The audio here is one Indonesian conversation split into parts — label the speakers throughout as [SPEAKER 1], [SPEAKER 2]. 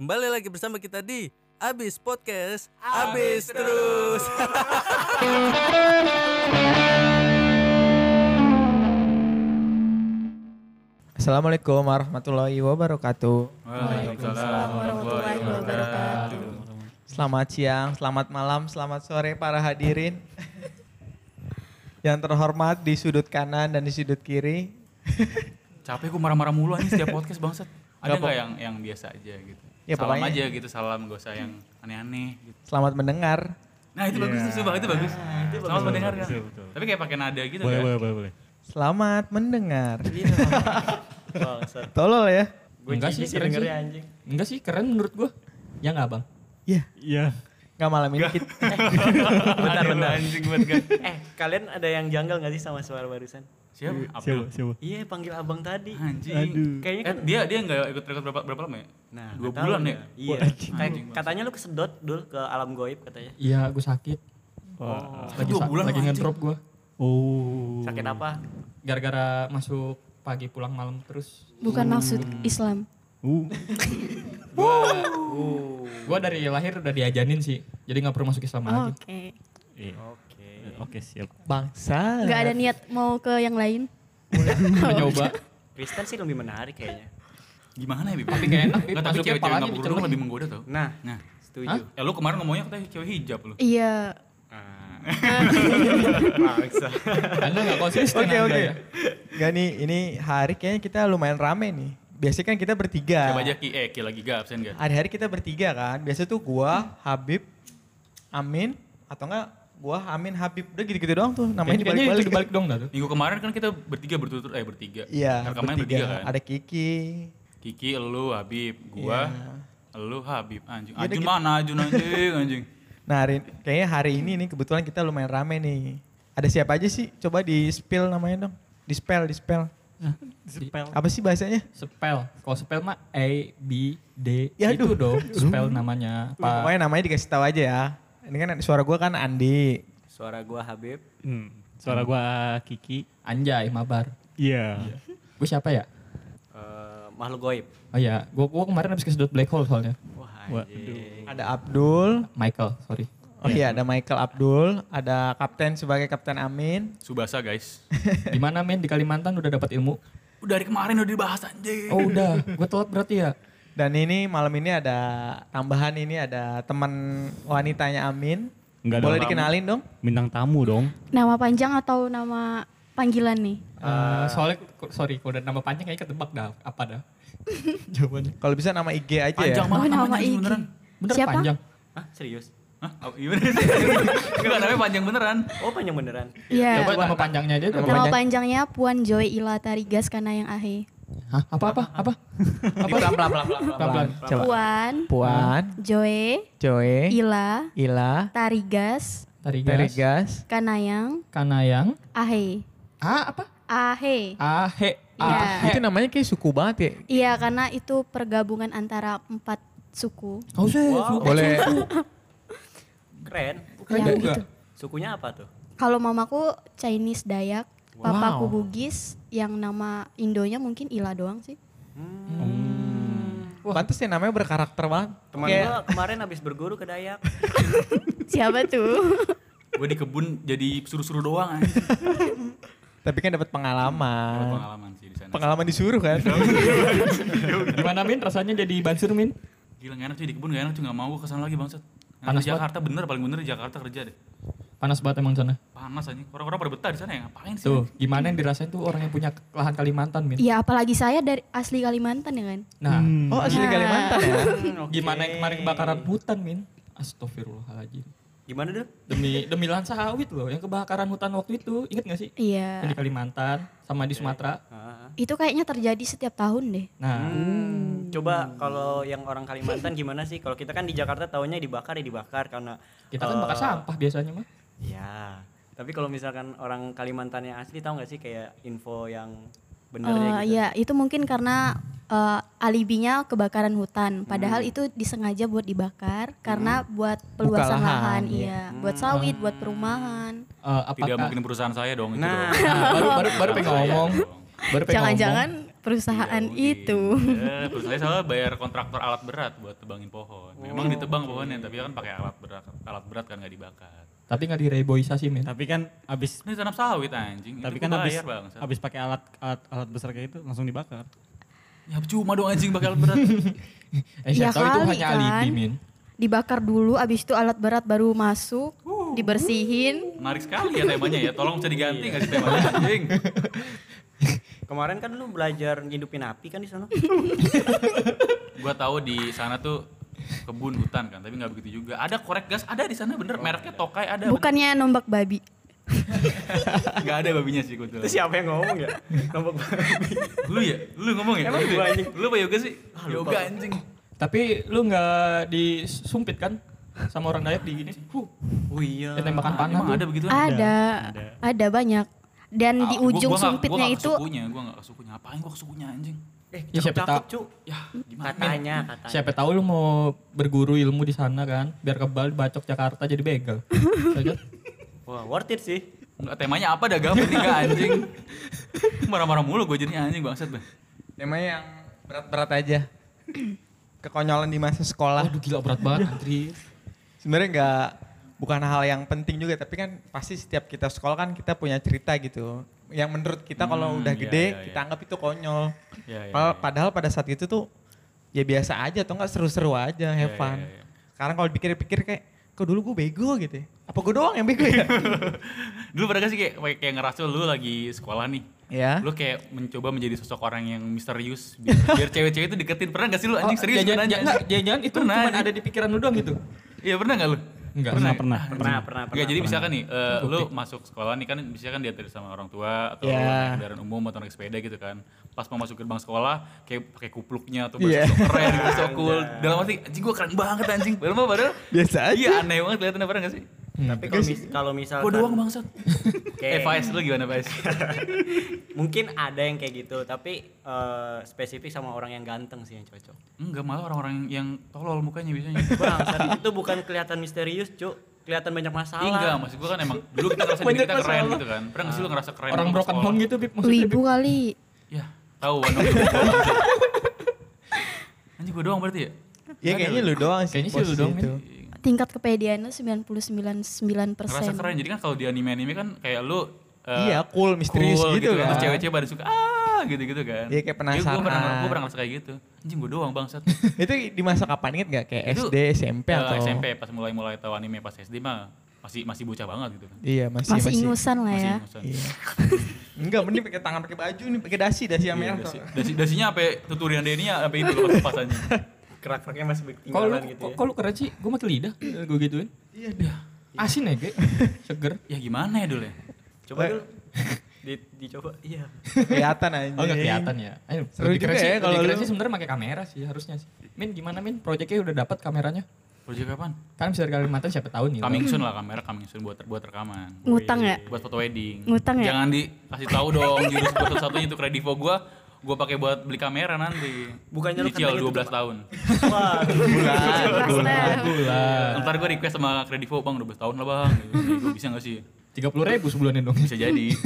[SPEAKER 1] Kembali lagi bersama kita di Abis Podcast Abis Terus
[SPEAKER 2] Assalamualaikum warahmatullahi wabarakatuh.
[SPEAKER 3] Waalaikumsalam warahmatullahi wabarakatuh.
[SPEAKER 2] Selamat siang, selamat malam, selamat sore para hadirin. Yang terhormat di sudut kanan dan di sudut kiri.
[SPEAKER 3] Capek gue marah-marah mulu aja setiap podcast bangsat. Ada
[SPEAKER 2] Gak
[SPEAKER 3] nggak yang yang biasa aja gitu?
[SPEAKER 2] Ya,
[SPEAKER 3] salam
[SPEAKER 2] pokoknya-
[SPEAKER 3] aja gitu, salam gak usah yang aneh-aneh gitu.
[SPEAKER 2] Selamat mendengar.
[SPEAKER 3] Nah itu bagus tuh, Sumpah, itu bagus. Selamat mendengar kan.
[SPEAKER 4] betul, betul.
[SPEAKER 3] Tapi kayak pakai nada gitu
[SPEAKER 4] Boleh,
[SPEAKER 3] kan.
[SPEAKER 4] boleh, boleh, boleh.
[SPEAKER 2] Selamat mendengar.
[SPEAKER 5] Bangsat.
[SPEAKER 2] Tolol ya.
[SPEAKER 5] Gue
[SPEAKER 6] Enggak sih, keren sih.
[SPEAKER 5] anjing.
[SPEAKER 6] Enggak sih, keren menurut gua. Ya enggak, Bang?
[SPEAKER 2] Iya,
[SPEAKER 4] Iya.
[SPEAKER 2] nggak malam ini kita.
[SPEAKER 5] Bentar,
[SPEAKER 3] Aduh,
[SPEAKER 5] bentar.
[SPEAKER 3] Anjing kan.
[SPEAKER 5] Eh, kalian ada yang janggal gak sih sama suara barusan?
[SPEAKER 3] Siapa?
[SPEAKER 4] Siapa?
[SPEAKER 3] Abdul.
[SPEAKER 4] Siapa?
[SPEAKER 5] Iya, panggil abang tadi.
[SPEAKER 3] Anjing.
[SPEAKER 4] Aduh.
[SPEAKER 5] Kayaknya
[SPEAKER 3] Eh,
[SPEAKER 5] kan
[SPEAKER 3] dia dia nggak ikut rekod berapa berapa lama ya?
[SPEAKER 5] Nah,
[SPEAKER 3] dua bulan ya?
[SPEAKER 5] Iya. Kayak- katanya lu kesedot dul ke alam goib katanya.
[SPEAKER 6] Iya, gua sakit.
[SPEAKER 4] Wah.
[SPEAKER 6] Lagi
[SPEAKER 3] Dua bulan
[SPEAKER 6] lagi ngedrop gua.
[SPEAKER 4] Oh.
[SPEAKER 5] Sakit apa?
[SPEAKER 6] Gara-gara masuk pagi pulang malam terus.
[SPEAKER 7] Bukan maksud Islam.
[SPEAKER 4] Uh.
[SPEAKER 6] Gua
[SPEAKER 5] Uh.
[SPEAKER 6] gua dari lahir udah diajanin sih. Jadi nggak perlu masuk Islam
[SPEAKER 7] Oh,
[SPEAKER 6] lagi.
[SPEAKER 7] Oke.
[SPEAKER 4] Iya.
[SPEAKER 5] Oke.
[SPEAKER 4] Oke, siap.
[SPEAKER 2] Bangsa.
[SPEAKER 7] Nggak ada niat mau ke yang lain.
[SPEAKER 6] Udah nyoba.
[SPEAKER 5] Kristen sih lebih menarik kayaknya.
[SPEAKER 3] Gimana ya, Bib?
[SPEAKER 6] Tapi nggak enak.
[SPEAKER 3] Nggak, tapi cewek-cewek
[SPEAKER 6] palanya
[SPEAKER 3] nggak berkerudung
[SPEAKER 6] dicelup.
[SPEAKER 3] lebih menggoda tau.
[SPEAKER 5] Nah,
[SPEAKER 3] Nah,
[SPEAKER 5] setuju.
[SPEAKER 6] Hah?
[SPEAKER 3] eh lu kemarin ngomongnya katanya cewek hijab lu.
[SPEAKER 7] Iya.
[SPEAKER 5] Ah. Bangsa.
[SPEAKER 6] Anda nggak konsisten
[SPEAKER 2] Oke oke.
[SPEAKER 6] ya.
[SPEAKER 2] Gak nih, ini hari kayaknya kita lumayan rame nih. Biasanya kan kita bertiga.
[SPEAKER 3] Coba aja Ki, eh Ki lagi gak absen gak?
[SPEAKER 2] Hari-hari kita bertiga kan. Biasa tuh gua, Habib, Amin, atau enggak gua, Amin, Habib. Udah gitu-gitu doang tuh. Namanya
[SPEAKER 6] itu
[SPEAKER 2] dibalik-balik.
[SPEAKER 6] dibalik dong dah tuh.
[SPEAKER 3] Minggu kemarin kan kita bertiga berturut-turut, eh bertiga.
[SPEAKER 2] Iya,
[SPEAKER 3] Rekamannya
[SPEAKER 2] bertiga.
[SPEAKER 3] bertiga kan?
[SPEAKER 2] Ada Kiki.
[SPEAKER 3] Kiki, elu, Habib, gua,
[SPEAKER 2] Iya.
[SPEAKER 3] elu, Habib, anjing.
[SPEAKER 2] Ya
[SPEAKER 3] Ajun
[SPEAKER 2] gitu.
[SPEAKER 3] mana Ajun anjing, anjing.
[SPEAKER 2] Nah, hari, kayaknya hari ini nih kebetulan kita lumayan rame nih. Ada siapa aja sih? Coba di spill namanya dong. Di spell, di spell.
[SPEAKER 5] Spell.
[SPEAKER 2] Apa sih bahasanya?
[SPEAKER 6] Spell. Kalau spell mah A B D
[SPEAKER 2] Ya,
[SPEAKER 6] itu
[SPEAKER 2] aduh.
[SPEAKER 6] dong. Spell namanya. Pak.
[SPEAKER 2] Pokoknya namanya dikasih tahu aja ya. Ini kan suara gua kan Andi.
[SPEAKER 5] Suara gua Habib.
[SPEAKER 4] Hmm. Suara gua Kiki.
[SPEAKER 6] Anjay, mabar.
[SPEAKER 4] Iya.
[SPEAKER 6] Gue siapa ya?
[SPEAKER 5] eh, makhluk goib.
[SPEAKER 6] Oh iya, gua, gua kemarin habis kesedot black hole soalnya.
[SPEAKER 5] Wah,
[SPEAKER 4] Wah,
[SPEAKER 5] anjing.
[SPEAKER 2] Ada Abdul.
[SPEAKER 6] Michael, sorry.
[SPEAKER 2] Oh iya, ada Michael Abdul. Ada Kapten sebagai Kapten Amin.
[SPEAKER 3] Subasa guys.
[SPEAKER 6] Gimana men di Kalimantan udah dapat ilmu?
[SPEAKER 3] Udah dari kemarin udah dibahas anjing.
[SPEAKER 6] Oh udah, gue telat berarti ya.
[SPEAKER 2] Dan ini malam ini ada tambahan ini ada teman wanitanya Amin.
[SPEAKER 4] Enggak
[SPEAKER 2] Boleh dikenalin dong?
[SPEAKER 4] Bintang tamu dong.
[SPEAKER 7] Nama panjang atau nama panggilan nih?
[SPEAKER 6] Eh, soalnya sorry, kalau udah nama panjang kayaknya ketebak dah. Apa dah? Jawabannya.
[SPEAKER 2] Kalau bisa nama IG aja
[SPEAKER 3] Panjang
[SPEAKER 2] ya.
[SPEAKER 3] banget
[SPEAKER 7] Oh, nama IG.
[SPEAKER 3] beneran.
[SPEAKER 6] Bener
[SPEAKER 7] Siapa?
[SPEAKER 6] panjang.
[SPEAKER 5] Hah, serius?
[SPEAKER 3] Hah? Oh, gimana sih? Enggak, namanya panjang beneran.
[SPEAKER 5] Oh, panjang beneran.
[SPEAKER 7] Iya.
[SPEAKER 6] Coba nama panjangnya aja.
[SPEAKER 2] Nama panjang.
[SPEAKER 7] panjangnya Puan Joy Ila Tarigas karena yang ahe.
[SPEAKER 6] Hah? Apa apa apa?
[SPEAKER 2] Apa? Pelan pelan pelan pelan. Coba.
[SPEAKER 7] Puan
[SPEAKER 2] Puan,
[SPEAKER 7] Joy
[SPEAKER 2] Joe,
[SPEAKER 7] Ila
[SPEAKER 2] Ila,
[SPEAKER 7] Tarigas
[SPEAKER 6] Tarigas.
[SPEAKER 2] Terigas,
[SPEAKER 7] Kanayang
[SPEAKER 6] Kanayang.
[SPEAKER 7] ahe.
[SPEAKER 6] Ah apa?
[SPEAKER 7] Ahe.
[SPEAKER 6] Ahe.
[SPEAKER 7] Iya.
[SPEAKER 6] Ahe.
[SPEAKER 2] Itu namanya kayak suku banget ya.
[SPEAKER 7] Iya, karena itu pergabungan antara empat suku.
[SPEAKER 6] Oh sih.
[SPEAKER 5] Wow.
[SPEAKER 2] Boleh
[SPEAKER 5] Keren.
[SPEAKER 6] Keren
[SPEAKER 7] Ya,
[SPEAKER 6] juga.
[SPEAKER 7] gitu.
[SPEAKER 5] Sukunya apa tuh?
[SPEAKER 7] Kalau mamaku Chinese Dayak, papaku
[SPEAKER 2] Wow.
[SPEAKER 7] Bugis, yang nama Indonya mungkin Ila doang sih.
[SPEAKER 2] Pantes ya namanya berkarakter banget.
[SPEAKER 5] Teman
[SPEAKER 2] Kayak-
[SPEAKER 5] gua kemarin habis berguru ke Dayak.
[SPEAKER 7] Siapa tuh?
[SPEAKER 3] Gue di kebun jadi suruh-suruh doang.
[SPEAKER 2] Tapi kan dapat
[SPEAKER 3] Dapat
[SPEAKER 2] pengalaman.
[SPEAKER 3] pengalaman sih di sana.
[SPEAKER 2] Pengalaman disuruh kan.
[SPEAKER 6] Gimana Min rasanya jadi bansur Min?
[SPEAKER 3] Gila gak enak cuy di kebun gak enak cuy gak mau gue ke sana lagi bangsat. Nah,
[SPEAKER 6] Panas
[SPEAKER 3] di Jakarta bener paling bener di Jakarta kerja deh.
[SPEAKER 6] Panas banget emang sana.
[SPEAKER 3] Panas aja. Orang-orang pada betah di sana ya ngapain sih?
[SPEAKER 6] Tuh, gimana yang dirasain tuh orang yang punya lahan Kalimantan Min?
[SPEAKER 7] Iya, apalagi saya dari asli Kalimantan ya kan.
[SPEAKER 6] Nah,
[SPEAKER 2] Oh asli
[SPEAKER 7] Nah.
[SPEAKER 2] Kalimantan ya.
[SPEAKER 6] gimana yang kemarin kebakaran hutan Min? Astagfirullahaladzim.
[SPEAKER 5] Gimana tuh?
[SPEAKER 6] Demi demi lahan sawit loh yang kebakaran hutan waktu itu. Ingat gak sih?
[SPEAKER 7] Iya.
[SPEAKER 6] Yang di Kalimantan sama di Sumatera.
[SPEAKER 5] Ah.
[SPEAKER 7] Itu kayaknya terjadi setiap tahun deh.
[SPEAKER 6] Nah,
[SPEAKER 5] Hmm, Coba kalau yang orang Kalimantan gimana sih? Kalau kita kan di Jakarta taunya dibakar ya dibakar karena
[SPEAKER 6] kita kan
[SPEAKER 5] eh,
[SPEAKER 6] bakar sampah biasanya mah.
[SPEAKER 5] Ya. Tapi kalau misalkan orang Kalimantan yang asli tahu nggak sih kayak info yang benernya gitu?
[SPEAKER 7] Iya, itu mungkin karena eh, alibinya kebakaran hutan. Padahal itu disengaja buat dibakar karena buat peluasan
[SPEAKER 2] lahan,
[SPEAKER 7] lahan,
[SPEAKER 2] iya.
[SPEAKER 7] iya. Buat sawit, buat perumahan.
[SPEAKER 6] Eh,
[SPEAKER 3] Tidak
[SPEAKER 6] apakah
[SPEAKER 3] mungkin perusahaan saya dong itu
[SPEAKER 5] Nah.
[SPEAKER 3] dong.
[SPEAKER 6] Nah, baru baru baru pengen ngomong. Baru pengen
[SPEAKER 7] Jangan-jangan perusahaan
[SPEAKER 3] Iya,
[SPEAKER 7] itu.
[SPEAKER 3] Eh, perusahaan soalnya bayar kontraktor alat berat buat tebangin pohon. Memang ditebang pohonnya, tapi kan pakai alat berat, alat berat kan nggak dibakar.
[SPEAKER 6] Tapi nggak direboisasi men.
[SPEAKER 4] Tapi kan abis
[SPEAKER 3] Ini tanam sawit anjing.
[SPEAKER 4] tapi
[SPEAKER 3] Itu
[SPEAKER 4] kan abis
[SPEAKER 3] Bang.
[SPEAKER 4] abis pakai alat, alat alat besar kayak itu langsung dibakar.
[SPEAKER 3] Ya cuma dong anjing alat berat.
[SPEAKER 6] Eh
[SPEAKER 7] Ya
[SPEAKER 6] siapa tahu itu hanya
[SPEAKER 7] kan.
[SPEAKER 6] alibi men.
[SPEAKER 7] Dibakar dulu, abis itu alat berat baru masuk, dibersihin.
[SPEAKER 3] Menarik sekali ya temanya ya. Tolong bisa diganti nggak sih temanya anjing?
[SPEAKER 5] Kemarin kan lu belajar ngidupin api kan di sana.
[SPEAKER 3] Gua tahu di sana tuh kebun hutan kan, tapi nggak begitu juga. Ada korek gas, ada di sana bener. Mereknya Tokai ada.
[SPEAKER 7] Bukannya nombak babi.
[SPEAKER 3] Nggak ada babinya sih kebetulan.
[SPEAKER 5] Itu siapa yang ngomong ya? Nombok babi.
[SPEAKER 3] Lu ya? Lu ngomong ya?
[SPEAKER 5] Emang
[SPEAKER 3] Lu
[SPEAKER 5] gua anjing?
[SPEAKER 3] Lu apa yoga sih? yoga anjing.
[SPEAKER 6] Tapi lu nggak disumpit kan sama orang Dayak di gini. Huh.
[SPEAKER 5] Oh iya.
[SPEAKER 6] Ya, tembakan panah
[SPEAKER 3] Emang
[SPEAKER 6] tuh.
[SPEAKER 3] ada begitu?
[SPEAKER 7] Ada, ada banyak. Dan di
[SPEAKER 3] Ah, gua-
[SPEAKER 7] ujung
[SPEAKER 3] gua nggak-
[SPEAKER 7] sumpitnya
[SPEAKER 3] gua nggak
[SPEAKER 7] itu
[SPEAKER 3] ke sukunya, gua nggak ke sukunya. Apain gua ke sukunya anjing?
[SPEAKER 5] Eh,
[SPEAKER 6] Ya, siapa tahu.
[SPEAKER 5] cu.
[SPEAKER 3] Ya, gimana?
[SPEAKER 5] Katanya, katanya.
[SPEAKER 6] Siapa tahu lu mau berguru ilmu di sana kan, biar kebal bacok Jakarta jadi begal. Saja.
[SPEAKER 5] Wah, worth it sih.
[SPEAKER 3] Enggak temanya apa dah gabut nih anjing. Marah-marah mulu gue jadi anjing bangsat, Bang.
[SPEAKER 2] Temanya yang berat-berat aja. Kekonyolan di masa sekolah.
[SPEAKER 6] Waduh gila berat banget Andri.
[SPEAKER 2] Sebenarnya nggak bukan hal yang penting juga, tapi kan pasti setiap kita sekolah kan kita punya cerita gitu. Yang menurut kita kalau
[SPEAKER 3] Hmm,
[SPEAKER 2] udah
[SPEAKER 3] iya,
[SPEAKER 2] gede,
[SPEAKER 3] iya,
[SPEAKER 2] kita
[SPEAKER 3] iya.
[SPEAKER 2] anggap itu konyol.
[SPEAKER 3] Iya, iya,
[SPEAKER 2] Padahal,
[SPEAKER 3] iya.
[SPEAKER 2] padahal pada saat itu tuh ya biasa aja atau enggak seru-seru aja, have
[SPEAKER 3] Iya,
[SPEAKER 2] fun.
[SPEAKER 3] iya, iya.
[SPEAKER 2] Sekarang kalau dipikir-pikir kayak, kok dulu gue bego gitu ya? Apa gue doang yang bego ya?
[SPEAKER 3] Dulu pernah gak sih kayak kayak ngerasa lu lagi sekolah nih.
[SPEAKER 2] ya.
[SPEAKER 3] Lu kayak mencoba menjadi sosok orang yang misterius biar, biar cewek-cewek itu deketin. Pernah gak sih lu anjing serius
[SPEAKER 6] jangan,
[SPEAKER 3] nanya,
[SPEAKER 6] jangan, jangan itu
[SPEAKER 3] Pernah,
[SPEAKER 6] cuma ada di pikiran lu doang gitu.
[SPEAKER 3] Iya pernah gak lu?
[SPEAKER 6] Enggak.
[SPEAKER 4] Pernah, pernah.
[SPEAKER 5] Pernah, pernah,
[SPEAKER 3] Enggak,
[SPEAKER 5] pernah.
[SPEAKER 3] jadi misalkan nih, eh, lu masuk sekolah nih kan misalkan diantar sama orang tua atau
[SPEAKER 2] Iya.
[SPEAKER 3] naik kendaraan umum atau naik sepeda gitu kan. Pas mau masuk gerbang sekolah kayak pakai kupluknya atau
[SPEAKER 2] Iya.
[SPEAKER 3] baju keren gitu, sok cool. Dalam arti anjing gua keren banget anjing. Padahal mah padahal
[SPEAKER 2] Biasa aja.
[SPEAKER 3] Iya aneh banget kelihatannya pernah gak sih?
[SPEAKER 5] Tapi kalau mis kalau misalkan
[SPEAKER 3] Gua doang bangsat.
[SPEAKER 5] Kayak-
[SPEAKER 3] Eh Faiz lu gimana Faiz?
[SPEAKER 5] mungkin ada yang kayak gitu, tapi eh, spesifik sama orang yang ganteng sih yang cocok.
[SPEAKER 3] Enggak malah orang-orang yang tolol mukanya biasanya.
[SPEAKER 5] Bangsat itu bukan kelihatan misterius, Cuk. Kelihatan banyak masalah.
[SPEAKER 3] Iya, enggak, maksud gua kan emang dulu kita ngerasa diri kita keren
[SPEAKER 6] masalah.
[SPEAKER 3] gitu kan. Pernah gak sih lu ngerasa keren
[SPEAKER 6] Orang broken home gitu, Bib. Maksudnya,
[SPEAKER 7] Wibu kali.
[SPEAKER 3] Ya, tahu kan. Anjing gua doang berarti ya?
[SPEAKER 2] Ya kayaknya lu doang sih.
[SPEAKER 6] Kayaknya sih lu doang,
[SPEAKER 7] Tingkat kepedeannya 99,9
[SPEAKER 3] Ngerasa keren. Jadi kan kalau di anime-anime kan kayak lu eh,
[SPEAKER 2] Iya, cool, misterius
[SPEAKER 3] cool
[SPEAKER 2] gitu kan.
[SPEAKER 3] Terus cewek-cewek pada suka ah gitu-gitu kan.
[SPEAKER 2] Iya, kayak
[SPEAKER 3] Jadi Gua pernah,
[SPEAKER 2] penasaran.
[SPEAKER 3] gua pernah ngerasa kayak gitu. Anjing gua doang bangsat.
[SPEAKER 2] itu di masa kapan inget gak? Kayak
[SPEAKER 3] Itu,
[SPEAKER 2] SD, SMP
[SPEAKER 3] eh,
[SPEAKER 2] atau?
[SPEAKER 3] SMP pas mulai-mulai tahu anime pas SD mah masih masih bocah banget gitu kan.
[SPEAKER 2] Iya masih
[SPEAKER 7] Masih ingusan lah
[SPEAKER 3] Masih
[SPEAKER 7] ya.
[SPEAKER 3] ingusan.
[SPEAKER 2] Iya. Enggak, mending pakai tangan pakai baju nih, pakai dasi, dasi yang
[SPEAKER 3] Iya,
[SPEAKER 2] merah.
[SPEAKER 3] dasi, dasi, dasinya sampai tuturian Denia sampai itu lepas lepas anjing.
[SPEAKER 5] Kerak-keraknya masih
[SPEAKER 6] Kalau
[SPEAKER 5] ketinggalan gitu ya.
[SPEAKER 6] kok lu keren sih? Gue mati lidah, gue gituin.
[SPEAKER 2] Iya,
[SPEAKER 6] Asin ya, Ge. Seger.
[SPEAKER 3] Ya gimana ya dulu ya?
[SPEAKER 5] Coba dulu. Di, dicoba. Iya.
[SPEAKER 2] kelihatan aja.
[SPEAKER 6] Oh, nggak kelihatan ya. Ayo,
[SPEAKER 2] Seru
[SPEAKER 6] lebih keren
[SPEAKER 2] juga ya kalau lu-
[SPEAKER 6] sih sebenarnya pakai kamera sih harusnya sih. Min gimana Min? Proyeknya udah dapat kameranya?
[SPEAKER 3] Proyek kapan?
[SPEAKER 6] Kan bisa dari Kalimantan siapa tahu nih.
[SPEAKER 3] Coming soon lah kamera coming soon buat buat rekaman.
[SPEAKER 7] Ngutang ya?
[SPEAKER 3] Buat foto wedding.
[SPEAKER 7] Ngutang ya?
[SPEAKER 3] Jangan dikasih tahu dong jurus buat satu-satunya itu kredivo gua gua pakai buat beli kamera nanti.
[SPEAKER 5] Bukannya lu katanya
[SPEAKER 3] 12
[SPEAKER 5] tutup-
[SPEAKER 3] tahun.
[SPEAKER 5] Wah,
[SPEAKER 7] Bulan.
[SPEAKER 6] Bulan.
[SPEAKER 3] Ntar gua request sama kredivo bang 12 tahun lah bang. Gitu. Gua bisa gak sih?
[SPEAKER 6] Tiga puluh ribu sebulannya dong.
[SPEAKER 3] Bisa jadi.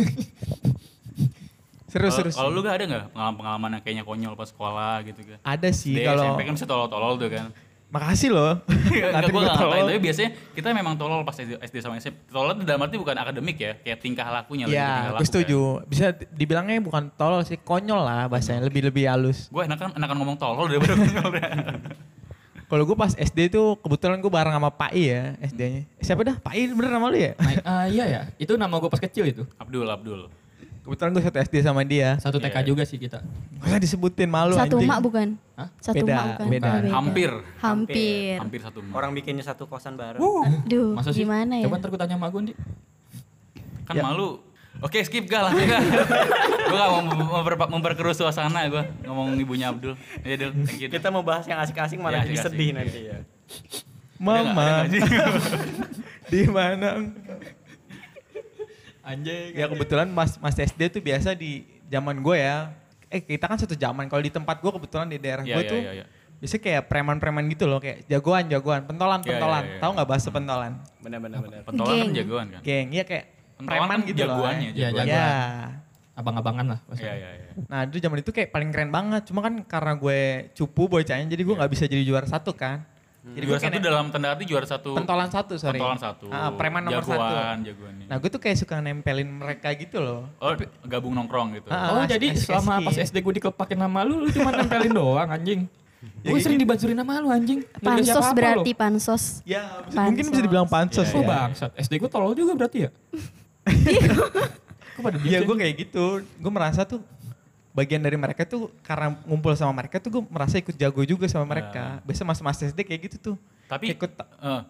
[SPEAKER 2] Seru,
[SPEAKER 3] Kalau
[SPEAKER 2] seru.
[SPEAKER 3] kalau lu gak ada gak pengalaman-pengalaman yang kayaknya konyol pas sekolah gitu kan?
[SPEAKER 2] Ada sih kalau
[SPEAKER 3] SMP kan bisa tolol-tolol tuh kan.
[SPEAKER 2] Makasih loh.
[SPEAKER 3] Enggak,
[SPEAKER 2] Ngatain
[SPEAKER 3] gue
[SPEAKER 2] gua
[SPEAKER 3] gak ngatain, tapi biasanya kita memang tolol pas SD, sama SMP. Tolol itu dalam arti bukan akademik ya, kayak tingkah lakunya.
[SPEAKER 2] Iya,
[SPEAKER 3] laku
[SPEAKER 2] gue setuju. Bisa dibilangnya bukan tolol sih, konyol lah bahasanya, lebih-lebih halus.
[SPEAKER 3] Gue enakan, enakan ngomong tolol daripada konyol.
[SPEAKER 2] Kalau gue pas SD tuh kebetulan gue bareng sama Pak I ya SD-nya. Siapa dah? Pak I bener nama lu ya?
[SPEAKER 6] Nah, ah, iya ya, itu nama gue pas kecil itu.
[SPEAKER 3] Abdul, Abdul.
[SPEAKER 2] Kebetulan gue satu SD sama dia.
[SPEAKER 6] Satu TK
[SPEAKER 3] Iya.
[SPEAKER 6] juga sih kita.
[SPEAKER 2] Masa disebutin malu
[SPEAKER 7] Satu
[SPEAKER 2] anjing.
[SPEAKER 7] mak bukan?
[SPEAKER 6] Hah?
[SPEAKER 7] Satu
[SPEAKER 2] Beda,
[SPEAKER 7] mak bukan?
[SPEAKER 2] beda.
[SPEAKER 7] Oh,
[SPEAKER 3] Hampir.
[SPEAKER 7] Hampir.
[SPEAKER 3] Hampir satu emak.
[SPEAKER 5] orang bikinnya satu kosan bareng.
[SPEAKER 7] Aduh,
[SPEAKER 6] Masa sih?
[SPEAKER 7] gimana ya?
[SPEAKER 6] Coba ntar gue tanya sama gue, Di.
[SPEAKER 3] Kan malu. Oke skip gak langsung gak. gue gak mau memper, memperkeruh suasana gue ngomong ibunya Abdul. Iya Dul, thank you. Dul.
[SPEAKER 5] Kita mau bahas yang asik-asik malah
[SPEAKER 3] Ya,
[SPEAKER 5] jadi
[SPEAKER 3] asik-asik.
[SPEAKER 5] sedih nanti ya.
[SPEAKER 3] Ada nggak- ada
[SPEAKER 2] Mama, di mana?
[SPEAKER 6] Anjing.
[SPEAKER 2] Ya kebetulan mas mas SD tuh biasa di zaman gue ya. Eh kita kan satu zaman. Kalau di tempat gue kebetulan di daerah
[SPEAKER 3] Iya,
[SPEAKER 2] gue
[SPEAKER 3] iya,
[SPEAKER 2] tuh
[SPEAKER 3] iya, iya.
[SPEAKER 2] biasanya kayak preman-preman gitu loh, kayak jagoan-jagoan, pentolan-pentolan.
[SPEAKER 3] Iya, iya, iya.
[SPEAKER 2] Tahu nggak bahasa pentolan?
[SPEAKER 5] Benar benar benar.
[SPEAKER 3] Pentolan kan
[SPEAKER 7] Geng.
[SPEAKER 3] jagoan kan.
[SPEAKER 2] Geng, iya kayak
[SPEAKER 3] Pentolan
[SPEAKER 2] preman
[SPEAKER 3] kan
[SPEAKER 2] gitu loh.
[SPEAKER 3] jagoannya,
[SPEAKER 6] Iya,
[SPEAKER 3] jagoan.
[SPEAKER 2] Ya.
[SPEAKER 6] abang-abangan lah.
[SPEAKER 3] Iya iya iya.
[SPEAKER 2] Nah itu zaman itu kayak paling keren banget. Cuma kan karena gue cupu bocahnya jadi gue nggak bisa jadi juara satu kan. Jadi
[SPEAKER 3] Juara
[SPEAKER 2] gue
[SPEAKER 3] satu
[SPEAKER 2] kayak
[SPEAKER 3] dalam tanda arti juara satu.
[SPEAKER 2] pentolan satu sorry.
[SPEAKER 3] Pentolan satu.
[SPEAKER 2] Ah, preman nomor satu.
[SPEAKER 3] jagoan, Jagoan, nih.
[SPEAKER 2] Nah gue tuh kayak suka nempelin mereka gitu loh.
[SPEAKER 3] Oh, gabung nongkrong gitu.
[SPEAKER 2] Ah,
[SPEAKER 6] Oh jadi
[SPEAKER 2] asik-
[SPEAKER 6] selama
[SPEAKER 2] asik.
[SPEAKER 6] pas SD gue dikepakin nama lu, lu cuma nempelin doang anjing.
[SPEAKER 2] Ya,
[SPEAKER 6] Gue sering dibancurin nama lu anjing.
[SPEAKER 7] Pansos berarti
[SPEAKER 6] lu.
[SPEAKER 7] pansos.
[SPEAKER 2] Ya bisa- mungkin bisa dibilang pansos
[SPEAKER 6] Oh
[SPEAKER 2] ya.
[SPEAKER 6] bangsat, SD gue tolol juga berarti ya?
[SPEAKER 2] Iya
[SPEAKER 6] diem
[SPEAKER 2] gue kayak gitu. Gue merasa tuh bagian dari mereka tuh karena ngumpul sama mereka tuh gue merasa ikut jago juga sama mereka. Biasa mas-mas SD kayak gitu tuh.
[SPEAKER 3] Tapi
[SPEAKER 2] ikut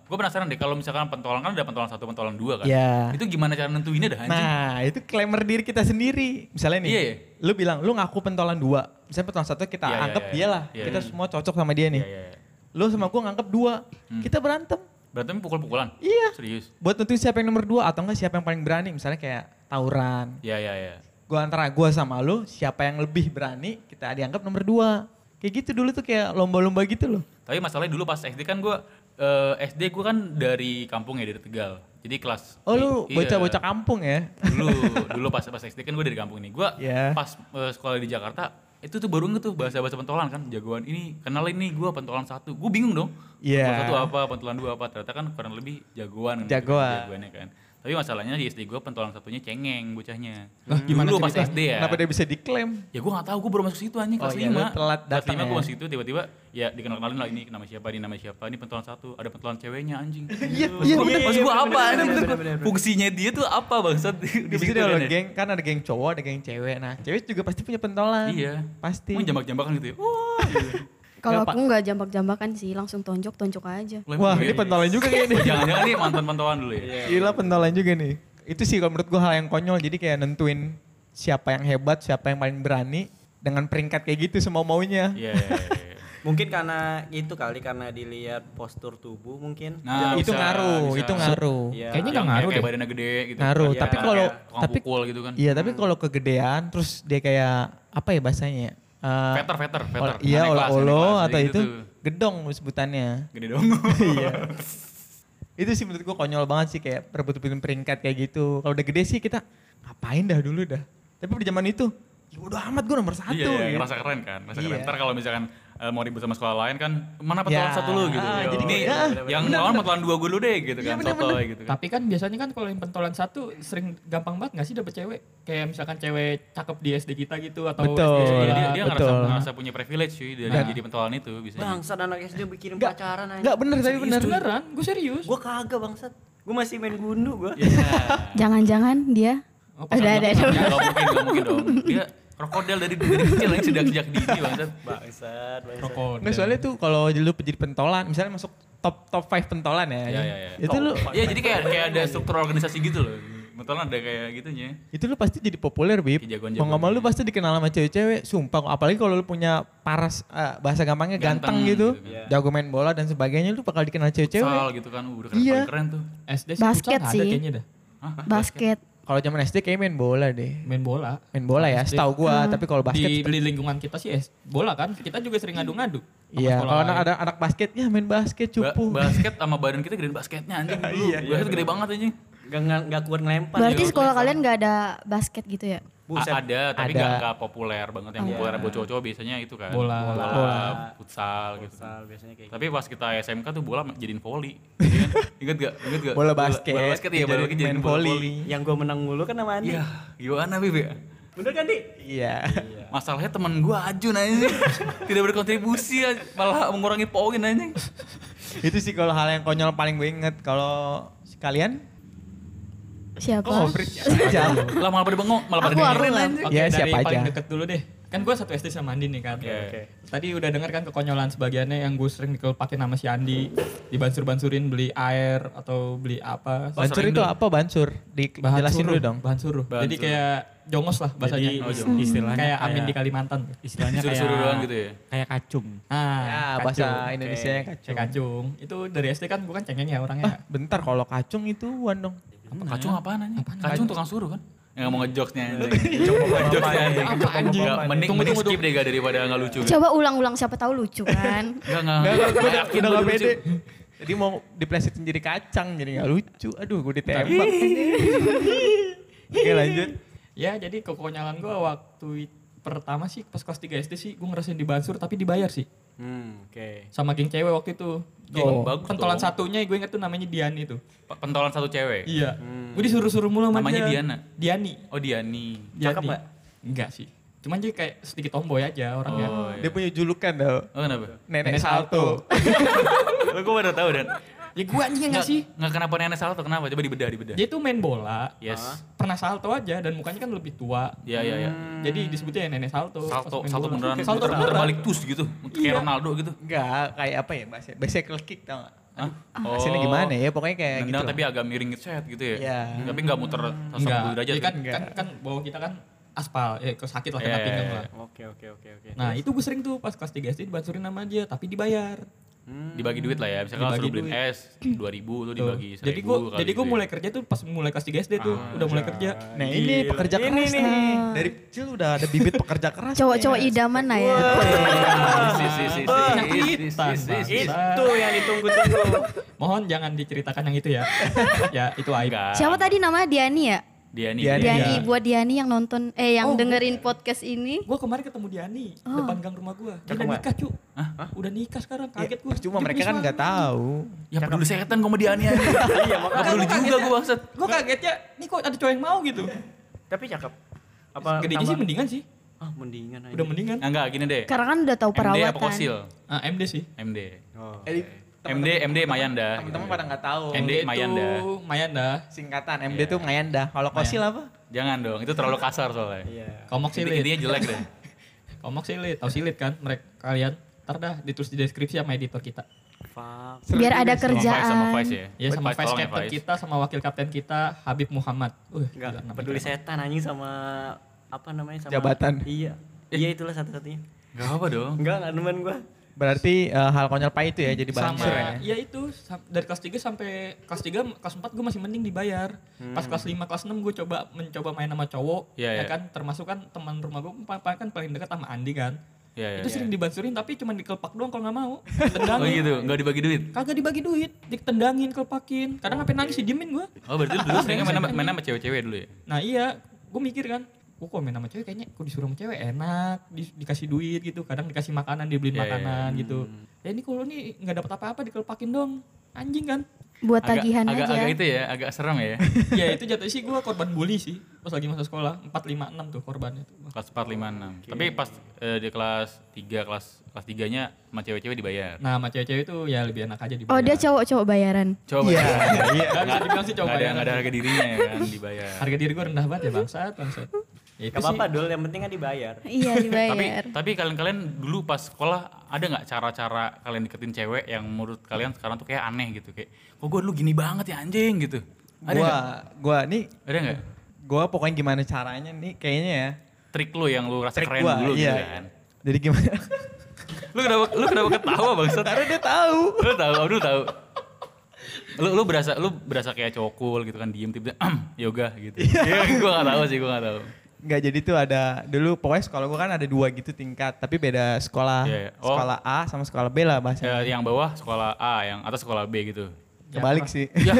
[SPEAKER 3] gue penasaran deh kalau misalkan pentolan kan ada pentolan satu, pentolan dua kan.
[SPEAKER 2] Iya.
[SPEAKER 3] Itu gimana cara nentuinnya dah anjing?
[SPEAKER 2] Nah itu klamer diri kita sendiri. Misalnya nih,
[SPEAKER 3] Iya, iya.
[SPEAKER 2] lu bilang lu ngaku pentolan dua. Misalnya pentolan satu kita
[SPEAKER 3] Iya, iya,
[SPEAKER 2] anggap
[SPEAKER 3] iya.
[SPEAKER 2] dia lah.
[SPEAKER 3] Iya,
[SPEAKER 2] kita
[SPEAKER 3] iya.
[SPEAKER 2] semua cocok sama dia nih.
[SPEAKER 3] Iya, iya, iya.
[SPEAKER 2] Lu sama gue nganggap dua.
[SPEAKER 3] Hmm.
[SPEAKER 2] Kita berantem.
[SPEAKER 3] Berantem pukul-pukulan?
[SPEAKER 2] Iya.
[SPEAKER 3] Serius?
[SPEAKER 2] Buat nentuin siapa yang nomor dua atau enggak siapa yang paling berani. Misalnya kayak tawuran.
[SPEAKER 3] Iya iya iya.
[SPEAKER 2] Gue antara gue sama lu siapa yang lebih berani kita dianggap nomor dua. Kayak gitu dulu tuh kayak lomba-lomba gitu loh.
[SPEAKER 3] Tapi masalahnya dulu pas SD kan gue eh, SD gue kan dari kampung ya dari Tegal. Jadi kelas
[SPEAKER 2] Oh lu
[SPEAKER 3] Iya.
[SPEAKER 2] bocah-bocah kampung ya?
[SPEAKER 3] dulu dulu pas pas SD kan gue dari kampung ini. Gue
[SPEAKER 2] Iya.
[SPEAKER 3] pas eh, sekolah di Jakarta itu tuh baru nggak tuh bahasa-bahasa pentolan kan jagoan ini kenalin nih gue pentolan satu gue bingung dong
[SPEAKER 2] Iya.
[SPEAKER 3] pentolan satu apa pentolan dua apa ternyata kan kurang lebih jagoan gitu,
[SPEAKER 2] Jagoan.
[SPEAKER 3] jagoannya kan tapi masalahnya di SD gue pentolan satunya cengeng bocahnya
[SPEAKER 6] Lah, gimana
[SPEAKER 3] dulu pas? SD ya
[SPEAKER 2] Kenapa dia bisa diklaim?
[SPEAKER 3] ya gue gak tahu gue baru masuk situ anjing
[SPEAKER 2] Oh
[SPEAKER 3] kelas
[SPEAKER 2] iya, lu
[SPEAKER 3] 5
[SPEAKER 2] telat
[SPEAKER 3] kelas
[SPEAKER 2] datang
[SPEAKER 3] 5 gue masuk situ tiba-tiba ya dikenal-kenalin lah ini nama siapa ini nama siapa ini pentolan satu ada pentolan ceweknya anjing
[SPEAKER 2] Iya, iya,
[SPEAKER 3] gua-
[SPEAKER 2] iya,
[SPEAKER 3] maksud
[SPEAKER 2] iya,
[SPEAKER 3] gue
[SPEAKER 2] bener,
[SPEAKER 3] apa Maksud gua, fungsinya dia tuh apa bangsat di
[SPEAKER 2] situ ada geng, kan ada geng cowok, ada geng cewek. Nah, cewek juga pasti punya pentolan.
[SPEAKER 3] iya
[SPEAKER 2] Pasti.
[SPEAKER 3] Emang jambak-jambakan gitu ya gitu.
[SPEAKER 7] Kalau aku nggak jambak-jambakan sih, langsung tonjok-tonjok aja.
[SPEAKER 2] Wah, ini
[SPEAKER 3] iya.
[SPEAKER 2] pentolan juga kayak ini.
[SPEAKER 3] jangan-jangan nih mantan pentolan dulu ya
[SPEAKER 2] Gila pentolan juga nih. Itu sih kalau menurut gua hal yang konyol. Jadi kayak nentuin siapa yang hebat, siapa yang paling berani dengan peringkat kayak gitu semau maunya.
[SPEAKER 3] iya iya, iya.
[SPEAKER 5] Mungkin karena itu kali karena dilihat postur tubuh mungkin.
[SPEAKER 3] Nah,
[SPEAKER 2] itu
[SPEAKER 3] bisa,
[SPEAKER 2] ngaruh,
[SPEAKER 3] bisa.
[SPEAKER 2] itu ngaruh.
[SPEAKER 5] Iya.
[SPEAKER 6] Kayaknya nggak ngaruh
[SPEAKER 3] kayak
[SPEAKER 6] deh.
[SPEAKER 3] badannya gede gitu
[SPEAKER 2] Ngaruh,
[SPEAKER 5] Iya,
[SPEAKER 2] tapi kalau tapi
[SPEAKER 3] pukul gitu kan
[SPEAKER 2] iya, tapi kalau kegedean terus dia kayak apa ya bahasanya? Eh,
[SPEAKER 3] veter veter veter
[SPEAKER 2] iya,
[SPEAKER 3] kelas,
[SPEAKER 2] atau itu
[SPEAKER 3] gitu tuh.
[SPEAKER 2] gedong sebutannya.
[SPEAKER 3] gede dong
[SPEAKER 2] iya. itu sih menurut gua konyol banget sih kayak rebut-rebutin peringkat kayak gitu. Kalau udah gede sih kita ngapain dah dulu dah. Tapi di zaman itu, ya udah amat gua nomor satu.
[SPEAKER 3] iya, iya, merasa keren kan merasa
[SPEAKER 2] Iya.
[SPEAKER 3] keren ntar kalau misalkan eh, mau ribut sama sekolah lain kan mana pentolan
[SPEAKER 2] Ya,
[SPEAKER 3] satu lu gitu
[SPEAKER 2] ah, jadi
[SPEAKER 3] ini
[SPEAKER 2] kayak, ah,
[SPEAKER 3] yang
[SPEAKER 2] bener,
[SPEAKER 3] lawan
[SPEAKER 2] bener.
[SPEAKER 3] pentolan dua gue dulu deh gitu
[SPEAKER 2] Iya,
[SPEAKER 3] kan
[SPEAKER 2] bener,
[SPEAKER 3] sotoy gitu kan
[SPEAKER 6] Tapi kan biasanya kan kalau yang pentolan satu sering gampang banget gak sih dapet cewek? Kayak misalkan cewek cakep di SD kita gitu atau
[SPEAKER 2] Betul.
[SPEAKER 6] SD
[SPEAKER 3] Iya,
[SPEAKER 6] sebelah.
[SPEAKER 3] dia, dia ngerasa,
[SPEAKER 2] betul.
[SPEAKER 3] ngerasa punya privilege cuy dari
[SPEAKER 2] Nah.
[SPEAKER 3] jadi pentolan itu bisa
[SPEAKER 5] Bangsat anak SD bikin
[SPEAKER 2] Nggak,
[SPEAKER 5] pacaran aja.
[SPEAKER 2] Enggak bener tapi bener.
[SPEAKER 6] Beneran, gue serius.
[SPEAKER 5] Gua kagak bangsat. Gua masih main gundu gua.
[SPEAKER 7] Jangan-jangan dia
[SPEAKER 6] Oh,
[SPEAKER 7] ada ada.
[SPEAKER 3] Gak mungkin, gak mungkin dong. Dia krokodil dari, dari kecil yang sejak sejak dini bangsat.
[SPEAKER 5] Bangsat, bangsat.
[SPEAKER 6] Krokodil.
[SPEAKER 2] Nggak soalnya tuh kalau lu jadi pentolan, misalnya masuk top top 5 pentolan ya.
[SPEAKER 3] Iya, iya, iya.
[SPEAKER 2] Itu lu
[SPEAKER 3] Iya jadi kayak kayak ada struktur organisasi gitu loh. Pentolan ada kayak gitunya.
[SPEAKER 2] itu lu pasti jadi populer, Bib. Mau nggak mau lu pasti dikenal sama cewek-cewek, sumpah. Apalagi kalau lu punya paras eh, bahasa gampangnya ganteng,
[SPEAKER 3] Ganteng
[SPEAKER 2] gitu,
[SPEAKER 3] gitu
[SPEAKER 5] kan.
[SPEAKER 2] jago main bola dan sebagainya, lu bakal dikenal cewek-cewek.
[SPEAKER 3] Futsal gitu kan, uh, udah keren,
[SPEAKER 2] Iya.
[SPEAKER 3] keren tuh.
[SPEAKER 6] SD sih
[SPEAKER 7] Basket sih.
[SPEAKER 6] ada kayaknya dah.
[SPEAKER 3] Hah?
[SPEAKER 7] Basket.
[SPEAKER 2] Kalau zaman SD kayak main bola deh.
[SPEAKER 6] Main bola.
[SPEAKER 2] Main bola ya, setahu gua, tapi kalau basket
[SPEAKER 6] Di, di lingkungan kita sih es bola kan. Kita juga sering ngadu-ngadu.
[SPEAKER 2] Iya, kalau anak ada anak basket ya main basket
[SPEAKER 3] Ba-
[SPEAKER 2] cupu.
[SPEAKER 3] basket sama badan kita gedein basketnya anjing dulu.
[SPEAKER 2] Iya,
[SPEAKER 3] basket gede banget anjing.
[SPEAKER 5] Gak, gak, gak kuat ngelempar.
[SPEAKER 7] Berarti
[SPEAKER 5] ya.
[SPEAKER 7] sekolah kalian nggak ada basket gitu ya?
[SPEAKER 5] Buset.
[SPEAKER 3] Ada, tapi
[SPEAKER 2] Ada.
[SPEAKER 3] nggak nggak populer banget. Yang
[SPEAKER 7] Iya.
[SPEAKER 3] populer buat cowok-cowok biasanya itu kan.
[SPEAKER 6] Bola.
[SPEAKER 3] bola, futsal gitu.
[SPEAKER 5] Futsal biasanya kayak
[SPEAKER 3] Tapi pas kita SMK tuh bola jadiin volley. Ingat gak? Ingat gak?
[SPEAKER 2] Bola basket,
[SPEAKER 3] Bola basket iya, bola basket jadiin bola
[SPEAKER 2] volley.
[SPEAKER 3] volley.
[SPEAKER 5] Yang gue menang mulu kan sama Andi.
[SPEAKER 3] Iya, gimana Bib ya?
[SPEAKER 5] Bener kan Di?
[SPEAKER 2] Iya.
[SPEAKER 3] Masalahnya teman gua Ajun anjing. Tidak berkontribusi malah mengurangi poin anjing.
[SPEAKER 2] Itu sih kalau hal yang konyol paling gue inget. Kalau kalian?
[SPEAKER 7] Siapa?
[SPEAKER 2] Oh, Fritz aja.
[SPEAKER 3] Lah malah pada bengong, malah pada dengerin.
[SPEAKER 6] Oke,
[SPEAKER 2] Ya,
[SPEAKER 6] dari
[SPEAKER 2] siapa
[SPEAKER 6] paling
[SPEAKER 2] aja.
[SPEAKER 6] deket dulu deh. Kan gue satu SD sama Andi nih kan.
[SPEAKER 3] Oke, oke.
[SPEAKER 6] Tadi udah denger kan kekonyolan sebagiannya yang gue sering dikepakin sama si Andi. Dibansur-bansurin beli air atau beli apa.
[SPEAKER 2] Bansur itu
[SPEAKER 3] tuh.
[SPEAKER 2] apa bansur?
[SPEAKER 6] Bahan
[SPEAKER 2] Dijelasin
[SPEAKER 6] suruh
[SPEAKER 2] dulu dong.
[SPEAKER 6] Bahan suruh.
[SPEAKER 3] Bahan
[SPEAKER 6] Jadi
[SPEAKER 3] suruh.
[SPEAKER 6] kayak jongos lah bahasanya.
[SPEAKER 4] Jadi
[SPEAKER 3] Oh, jongos.
[SPEAKER 4] istilahnya
[SPEAKER 6] kayak Amin di Kalimantan.
[SPEAKER 4] Istilahnya kayak
[SPEAKER 3] doang gitu ya.
[SPEAKER 4] Kayak kacung.
[SPEAKER 6] Ah,
[SPEAKER 2] Ya,
[SPEAKER 6] kacung.
[SPEAKER 2] bahasa Indonesia
[SPEAKER 6] Kayak
[SPEAKER 2] kacung.
[SPEAKER 6] kacung. Itu dari SD kan gue kan cengeng ya orangnya.
[SPEAKER 2] Bentar kalau kacung itu wan dong.
[SPEAKER 3] Apa kacung apaan anjing?
[SPEAKER 6] Apaan?
[SPEAKER 3] Kacung tukang suruh kan? Yang ngomong ngejokesnya anjing. Ngejokesnya.
[SPEAKER 6] Apa anjing?
[SPEAKER 3] Nggak, Mending mending skip deh gak daripada nggak lucu.
[SPEAKER 7] Coba ulang-ulang siapa tahu lucu kan?
[SPEAKER 3] Enggak enggak.
[SPEAKER 2] Enggak, enggak, gue
[SPEAKER 3] Nggak
[SPEAKER 2] udah, gak pede. Jadi mau diplesetin jadi kacang jadi gak lucu. Aduh gue ditembak. Oke lanjut.
[SPEAKER 6] Ya jadi kekonyolan gue waktu pertama sih pas kelas 3 SD sih gue ngerasain dibansur tapi dibayar sih.
[SPEAKER 5] Hmm, oke.
[SPEAKER 6] Sama geng cewek waktu itu. Geng
[SPEAKER 3] Oh, bagus
[SPEAKER 6] pentolan
[SPEAKER 3] dong.
[SPEAKER 6] satunya gue inget tuh namanya Diani tuh.
[SPEAKER 3] P- Pentolan satu cewek.
[SPEAKER 6] Iya. Gue disuruh-suruh mulu sama
[SPEAKER 3] Namanya
[SPEAKER 6] dia.
[SPEAKER 3] Diana?
[SPEAKER 6] Diani.
[SPEAKER 3] Oh Diani.
[SPEAKER 6] Diani.
[SPEAKER 5] Cakep nggak?
[SPEAKER 6] Enggak sih. Cuman dia kayak sedikit tomboy aja orangnya.
[SPEAKER 3] Oh, iya.
[SPEAKER 2] Dia punya julukan tau.
[SPEAKER 3] Oh kenapa?
[SPEAKER 2] Nenek,
[SPEAKER 6] Nenek
[SPEAKER 2] salto.
[SPEAKER 3] Lo gue baru tahu dan.
[SPEAKER 6] Ya gue anjing enggak sih?
[SPEAKER 3] Nggak kenapa nenek salto kenapa? Coba dibedah dibedah.
[SPEAKER 6] Dia tuh main bola.
[SPEAKER 3] Yes.
[SPEAKER 6] Pernah salto aja dan mukanya kan lebih tua.
[SPEAKER 3] Iya iya iya.
[SPEAKER 6] Jadi disebutnya nenek salto.
[SPEAKER 3] Salto
[SPEAKER 6] pas main
[SPEAKER 3] salto
[SPEAKER 6] bola.
[SPEAKER 3] beneran
[SPEAKER 6] Salto beneran.
[SPEAKER 3] balik tus gitu.
[SPEAKER 6] Iya.
[SPEAKER 3] Kayak Ronaldo gitu.
[SPEAKER 2] Enggak, kayak apa ya bahasa bicycle kick tau gak?
[SPEAKER 3] Hah?
[SPEAKER 2] Hasilnya gimana ya? Pokoknya kayak gitu.
[SPEAKER 3] Nendang
[SPEAKER 2] lah.
[SPEAKER 3] tapi agak miring set gitu ya.
[SPEAKER 2] Iya.
[SPEAKER 3] Tapi nggak muter 180
[SPEAKER 6] Enggak.
[SPEAKER 3] derajat.
[SPEAKER 6] Jadi kan,
[SPEAKER 3] gitu.
[SPEAKER 6] kan, kan bawah kita kan aspal. Ya sakit lah
[SPEAKER 3] Iya,
[SPEAKER 6] kena
[SPEAKER 3] iya,
[SPEAKER 6] pinggang
[SPEAKER 3] iya.
[SPEAKER 6] lah.
[SPEAKER 5] Oke, oke, oke, oke.
[SPEAKER 6] Nah itu gue sering tuh pas kelas 3 SD dibansurin sama dia tapi dibayar.
[SPEAKER 3] Dibagi duit lah ya. Misalkan
[SPEAKER 6] Dibagi
[SPEAKER 3] suruh beliin
[SPEAKER 6] duit.
[SPEAKER 3] es 2000 tuh dibagi 1000
[SPEAKER 6] jadi gue
[SPEAKER 3] kali
[SPEAKER 6] jadi gue
[SPEAKER 3] gitu ya.
[SPEAKER 6] mulai kerja tuh pas mulai kelas 3 SD tuh udah mulai kerja.
[SPEAKER 2] Nah ini pekerja
[SPEAKER 5] Ini
[SPEAKER 2] keras
[SPEAKER 5] nih.
[SPEAKER 2] nih. Dari kecil udah ada bibit pekerja keras.
[SPEAKER 7] Cowok-cowok idaman lah ya.
[SPEAKER 5] Itu yang ditunggu-tunggu.
[SPEAKER 6] Mohon jangan diceritakan yang itu ya. ya itu aib.
[SPEAKER 7] Siapa tadi namanya Diani ya?
[SPEAKER 3] Diani.
[SPEAKER 2] Diani.
[SPEAKER 7] Diani
[SPEAKER 2] Iya.
[SPEAKER 7] buat Diani yang nonton eh yang
[SPEAKER 6] Oh.
[SPEAKER 7] dengerin podcast ini.
[SPEAKER 6] Gue kemarin ketemu Diani depan gang rumah gue. Dia udah
[SPEAKER 5] nggak?
[SPEAKER 6] nikah cu. Udah nikah sekarang. Kaget gue.
[SPEAKER 2] Cuma mereka kan nggak tahu.
[SPEAKER 3] Ya peduli setan gue sama Diani aja. Iya, makanya. Gak peduli juga gue bangsat.
[SPEAKER 6] Gue kagetnya, nih kok ada cowok yang mau gitu.
[SPEAKER 5] Tapi cakep. Apa
[SPEAKER 6] Gedenya sih mendingan sih.
[SPEAKER 5] Ah, mendingan aja.
[SPEAKER 6] Udah mendingan.
[SPEAKER 3] Nah, enggak gini deh.
[SPEAKER 7] Karena kan udah tahu
[SPEAKER 3] MD
[SPEAKER 7] perawatan.
[SPEAKER 3] apa Kosil?
[SPEAKER 6] Ah, MD sih.
[SPEAKER 3] MD.
[SPEAKER 5] Oh.
[SPEAKER 2] Eh,
[SPEAKER 3] MD, MD Mayanda.
[SPEAKER 2] Teman-teman
[SPEAKER 3] gitu.
[SPEAKER 2] pada nggak tahu.
[SPEAKER 3] MD
[SPEAKER 6] itu
[SPEAKER 3] Mayanda.
[SPEAKER 6] Mayanda.
[SPEAKER 2] Singkatan MD tuh Mayanda. Kalau Kosil apa?
[SPEAKER 3] Jangan dong, itu terlalu kasar soalnya.
[SPEAKER 5] Iya.
[SPEAKER 6] Komok silit.
[SPEAKER 3] Intinya jelek deh.
[SPEAKER 6] Komok silit. Tahu silit kan mereka kalian. Ntar dah ditulis di deskripsi sama editor kita.
[SPEAKER 5] Fuck.
[SPEAKER 7] Biar ada
[SPEAKER 3] Sama Vice, sama
[SPEAKER 7] kerjaan.
[SPEAKER 3] Vice ya.
[SPEAKER 6] Ya sama
[SPEAKER 3] Vice,
[SPEAKER 6] vice
[SPEAKER 3] tolong ya,
[SPEAKER 6] captain
[SPEAKER 3] Vice.
[SPEAKER 6] kita sama wakil kapten kita Habib Muhammad. Uh,
[SPEAKER 5] Enggak peduli setan anjing sama apa namanya sama
[SPEAKER 2] Jabatan.
[SPEAKER 5] Iya. Iya itulah satu-satunya.
[SPEAKER 3] Gak apa dong.
[SPEAKER 5] Enggak, enggak nemen gua.
[SPEAKER 2] Berarti eh, hal konyol pak itu ya jadi
[SPEAKER 6] sama
[SPEAKER 2] bansur ya.
[SPEAKER 6] ya itu dari kelas 3 sampai kelas 3 kelas 4 gue masih mending dibayar pas kelas 5 kelas 6 gue coba mencoba main sama cowok
[SPEAKER 3] Iya,
[SPEAKER 6] ya
[SPEAKER 3] iya.
[SPEAKER 6] kan termasuk kan teman rumah gue kan paling dekat sama Andi kan
[SPEAKER 3] Iya, iya.
[SPEAKER 6] itu sering dibansurin tapi cuma dikelepak doang kalau nggak mau ditendangin
[SPEAKER 3] Oh gitu, nggak dibagi duit.
[SPEAKER 6] kagak dibagi duit ditendangin kelepakin kadang sampai nangis didiemin gue
[SPEAKER 3] Oh berarti lu dulu seringnya main, sama- main sama cewek-cewek dulu ya?
[SPEAKER 6] nah iya gue mikir kan gue kok main sama cewek kayaknya kok disuruh sama cewek enak di- dikasih duit gitu kadang dikasih makanan dibeliin
[SPEAKER 3] Iya, iya,
[SPEAKER 6] makanan gitu ya ini kalau nih nggak dapat apa-apa dikelepakin dong anjing kan
[SPEAKER 7] Buat
[SPEAKER 3] Agak,
[SPEAKER 7] tagihan
[SPEAKER 3] agak,
[SPEAKER 7] aja.
[SPEAKER 3] agak itu ya, agak serem ya.
[SPEAKER 6] ya itu jatuh sih gue korban bully sih pas lagi masa sekolah 456 tuh korbannya tuh
[SPEAKER 3] kelas 4, 5, 6. Tapi pas eh, di kelas 3, kelas kelas 3-nya sama cewek-cewek dibayar.
[SPEAKER 6] nah sama cewek-cewek itu ya lebih enak aja dibayar
[SPEAKER 7] Oh dia cowok-cowok bayaran.
[SPEAKER 3] Coba
[SPEAKER 2] Iya,
[SPEAKER 3] iya.
[SPEAKER 6] Gak bisa dibilang sih
[SPEAKER 3] Gak
[SPEAKER 6] coba
[SPEAKER 3] ada,
[SPEAKER 6] ya
[SPEAKER 3] nggak ada harga dirinya ya kan dibayar.
[SPEAKER 6] harga diri gue rendah banget ya bangsat bangsat ya itu
[SPEAKER 5] Gak apa-apa dul, yang penting kan dibayar.
[SPEAKER 7] Iya
[SPEAKER 3] tapi
[SPEAKER 7] dibayar.
[SPEAKER 3] tapi kalian-kalian dulu pas sekolah ada nggak cara-cara kalian deketin cewek yang menurut kalian sekarang tuh kayak aneh gitu? Kayak kok gue dulu gini banget ya anjing? gitu. Ada
[SPEAKER 2] Gua
[SPEAKER 3] nggak?
[SPEAKER 2] gua nih
[SPEAKER 3] ada nggak?
[SPEAKER 2] gua pokoknya gimana caranya nih kayaknya ya.
[SPEAKER 3] trik lu yang lu rasa
[SPEAKER 2] Trik
[SPEAKER 3] keren
[SPEAKER 2] gua,
[SPEAKER 3] dulu
[SPEAKER 2] iya.
[SPEAKER 3] gitu kan?
[SPEAKER 2] Jadi gimana?
[SPEAKER 3] lu kenapa lu kenapa ketawa bangsat
[SPEAKER 2] Karena dia tahu.
[SPEAKER 3] lu tahu Abdul tahu. Lu lu berasa lu berasa kayak cowok cool gitu kan diem tiba yoga gitu. Iya. Gua gak tahu sih gua gak tahu
[SPEAKER 2] Enggak jadi tuh ada dulu pokoknya sekolah gua kan ada dua gitu tingkat tapi beda sekolah.
[SPEAKER 3] Iya, iya. Oh.
[SPEAKER 2] Sekolah A sama sekolah B lah bahasanya.
[SPEAKER 3] ya, yang bawah sekolah A yang atas sekolah B gitu
[SPEAKER 2] Kebalik sih.
[SPEAKER 3] ya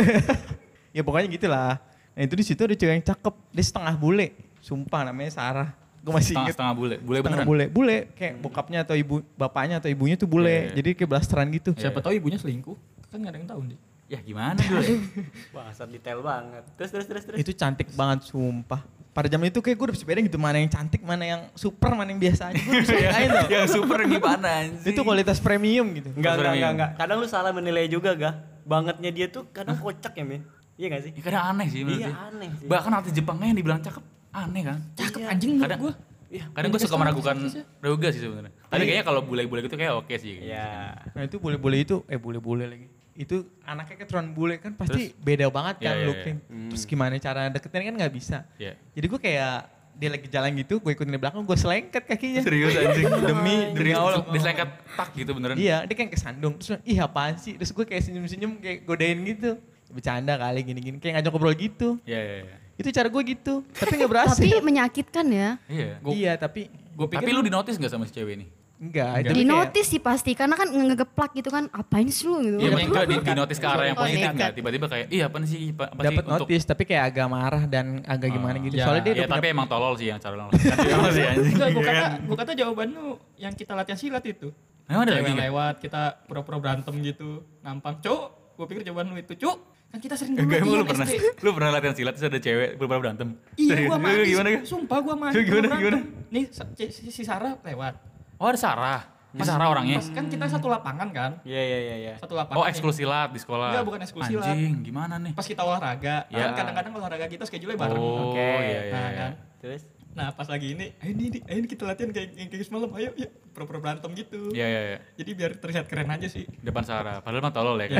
[SPEAKER 2] ya pokoknya gitulah. Nah itu di situ ada cewek yang cakep, dia setengah bule. Sumpah namanya Sarah. Gue masih
[SPEAKER 3] setengah
[SPEAKER 2] inget.
[SPEAKER 3] setengah bule bule
[SPEAKER 2] Setengah
[SPEAKER 3] beneran
[SPEAKER 2] bule, bule kayak bokapnya atau ibu bapaknya atau ibunya tuh bule.
[SPEAKER 3] Iya, iya.
[SPEAKER 2] Jadi kayak blasteran gitu.
[SPEAKER 6] siapa tahu ibunya selingkuh kan gak ada yang tahu nih
[SPEAKER 3] ya gimana dulu
[SPEAKER 5] Wah, asal detail banget. Terus terus terus terus.
[SPEAKER 2] Itu cantik banget sumpah. Pada zaman itu kayak gue udah bisa bedain gitu mana yang cantik, mana yang super, mana yang biasa aja. Gue bisa bedain loh.
[SPEAKER 3] yang super gimana anjing
[SPEAKER 2] Itu kualitas premium gitu.
[SPEAKER 5] Enggak, enggak, enggak, enggak. Kadang lu salah menilai juga, gak? Bangetnya dia tuh kadang kocak ya, Min. Iya gak sih?
[SPEAKER 3] Ya, kadang aneh sih menurut
[SPEAKER 5] Iya, aneh sih.
[SPEAKER 3] Bahkan artis Jepangnya yang dibilang cakep, aneh kan.
[SPEAKER 6] cakep
[SPEAKER 5] Iya.
[SPEAKER 6] anjing menurut
[SPEAKER 3] Kadang-
[SPEAKER 6] gue
[SPEAKER 5] Iya.
[SPEAKER 3] Kadang gue suka meragukan Ryoga sih sebenarnya. Tapi kayaknya kalau bule-bule gitu kayak oke sih.
[SPEAKER 5] Iya.
[SPEAKER 2] Nah itu bule-bule itu, eh bule-bule lagi. Itu anaknya keturunan bule kan pasti beda banget kan
[SPEAKER 3] Iya, iya,
[SPEAKER 2] looknya. Terus gimana cara deketin kan nggak bisa.
[SPEAKER 3] Iya.
[SPEAKER 2] Jadi gue kayak dia lagi jalan gitu, gue ikutin di belakang, gue selengket kakinya.
[SPEAKER 3] Serius anjing.
[SPEAKER 2] Demi demi Allah.
[SPEAKER 3] Diselengkat tak gitu beneran.
[SPEAKER 2] Iya, dia kayak kesandung. Terus ih apaan sih? Terus gue kayak senyum-senyum kayak godain gitu. Bercanda kali gini-gini, kayak ngajak ngobrol gitu.
[SPEAKER 3] Iya, iya, iya.
[SPEAKER 2] Itu cara gue gitu, tapi gak berhasil.
[SPEAKER 7] Tapi menyakitkan ya.
[SPEAKER 3] Iya.
[SPEAKER 2] iya, tapi
[SPEAKER 6] gue pikir
[SPEAKER 3] Tapi lu di notice gak sama si cewek ini?
[SPEAKER 2] Enggak, itu
[SPEAKER 7] Di notice sih pasti karena kan ngegeplak gitu kan apain sih lu gitu.
[SPEAKER 3] Iya, gue di, di notis ke arah yang positif
[SPEAKER 7] nekat.
[SPEAKER 3] nggak? Tiba-tiba kayak, iya apa sih, apa, sih
[SPEAKER 2] dapat
[SPEAKER 3] untuk
[SPEAKER 2] notice tapi kayak agak marah dan agak gimana gitu.
[SPEAKER 6] ya,
[SPEAKER 2] Soalnya dia
[SPEAKER 3] Ya
[SPEAKER 2] udah
[SPEAKER 3] tapi emang tolol sih yang cara lo. Tolol sih anjing.
[SPEAKER 6] Enggak, gua kata, gua kata jawaban lu yang kita latihan silat itu.
[SPEAKER 3] Emang ada lagi
[SPEAKER 6] lewat, kita pura-pura berantem gitu, nampang. Cuk, gua pikir jawaban lu itu, cuk. Kan kita sering dulu
[SPEAKER 3] Enggak, emang lu
[SPEAKER 6] latihan
[SPEAKER 3] pernah lu pernah latihan silat terus ada cewek beberapa berantem.
[SPEAKER 6] Iya, gua mati.
[SPEAKER 3] Gimana?
[SPEAKER 6] Sumpah gua mati.
[SPEAKER 3] Gimana, gimana?
[SPEAKER 6] berantem. Nih, si Sarah lewat.
[SPEAKER 3] Oh ada Sarah. Ini Sarah orangnya.
[SPEAKER 6] Pas kan kita satu lapangan kan.
[SPEAKER 5] Iya iya iya iya.
[SPEAKER 6] Satu lapangan.
[SPEAKER 3] Oh
[SPEAKER 6] nih.
[SPEAKER 3] ekskul silat di sekolah.
[SPEAKER 6] Enggak, bukan ekskul silat.
[SPEAKER 3] Anjing, gimana nih?
[SPEAKER 6] Pas kita olahraga,
[SPEAKER 3] Ya.
[SPEAKER 6] kan kadang-kadang olahraga kita schedule bareng.
[SPEAKER 3] Oh,
[SPEAKER 5] Oke.
[SPEAKER 3] iya iya.
[SPEAKER 6] Nah,
[SPEAKER 3] iya.
[SPEAKER 6] kan.
[SPEAKER 5] Terus?
[SPEAKER 6] Nah, pas lagi ini, ayo nih, nih, ayo nih kita latihan kayak yang kayak semalam, ayo, ya, pura-pura berantem gitu.
[SPEAKER 3] Iya iya iya.
[SPEAKER 6] Jadi biar terlihat keren aja sih.
[SPEAKER 3] Depan Sarah. Padahal mah tolol ya kan.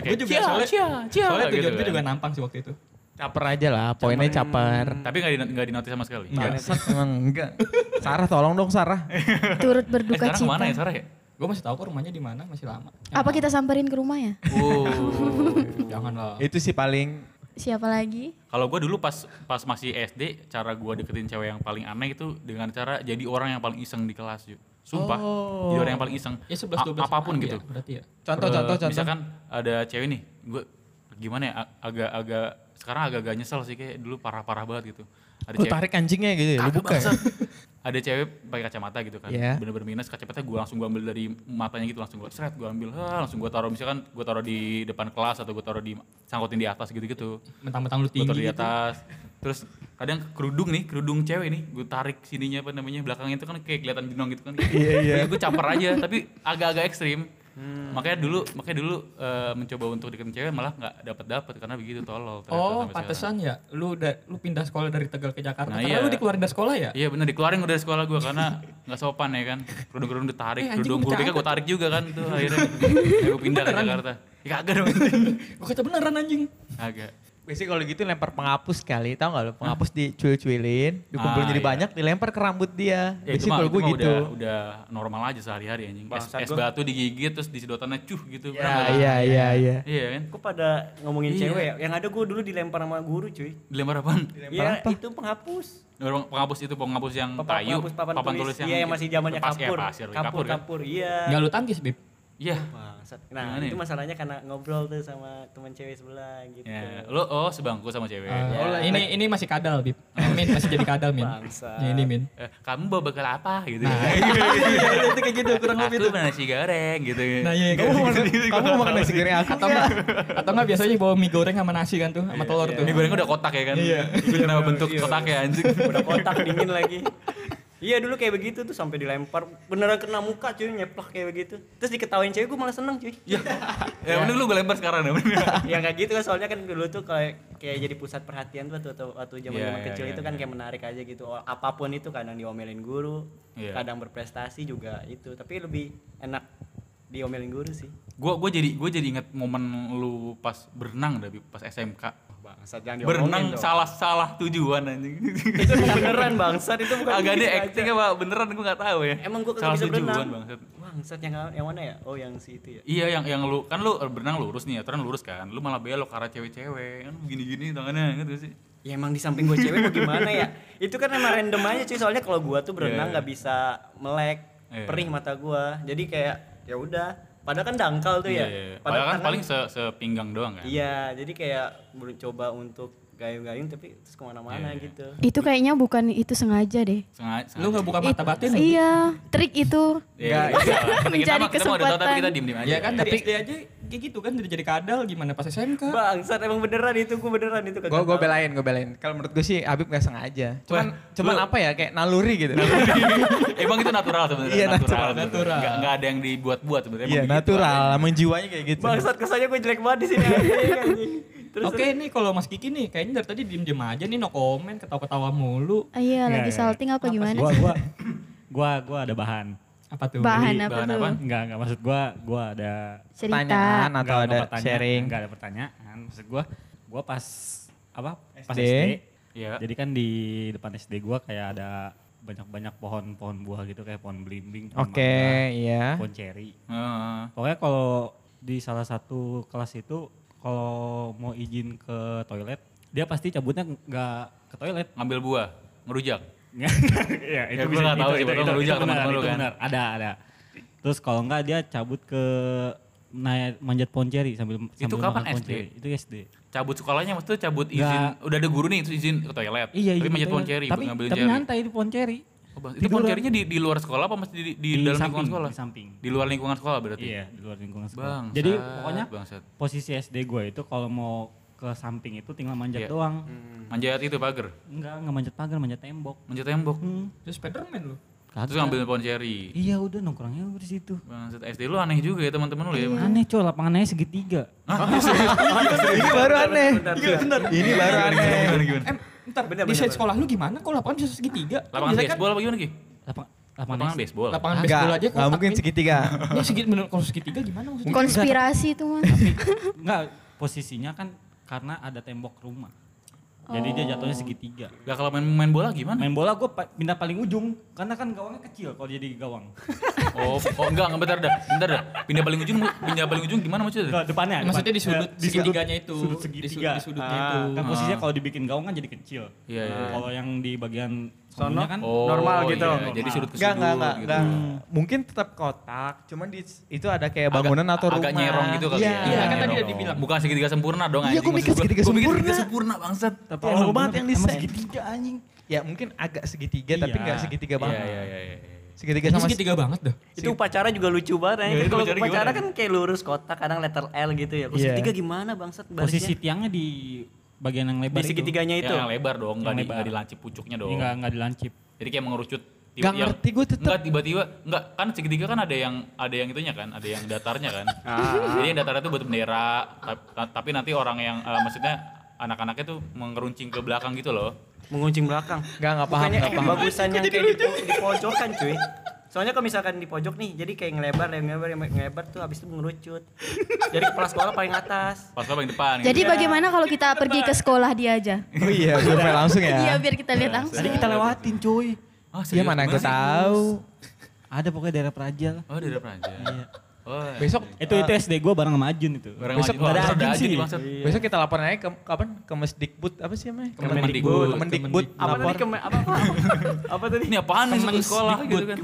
[SPEAKER 3] Oke.
[SPEAKER 6] Gue juga
[SPEAKER 3] Cia,
[SPEAKER 6] soalnya,
[SPEAKER 3] cia, cia,
[SPEAKER 6] soalnya
[SPEAKER 3] gitu
[SPEAKER 6] tujuan gue
[SPEAKER 3] kan.
[SPEAKER 6] juga nampang sih waktu itu.
[SPEAKER 2] Caper aja lah, poinnya caper.
[SPEAKER 3] Tapi nggak di nggak di notis sama sekali.
[SPEAKER 2] Bangsat emang enggak. Sarah tolong dong Sarah.
[SPEAKER 7] Turut
[SPEAKER 3] Eh,
[SPEAKER 7] berduka
[SPEAKER 3] sekarang ke mana ya
[SPEAKER 7] cita.
[SPEAKER 3] Sarah ya?
[SPEAKER 6] Gue masih tahu kok rumahnya di mana, masih lama.
[SPEAKER 7] Apa kita samperin ke rumah ya?
[SPEAKER 3] Oh.
[SPEAKER 6] Jangan lah.
[SPEAKER 2] Itu sih paling
[SPEAKER 7] Siapa lagi?
[SPEAKER 3] Kalau gue dulu pas pas masih SD, cara gue deketin cewek yang paling aneh itu dengan cara jadi orang yang paling iseng di kelas yuk. Sumpah,
[SPEAKER 2] Oh.
[SPEAKER 3] jadi orang yang paling iseng.
[SPEAKER 6] Ya 11
[SPEAKER 3] A-
[SPEAKER 6] 12
[SPEAKER 3] apa pun
[SPEAKER 6] aja,
[SPEAKER 3] gitu.
[SPEAKER 6] Berarti ya.
[SPEAKER 2] contoh
[SPEAKER 3] Eh,
[SPEAKER 2] contoh contoh.
[SPEAKER 3] Misalkan ada cewek nih, gue gimana ya ag- agak-agak sekarang agak-agak nyesel sih kayak dulu parah-parah banget gitu. Ada
[SPEAKER 2] Lu tarik anjingnya gitu ya, lu buka ya?
[SPEAKER 3] Ada cewek pakai kacamata gitu kan,
[SPEAKER 2] Iya.
[SPEAKER 3] bener-bener minus kacamatanya gue langsung gue ambil dari matanya gitu langsung gue seret gue ambil, ha, langsung gue taruh misalkan gue taruh di depan kelas atau gue taruh di sangkutin di atas gitu-gitu.
[SPEAKER 6] Mentang-mentang lu
[SPEAKER 3] Gue
[SPEAKER 6] tinggi
[SPEAKER 3] taruh di
[SPEAKER 6] gitu.
[SPEAKER 3] atas. Terus kadang kerudung nih, kerudung cewek nih, gue tarik sininya apa namanya belakangnya itu kan kayak kelihatan jenong gitu kan. Iya iya. gue caper aja, tapi agak-agak ekstrim. Makanya dulu, makanya dulu eh, mencoba untuk deketin cewek malah nggak dapat dapat karena begitu tolol.
[SPEAKER 6] Oh, pantesan ya. Lu udah lu pindah sekolah dari Tegal ke Jakarta.
[SPEAKER 3] Nah,
[SPEAKER 6] Karena
[SPEAKER 3] iya.
[SPEAKER 6] lu dikeluarin dari sekolah ya?
[SPEAKER 3] Iya bener dikeluarin udah dari sekolah gue karena nggak sopan ya kan. Kerudung-kerudung ditarik,
[SPEAKER 6] Eh,
[SPEAKER 3] kerudung gue gue tarik juga kan tuh akhirnya. gue pindah ke Jakarta. Ya kagak dong.
[SPEAKER 6] Gue kata beneran anjing.
[SPEAKER 3] Kagak.
[SPEAKER 2] Biasanya kalau gitu lempar penghapus kali, tau gak lu? Penghapus dicuil-cuilin, dikumpulin
[SPEAKER 3] Ah,
[SPEAKER 2] jadi
[SPEAKER 3] iya.
[SPEAKER 2] banyak, dilempar ke rambut dia.
[SPEAKER 3] Ya itu
[SPEAKER 2] Biasanya kalau
[SPEAKER 3] itu
[SPEAKER 2] gue
[SPEAKER 3] mah
[SPEAKER 2] gitu.
[SPEAKER 3] udah, udah normal aja sehari-hari anjing. Es, es batu digigit terus disedotannya cuh gitu.
[SPEAKER 2] Ya,
[SPEAKER 3] nggak?
[SPEAKER 2] iya, iya, iya.
[SPEAKER 3] Iya kan?
[SPEAKER 5] Kok pada ngomongin
[SPEAKER 3] Iya.
[SPEAKER 5] cewek ya? Yang ada gue dulu dilempar sama guru cuy.
[SPEAKER 3] Dilempar apaan?
[SPEAKER 5] Iya itu penghapus.
[SPEAKER 3] Dilempar penghapus itu penghapus yang
[SPEAKER 5] Papan,
[SPEAKER 3] kayu,
[SPEAKER 5] penghapus papan, tulis.
[SPEAKER 3] yang
[SPEAKER 5] Iya yang masih zamannya
[SPEAKER 3] pas-
[SPEAKER 5] kapur.
[SPEAKER 3] Ya, pasir,
[SPEAKER 5] kapur,
[SPEAKER 3] kapur, kan?
[SPEAKER 5] kapur, iya.
[SPEAKER 6] Enggak lu tangkis, Bib.
[SPEAKER 3] Iya.
[SPEAKER 5] Bangsat. Nah,
[SPEAKER 3] Gimana
[SPEAKER 5] itu
[SPEAKER 3] ya?
[SPEAKER 5] masalahnya karena ngobrol tuh sama teman cewek sebelah gitu.
[SPEAKER 3] Ya, lo oh sebangku sama cewek.
[SPEAKER 6] Oh, ini ini masih kadal, Bib. Min masih jadi kadal, Min.
[SPEAKER 5] Bangsat.
[SPEAKER 6] Ya, ini, Min.
[SPEAKER 3] Eh, kamu bawa bekal apa gitu.
[SPEAKER 6] itu kayak gitu kurang lebih
[SPEAKER 3] Aku
[SPEAKER 6] tuh.
[SPEAKER 3] nasi goreng gitu.
[SPEAKER 6] Nah, iya
[SPEAKER 2] Kamu mau makan, kamu mau makan nasi goreng aku
[SPEAKER 6] atau enggak atau enggak biasanya bawa mie goreng sama nasi kan tuh sama telur tuh.
[SPEAKER 3] Mie goreng udah kotak ya kan? Iya. Kenapa bentuk kotak ya anjing?
[SPEAKER 5] Udah kotak dingin lagi. Iya dulu kayak begitu tuh sampai dilempar beneran kena muka cuy nyeplak kayak begitu. Terus diketawain cewek gue malah seneng cuy.
[SPEAKER 3] Ya, ya mending lu gue lempar sekarang ya.
[SPEAKER 5] ya nggak gitu kan soalnya kan dulu tuh kayak kayak jadi pusat perhatian tuh waktu waktu zaman zaman
[SPEAKER 3] Iya,
[SPEAKER 5] kecil
[SPEAKER 3] iya,
[SPEAKER 5] itu
[SPEAKER 3] iya,
[SPEAKER 5] kan
[SPEAKER 3] iya.
[SPEAKER 5] kayak menarik aja gitu Oh, apa pun itu kadang diomelin guru
[SPEAKER 3] Iya.
[SPEAKER 5] kadang berprestasi juga itu tapi lebih enak diomelin guru sih
[SPEAKER 3] Gue gue jadi gue jadi inget momen lu pas berenang tapi pas SMK.
[SPEAKER 5] Bangsat jangan
[SPEAKER 3] Berenang
[SPEAKER 5] dong.
[SPEAKER 3] salah salah tujuan anjing.
[SPEAKER 5] itu beneran bangsat itu bukan
[SPEAKER 3] Agak deh
[SPEAKER 5] aja.
[SPEAKER 3] acting apa beneran gue nggak tahu ya.
[SPEAKER 5] emang gue
[SPEAKER 3] salah
[SPEAKER 5] bisa
[SPEAKER 3] tujuan
[SPEAKER 5] berenang
[SPEAKER 3] bangsat.
[SPEAKER 5] bangsat yang yang mana ya oh yang si itu ya
[SPEAKER 3] Iya yang yang lu kan lu berenang lurus nih aturan lurus kan. Lu malah belok ke arah cewek-cewek kan gini-gini tangannya gitu sih.
[SPEAKER 5] Ya emang di samping gue cewek mau gimana ya? Itu kan emang random aja cuy. Soalnya kalau gua tuh berenang
[SPEAKER 3] Iya.
[SPEAKER 5] nggak bisa melek,
[SPEAKER 3] Iya.
[SPEAKER 5] perih mata gua. Jadi kayak ya udah. Padahal kan dangkal tuh
[SPEAKER 3] Iya,
[SPEAKER 5] ya.
[SPEAKER 3] iya, iya.
[SPEAKER 5] Padahal
[SPEAKER 3] Padahal kan paling se sepinggang doang kan.
[SPEAKER 5] Iya, jadi kayak mencoba untuk gayung-gayung tapi terus ke mana-mana
[SPEAKER 3] Iya, iya.
[SPEAKER 5] gitu.
[SPEAKER 7] Itu kayaknya bukan itu sengaja deh.
[SPEAKER 3] Sengaja.
[SPEAKER 6] Lu nggak buka mata
[SPEAKER 7] It-
[SPEAKER 6] batin?
[SPEAKER 7] Iya, trik itu.
[SPEAKER 3] Iya,
[SPEAKER 2] Nggak,
[SPEAKER 3] iya. Kita
[SPEAKER 7] Mencari
[SPEAKER 3] kita mau udah tahu tapi
[SPEAKER 7] kesempatan.
[SPEAKER 3] kita diem-diem aja.
[SPEAKER 6] Ya kan dari SD aja kayak gitu kan udah jadi kadal gimana pas SMK.
[SPEAKER 5] Bangsat emang beneran itu gua beneran itu
[SPEAKER 2] Gue gue belain, gue belain. Kalau menurut gue sih Habib gak sengaja. Cuman
[SPEAKER 3] Wah,
[SPEAKER 2] cuman
[SPEAKER 3] lu-
[SPEAKER 2] apa ya kayak naluri gitu.
[SPEAKER 3] Emang itu natural sebenarnya.
[SPEAKER 2] Iya, natural,
[SPEAKER 3] sebenarnya.
[SPEAKER 6] natural.
[SPEAKER 3] Nggak, nggak ada yang dibuat-buat sebenarnya.
[SPEAKER 2] Iya natural,
[SPEAKER 3] adanya.
[SPEAKER 2] emang jiwanya kayak gitu.
[SPEAKER 5] Bangsat kesannya gue jelek banget di sini. Terus
[SPEAKER 6] Oke nih kalau Mas Kiki nih kayaknya dari tadi diem-diem aja nih no comment ketawa-ketawa mulu.
[SPEAKER 7] Ah, Iya,
[SPEAKER 4] Nggak,
[SPEAKER 7] lagi
[SPEAKER 4] nggak.
[SPEAKER 7] salting apa gimana?
[SPEAKER 4] Gua gua gua gua ada bahan.
[SPEAKER 6] Apa tuh?
[SPEAKER 7] Bahan
[SPEAKER 3] Jadi
[SPEAKER 7] apa
[SPEAKER 3] bahan
[SPEAKER 7] tuh?
[SPEAKER 3] apaan?
[SPEAKER 4] Enggak, enggak maksud gua gua ada
[SPEAKER 7] Cerita.
[SPEAKER 2] Pertanyaan atau
[SPEAKER 4] enggak,
[SPEAKER 2] ada
[SPEAKER 4] enggak pertanyaan,
[SPEAKER 2] sharing.
[SPEAKER 4] Enggak ada pertanyaan. Maksud gua gua pas apa? Pas
[SPEAKER 2] SD.
[SPEAKER 4] SD.
[SPEAKER 3] Iya.
[SPEAKER 4] Jadi kan di depan SD gua kayak ada banyak-banyak pohon-pohon buah gitu kayak pohon belimbing, pohon
[SPEAKER 2] Oke,
[SPEAKER 4] mangga,
[SPEAKER 2] iya.
[SPEAKER 4] pohon ceri.
[SPEAKER 3] Heeh.
[SPEAKER 4] Pokoknya kalau di salah satu kelas itu kalau mau izin ke toilet, dia pasti cabutnya nggak ke toilet.
[SPEAKER 3] ngambil buah, ngerujak.
[SPEAKER 4] ya,
[SPEAKER 3] Ya, gua nggak tahu sih, baru ngerujak teman-teman lu
[SPEAKER 4] itu
[SPEAKER 3] kan.
[SPEAKER 4] benar. Ada, ada. Terus kalau enggak dia cabut ke naik manjat pohon ceri sambil
[SPEAKER 3] Itu
[SPEAKER 4] sambil
[SPEAKER 3] kapan SD?
[SPEAKER 4] Itu SD.
[SPEAKER 3] Cabut sekolahnya maksudnya cabut izin.
[SPEAKER 4] Nggak.
[SPEAKER 3] Udah ada guru nih itu izin ke toilet.
[SPEAKER 4] Iya,
[SPEAKER 3] Tapi
[SPEAKER 4] iya.
[SPEAKER 3] manjat pohon ceri,
[SPEAKER 4] Tapi, tapi
[SPEAKER 3] ceri.
[SPEAKER 4] nyantai itu pohon ceri.
[SPEAKER 3] Oh, Bang, itu pohon
[SPEAKER 4] Tiduran.
[SPEAKER 3] cerinya di, di luar sekolah apa masih di, di, di dalam
[SPEAKER 4] samping,
[SPEAKER 3] lingkungan sekolah?
[SPEAKER 4] Di samping.
[SPEAKER 3] Di luar lingkungan sekolah berarti?
[SPEAKER 4] Iya, di luar lingkungan sekolah.
[SPEAKER 3] Bangsat,
[SPEAKER 4] Jadi pokoknya
[SPEAKER 3] bangsat.
[SPEAKER 4] posisi SD gue itu kalau mau ke samping itu tinggal manjat
[SPEAKER 3] Iya.
[SPEAKER 4] doang.
[SPEAKER 3] Manjat itu pagar,
[SPEAKER 4] Enggak, enggak manjat pagar, manjat tembok.
[SPEAKER 3] manjat tembok.
[SPEAKER 4] Hmm.
[SPEAKER 6] Terus Spiderman lu.
[SPEAKER 3] Terus ngambil pohon ceri.
[SPEAKER 4] Iya udah nongkrongnya di situ.
[SPEAKER 3] Bangsat SD lu aneh juga ya teman-teman lu ya.
[SPEAKER 4] Aneh coy, lapangannya segitiga.
[SPEAKER 2] Ini baru aneh. Ini baru aneh.
[SPEAKER 3] Gimana gimana?
[SPEAKER 6] Eh, bentar, desain sekolah lu gimana? Kok lapangan bisa segitiga?
[SPEAKER 3] Lapangan
[SPEAKER 6] kan
[SPEAKER 3] baseball apa gimana Ki?
[SPEAKER 4] Lapang,
[SPEAKER 3] Lapangan
[SPEAKER 4] lapangan
[SPEAKER 3] baseball.
[SPEAKER 6] Lapangan
[SPEAKER 2] Enggak,
[SPEAKER 6] baseball aja
[SPEAKER 2] enggak mungkin segitiga.
[SPEAKER 6] Ya segit bener kalau segitiga gimana maksudnya?
[SPEAKER 7] Konspirasi itu mas.
[SPEAKER 4] Enggak, posisinya kan karena ada tembok rumah. Jadi dia jatuhnya segitiga.
[SPEAKER 3] Gak kalau main main bola gimana?
[SPEAKER 4] Main bola gue pindah paling ujung karena kan gawangnya kecil kalau jadi gawang.
[SPEAKER 3] Oh, oh enggak, enggak bentar dah. Bentar dah. Pindah paling ujung, pindah paling ujung gimana maksudnya?
[SPEAKER 4] Enggak, depannya.
[SPEAKER 6] Maksudnya
[SPEAKER 4] depan.
[SPEAKER 6] di sudut
[SPEAKER 4] Ya, di
[SPEAKER 6] segitiganya itu.
[SPEAKER 4] Sudut
[SPEAKER 6] Di
[SPEAKER 4] segitiga.
[SPEAKER 6] sudut- di sudutnya
[SPEAKER 4] Ah,
[SPEAKER 6] itu.
[SPEAKER 4] Kan posisinya kalau dibikin gawang kan jadi kecil.
[SPEAKER 3] Iya, iya.
[SPEAKER 4] Kalau yang di bagian
[SPEAKER 5] Sono?
[SPEAKER 4] sononya kan
[SPEAKER 3] Oh,
[SPEAKER 5] Normal gitu.
[SPEAKER 3] iya, Jadi sudut ke
[SPEAKER 2] Enggak,
[SPEAKER 3] sudut
[SPEAKER 2] enggak, enggak,
[SPEAKER 3] gitu.
[SPEAKER 2] enggak. Mungkin tetap kotak, cuman di itu ada kayak bangunan
[SPEAKER 3] Agak-
[SPEAKER 2] atau rumah.
[SPEAKER 3] Agak nyerong gitu kali
[SPEAKER 2] Iya.
[SPEAKER 3] ya.
[SPEAKER 6] Iya, kan tadi udah dibilang.
[SPEAKER 3] Bukan segitiga sempurna dong
[SPEAKER 2] Iya,
[SPEAKER 3] anjing.
[SPEAKER 2] gua mikir
[SPEAKER 3] Maksud
[SPEAKER 2] segitiga
[SPEAKER 3] gua mikir
[SPEAKER 2] sempurna.
[SPEAKER 3] segitiga sempurna bangsat.
[SPEAKER 2] Tapi
[SPEAKER 4] Emang
[SPEAKER 2] emang banget yang desain.
[SPEAKER 4] segitiga anjing.
[SPEAKER 2] Ya mungkin agak segitiga tapi
[SPEAKER 4] Iya.
[SPEAKER 2] enggak segitiga
[SPEAKER 3] Iya,
[SPEAKER 2] banget.
[SPEAKER 3] iya, iya, iya.
[SPEAKER 2] Segitiga sama
[SPEAKER 6] segitiga banget dah.
[SPEAKER 5] Itu upacara juga lucu banget.
[SPEAKER 3] Iya,
[SPEAKER 5] ya.
[SPEAKER 3] itu
[SPEAKER 5] Kalau
[SPEAKER 3] upacara
[SPEAKER 5] kan kayak lurus kotak, kadang letter L gitu ya. Kalau
[SPEAKER 2] Iya.
[SPEAKER 5] segitiga gimana bangsat
[SPEAKER 4] Posisi tiangnya di bagian yang lebar
[SPEAKER 5] Di segitiganya
[SPEAKER 3] Yang
[SPEAKER 5] itu.
[SPEAKER 3] yang lebar dong, enggak
[SPEAKER 4] Yang
[SPEAKER 3] di dilancip pucuknya
[SPEAKER 4] itu.
[SPEAKER 3] dong.
[SPEAKER 4] Ini enggak enggak dilancip.
[SPEAKER 3] Jadi kayak mengerucut.
[SPEAKER 2] Nggak
[SPEAKER 3] yang-
[SPEAKER 2] ngerti gua tetep.
[SPEAKER 3] Enggak tiba-tiba, enggak kan segitiga kan ada yang ada yang itunya kan, ada yang datarnya kan. Jadi yang datarnya itu buat bendera, ta- tapi nanti orang yang eh, maksudnya anak-anaknya tuh mengeruncing ke belakang gitu loh.
[SPEAKER 5] Menguncing belakang.
[SPEAKER 2] Enggak, enggak paham,
[SPEAKER 5] eh,
[SPEAKER 2] paham.
[SPEAKER 5] bagusan yang kayak di, po- di pojokan cuy. Soalnya kalau misalkan di pojok nih, jadi kayak ngelebar, yang ngelebar, yang ngelebar tuh habis itu mengerucut. jadi kepala sekolah paling atas.
[SPEAKER 3] Pas paling depan.
[SPEAKER 7] Jadi
[SPEAKER 3] gitu.
[SPEAKER 7] bagaimana kalau kita pergi ke sekolah dia aja?
[SPEAKER 2] Oh iya, survei langsung ya.
[SPEAKER 7] Iya biar kita lihat langsung.
[SPEAKER 4] Tadi kita lewatin cuy.
[SPEAKER 3] Ah,
[SPEAKER 2] Iya mana gue tahu.
[SPEAKER 4] Ada pokoknya daerah Praja lah.
[SPEAKER 3] Oh, di depan aja.
[SPEAKER 4] Iya.
[SPEAKER 3] Oh,
[SPEAKER 2] Besok
[SPEAKER 4] Itu itu SD gue bareng sama Ajun itu.
[SPEAKER 3] Barang
[SPEAKER 2] besok
[SPEAKER 3] maju. Oh,
[SPEAKER 2] ada
[SPEAKER 4] Ajun
[SPEAKER 3] aja
[SPEAKER 4] sih.
[SPEAKER 3] nih bangsat.
[SPEAKER 2] besok kita laporan aja ke kapan ke Mesdikbud apa sih namanya?
[SPEAKER 3] Kemendikbud.
[SPEAKER 2] Kemendikbud.
[SPEAKER 5] Apa tadi keme, apa, apa, apa tadi?
[SPEAKER 3] Ini apaan nih sekolah gitu kan.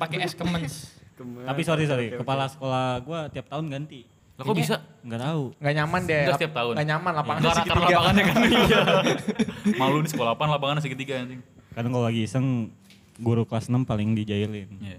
[SPEAKER 6] Pakai es kemens.
[SPEAKER 4] Tapi sorry sorry, kepala sekolah gue tiap tahun ganti.
[SPEAKER 3] Lah kok bisa?
[SPEAKER 4] Enggak tahu.
[SPEAKER 2] Enggak nyaman deh.
[SPEAKER 3] Enggak setiap tahun.
[SPEAKER 2] Enggak nyaman lapangan
[SPEAKER 3] Enggak rata
[SPEAKER 2] segitiga.
[SPEAKER 3] lapangannya kan. Iya. Malu di sekolah apaan lapangannya segitiga anjing.
[SPEAKER 4] Kadang kalau lagi iseng guru kelas 6 paling dijailin.
[SPEAKER 3] Iya.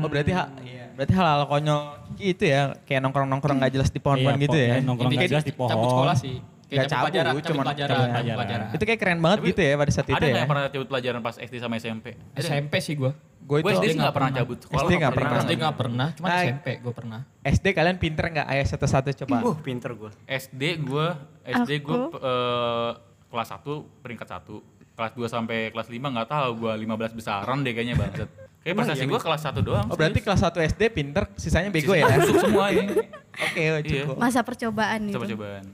[SPEAKER 2] Oh berarti ha, iya. berarti hal-hal konyol itu ya kayak nongkrong-nongkrong nggak jelas di pohon-pohon
[SPEAKER 4] Iya,
[SPEAKER 2] gitu
[SPEAKER 4] po-
[SPEAKER 2] ya.
[SPEAKER 4] iya, nongkrong nggak jelas di pohon.
[SPEAKER 6] Cabut sekolah sih.
[SPEAKER 2] Nggak
[SPEAKER 6] Kayak cabut
[SPEAKER 2] cabut,
[SPEAKER 6] pelajaran,
[SPEAKER 2] cuman
[SPEAKER 6] cabut pelajaran,
[SPEAKER 4] cabut
[SPEAKER 6] cabut
[SPEAKER 4] pelajaran.
[SPEAKER 6] pelajaran.
[SPEAKER 2] Itu kayak keren banget
[SPEAKER 3] Tapi
[SPEAKER 2] gitu ya pada saat
[SPEAKER 3] Ada
[SPEAKER 2] itu ya.
[SPEAKER 3] yang pernah cabut pelajaran pas SD sama SMP? Ada.
[SPEAKER 6] SMP sih gua.
[SPEAKER 2] Gue
[SPEAKER 3] Gue
[SPEAKER 2] itu
[SPEAKER 3] SD sih nggak pernah cabut sekolah.
[SPEAKER 2] SD nggak pernah.
[SPEAKER 6] SD nggak pernah, cuma. SMP gua pernah.
[SPEAKER 2] SD kalian pinter nggak? Ayo satu-satu coba.
[SPEAKER 5] Uh, pinter gue.
[SPEAKER 3] SD gue SD gue eh, kelas 1 peringkat 1 kelas 2 sampai kelas 5 nggak tahu gue 15 besaran deh kayaknya banget kayak prestasi gue kelas 1 doang
[SPEAKER 2] Oh berarti kelas 1 SD pinter, sisanya bego ya?
[SPEAKER 3] Sisanya busuk semua ini
[SPEAKER 2] Oke,
[SPEAKER 3] Iya.
[SPEAKER 2] cukup.
[SPEAKER 7] Masa percobaan gitu.
[SPEAKER 3] coba-cobaan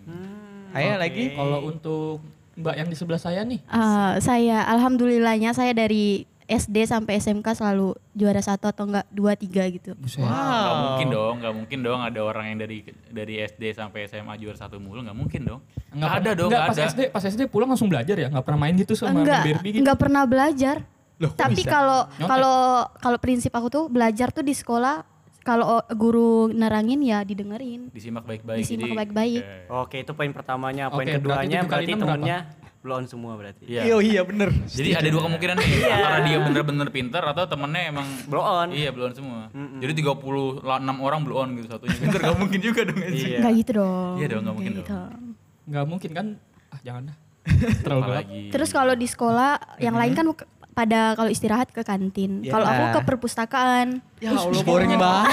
[SPEAKER 2] Ayo lagi.
[SPEAKER 6] Kalau untuk Mbak yang di sebelah saya nih,
[SPEAKER 7] Eh, saya alhamdulillahnya saya dari SD sampai SMK selalu juara satu atau enggak dua tiga gitu.
[SPEAKER 6] buset.
[SPEAKER 3] nggak mungkin dong nggak mungkin dong ada orang yang dari dari SD sampai SMA juara satu mulu nggak mungkin dong nggak ada dong
[SPEAKER 6] Enggak,
[SPEAKER 3] nggak
[SPEAKER 6] pas
[SPEAKER 3] ada
[SPEAKER 6] SD, pas SD pulang langsung belajar ya, nggak pernah main gitu sama
[SPEAKER 7] enggak,
[SPEAKER 6] Barbie gitu.
[SPEAKER 7] enggak pernah belajar.
[SPEAKER 2] Loh,
[SPEAKER 7] Tapi kalau kalau kalau prinsip aku tuh belajar tuh di sekolah kalau guru nerangin ya didengerin.
[SPEAKER 3] disimak baik-baik
[SPEAKER 7] Disimak baik-baik.
[SPEAKER 3] Oke.
[SPEAKER 5] Oke, itu poin pertamanya. Poin
[SPEAKER 6] Oke, berarti
[SPEAKER 5] keduanya berarti
[SPEAKER 6] enam berapa?
[SPEAKER 5] Temennya blow on semua berarti.
[SPEAKER 3] Iya.
[SPEAKER 2] Iya, iya bener.
[SPEAKER 3] Jadi ada dua kemungkinan nih, antara dia bener-bener pinter atau temennya emang
[SPEAKER 5] Blow on.
[SPEAKER 3] Iya, blow on semua. Jadi 36 orang blow on gitu, satunya pinter gak mungkin juga dong.
[SPEAKER 5] Iya.
[SPEAKER 7] Enggak gitu dong.
[SPEAKER 3] Iya dong, nggak mungkin
[SPEAKER 7] Nggak
[SPEAKER 3] dong.
[SPEAKER 7] gitu.
[SPEAKER 6] Nggak mungkin kan? Ah jangan dah. Terlalu gelap.
[SPEAKER 7] Terus kalau di sekolah yang lain kan pada kalau istirahat ke kantin.
[SPEAKER 2] Ya.
[SPEAKER 7] Kalau aku ke perpustakaan.
[SPEAKER 2] Ya Allah boring banget.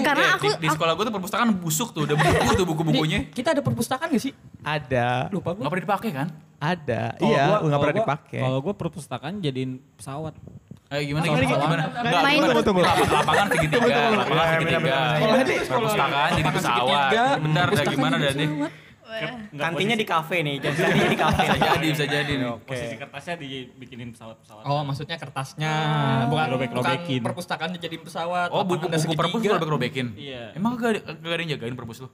[SPEAKER 7] Karena
[SPEAKER 3] Kayak
[SPEAKER 7] aku
[SPEAKER 3] di, di sekolah gue tuh perpustakaan busuk tuh, udah buku tuh buku-bukunya.
[SPEAKER 6] Kita ada perpustakaan gak sih?
[SPEAKER 2] Ada.
[SPEAKER 6] Lupa gua.
[SPEAKER 3] Nggak pernah dipakai kan?
[SPEAKER 2] Ada.
[SPEAKER 4] Kalau
[SPEAKER 2] iya,
[SPEAKER 4] gua-
[SPEAKER 2] nggak
[SPEAKER 4] kalau
[SPEAKER 2] pernah dipakai.
[SPEAKER 4] Kalau gue perpustakaan jadiin pesawat.
[SPEAKER 3] Eh gimana gimana? gimana? Enggak,
[SPEAKER 7] Main
[SPEAKER 2] tunggu, tunggu.
[SPEAKER 3] Lap- Lapangan segitiga, lapangan segitiga. Perpustakaan jadi pesawat. Bentar, gimana dah nih?
[SPEAKER 6] Pesawat.
[SPEAKER 5] Kantinnya di kafe nih, jadi kantinnya di kafe.
[SPEAKER 3] Bisa jadi, bisa jadi nih.
[SPEAKER 4] Posisi kertasnya dibikinin pesawat-pesawat.
[SPEAKER 6] Oh maksudnya kertasnya, bukan
[SPEAKER 4] Robek-robekin.
[SPEAKER 6] bukan perpustakaan dijadiin pesawat.
[SPEAKER 3] Oh,
[SPEAKER 6] ada
[SPEAKER 3] buku-buku perpus lu
[SPEAKER 6] segitiga.
[SPEAKER 3] robek-robekin?
[SPEAKER 4] Iya.
[SPEAKER 3] Emang gak gak ada yang jagain perpus lu?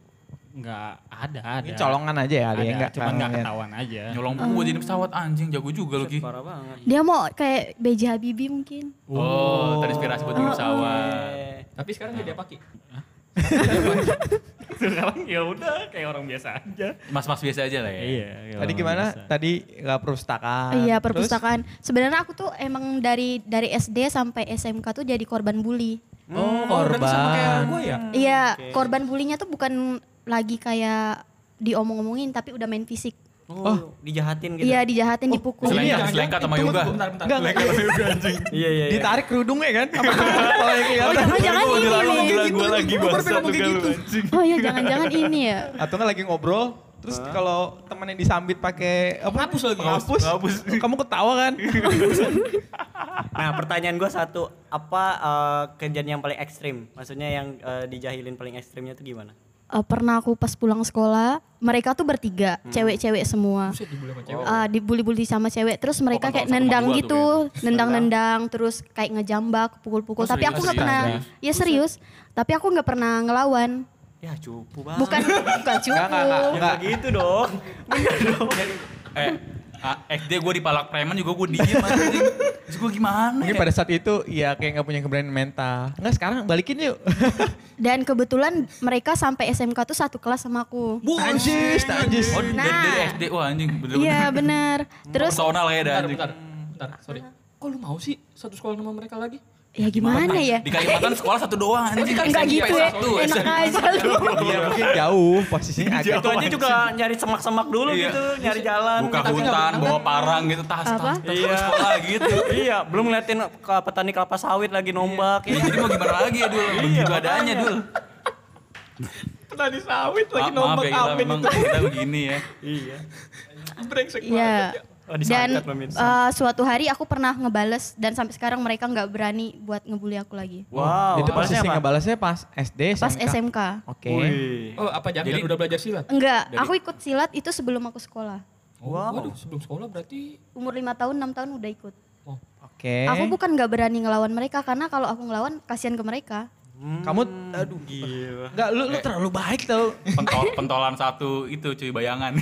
[SPEAKER 4] Nggak ada, ada.
[SPEAKER 2] Ini colongan aja ya,
[SPEAKER 4] ada,
[SPEAKER 2] dia nggak
[SPEAKER 4] cuma nggak
[SPEAKER 2] ngeliat.
[SPEAKER 4] ketahuan aja.
[SPEAKER 3] Nyolong buku jadi pesawat anjing jago juga lu Ki.
[SPEAKER 5] Parah banget.
[SPEAKER 7] Dia mau kayak BJ Habibie mungkin.
[SPEAKER 3] Oh, terinspirasi buat bikin pesawat.
[SPEAKER 5] Eh,
[SPEAKER 6] Tapi sekarang jadi apa Ki?
[SPEAKER 4] Sekarang ya udah kayak orang biasa aja.
[SPEAKER 3] Mas-mas biasa aja lah ya.
[SPEAKER 4] Iya.
[SPEAKER 2] Tadi gimana?
[SPEAKER 4] biasa.
[SPEAKER 2] Tadi nggak perpustakaan.
[SPEAKER 7] Iya
[SPEAKER 2] Terus?
[SPEAKER 7] perpustakaan. Sebenarnya aku tuh emang dari dari SD sampai SMK tuh jadi korban bully.
[SPEAKER 2] Oh,
[SPEAKER 6] berarti sama kayak
[SPEAKER 2] korban.
[SPEAKER 6] gue ya?
[SPEAKER 7] Iya korban bulinya tuh bukan lagi kayak diomong-omongin tapi udah main fisik.
[SPEAKER 5] Oh, dijahatin gitu.
[SPEAKER 7] Iya dijahatin dipukul.
[SPEAKER 3] Selengkat, selengkat sama yoga.
[SPEAKER 6] Bentar, bentar.
[SPEAKER 2] Enggak, enggak.
[SPEAKER 5] Iya, iya. iya.
[SPEAKER 2] Ditarik kerudungnya kan? Apa
[SPEAKER 7] Oh
[SPEAKER 2] kelihatan?
[SPEAKER 7] jangan-jangan ini nih.
[SPEAKER 3] gue lagi lu
[SPEAKER 2] gitu.
[SPEAKER 7] Oh iya jangan-jangan ini ya.
[SPEAKER 2] Atau nggak lagi ngobrol, terus kalau temannya disambit pakai apa?
[SPEAKER 6] Ngapus lagi.
[SPEAKER 2] Ngapus. Kamu ketawa kan?
[SPEAKER 5] Nah, pertanyaan gue satu, apa eh, kejadian yang paling ekstrim? Maksudnya yang eh, dijahilin paling ekstrimnya tuh gimana?
[SPEAKER 7] Eh, pernah aku pas pulang sekolah, mereka tuh bertiga, cewek-cewek semua.
[SPEAKER 6] Cewek.
[SPEAKER 7] Ah, dibully-bully sama cewek. Terus mereka
[SPEAKER 3] kan
[SPEAKER 7] kayak nendang gitu nendang-nendang terus kayak ngejambak pukul-pukul.
[SPEAKER 3] Oh,
[SPEAKER 7] tapi aku nggak pernah. Ya serius. Tapi aku nggak pernah ngelawan.
[SPEAKER 5] Ya cupu banget.
[SPEAKER 7] bukan bukan cukup
[SPEAKER 2] Enggak, enggak,
[SPEAKER 5] Ya
[SPEAKER 2] enggak.
[SPEAKER 5] nggak gitu dong.
[SPEAKER 3] Eh, ah, SD gue dipalak preman juga gue diem anjing. Terus gue gimana
[SPEAKER 2] Mungkin
[SPEAKER 3] ya?
[SPEAKER 2] pada saat itu ya kayak nggak punya keberanian mental. Enggak sekarang balikin yuk.
[SPEAKER 7] dan kebetulan mereka sampai SMK tuh satu kelas sama aku
[SPEAKER 2] Anjis, anjis.
[SPEAKER 3] Oh, dari,
[SPEAKER 7] Nah.
[SPEAKER 3] dari SD, wah anjing bener-bener.
[SPEAKER 7] iya bener terus
[SPEAKER 3] Personal ya
[SPEAKER 6] Bentar,
[SPEAKER 3] anjing.
[SPEAKER 6] bentar. Bentar, sorry. Kok lu mau sih satu sekolah sama mereka lagi?
[SPEAKER 7] Ya gimana ya
[SPEAKER 3] Di Kalimantan sekolah satu doang anjing.
[SPEAKER 7] enggak gitu ya
[SPEAKER 3] satu,
[SPEAKER 7] enak
[SPEAKER 3] SMP
[SPEAKER 7] aja lu
[SPEAKER 2] Iya mungkin jauh posisinya agak.
[SPEAKER 5] Itu aja juga nyari semak-semak dulu
[SPEAKER 3] Iya.
[SPEAKER 5] gitu, nyari jalan.
[SPEAKER 3] Buka
[SPEAKER 5] gitu.
[SPEAKER 3] hutan, bawa parang gitu, tas, tas,
[SPEAKER 7] Apa?
[SPEAKER 3] tas, tas, sekolah gitu.
[SPEAKER 5] iya, belum ngeliatin ke petani kelapa sawit lagi nombak.
[SPEAKER 3] Ya,
[SPEAKER 5] ya.
[SPEAKER 3] jadi mau gimana lagi ya dul, begitu adanya dul.
[SPEAKER 6] Tadi sawit
[SPEAKER 3] Ma maaf ya Ila, memang kita begini ya.
[SPEAKER 5] Iya.
[SPEAKER 6] Brengsek
[SPEAKER 7] Iya.
[SPEAKER 5] Oh,
[SPEAKER 7] Dan eh, suatu hari aku pernah ngebales dan sampai sekarang mereka nggak berani buat ngebully aku lagi.
[SPEAKER 5] Wow.
[SPEAKER 2] itu
[SPEAKER 5] balasnya
[SPEAKER 2] posisi
[SPEAKER 5] apa?
[SPEAKER 2] ngebalasnya pas SD,
[SPEAKER 7] Pas
[SPEAKER 2] SMK.
[SPEAKER 7] SMK.
[SPEAKER 2] Oke.
[SPEAKER 5] Wih.
[SPEAKER 6] Oh, apa jangan
[SPEAKER 3] Jadi-
[SPEAKER 6] udah belajar silat?
[SPEAKER 7] Enggak,
[SPEAKER 3] Dari-
[SPEAKER 7] aku ikut silat itu sebelum aku sekolah.
[SPEAKER 5] Wow.
[SPEAKER 6] Waduh, sebelum sekolah berarti
[SPEAKER 7] Umur lima tahun, enam tahun udah ikut.
[SPEAKER 2] Oke.
[SPEAKER 7] Aku bukan nggak berani ngelawan mereka karena kalau aku ngelawan kasihan ke mereka.
[SPEAKER 2] Kamu aduh
[SPEAKER 5] Gila.
[SPEAKER 2] Enggak, lu, lu terlalu baik tau.
[SPEAKER 3] Pentol, pentolan satu itu cuy bayangan.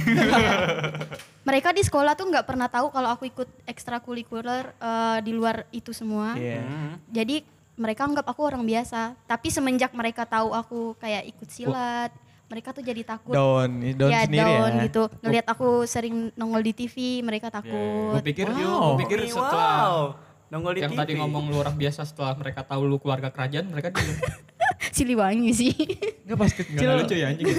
[SPEAKER 7] Mereka di sekolah tuh nggak pernah tahu kalau aku ikut ekstrakurikuler eh, di luar itu semua.
[SPEAKER 2] Iya.
[SPEAKER 7] Jadi mereka anggap aku orang biasa. Tapi semenjak mereka tahu aku kayak ikut silat, mereka tuh jadi takut.
[SPEAKER 2] Down, down
[SPEAKER 7] ya
[SPEAKER 2] sendiri
[SPEAKER 7] down
[SPEAKER 2] ya.
[SPEAKER 7] gitu. Ngelihat aku sering nongol di TV, mereka takut.
[SPEAKER 6] gue pikir
[SPEAKER 2] Wow.
[SPEAKER 6] gue pikir
[SPEAKER 5] Wow. Nongol di
[SPEAKER 6] yang
[SPEAKER 5] TV.
[SPEAKER 6] tadi ngomong lu orang biasa setelah mereka tahu lu keluarga kerajaan mereka diem.
[SPEAKER 7] Siliwangi sih.
[SPEAKER 2] Enggak pas kecil.
[SPEAKER 6] lucu ya anjing.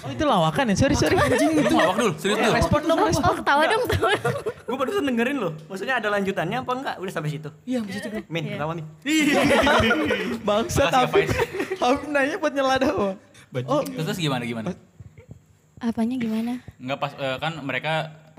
[SPEAKER 2] Oh itu lawakan ya, sorry sorry.
[SPEAKER 3] Lu ngelawak dul, serius dul.
[SPEAKER 2] Respon dong, respon.
[SPEAKER 7] oh ketawa dong, ketawa dong.
[SPEAKER 5] Gue barusan dengerin loh. Maksudnya ada lanjutannya apa enggak? Udah sampai situ.
[SPEAKER 6] Iya, habis itu gue.
[SPEAKER 5] Min,
[SPEAKER 7] Iya.
[SPEAKER 5] ketawa
[SPEAKER 3] ya,
[SPEAKER 2] Afif.
[SPEAKER 3] Faiz.
[SPEAKER 2] Afif nanya buat nyela doang. Oh,
[SPEAKER 3] Terus, terus gimana gimana?
[SPEAKER 7] Apanya gimana?
[SPEAKER 3] Enggak pas eh, kan mereka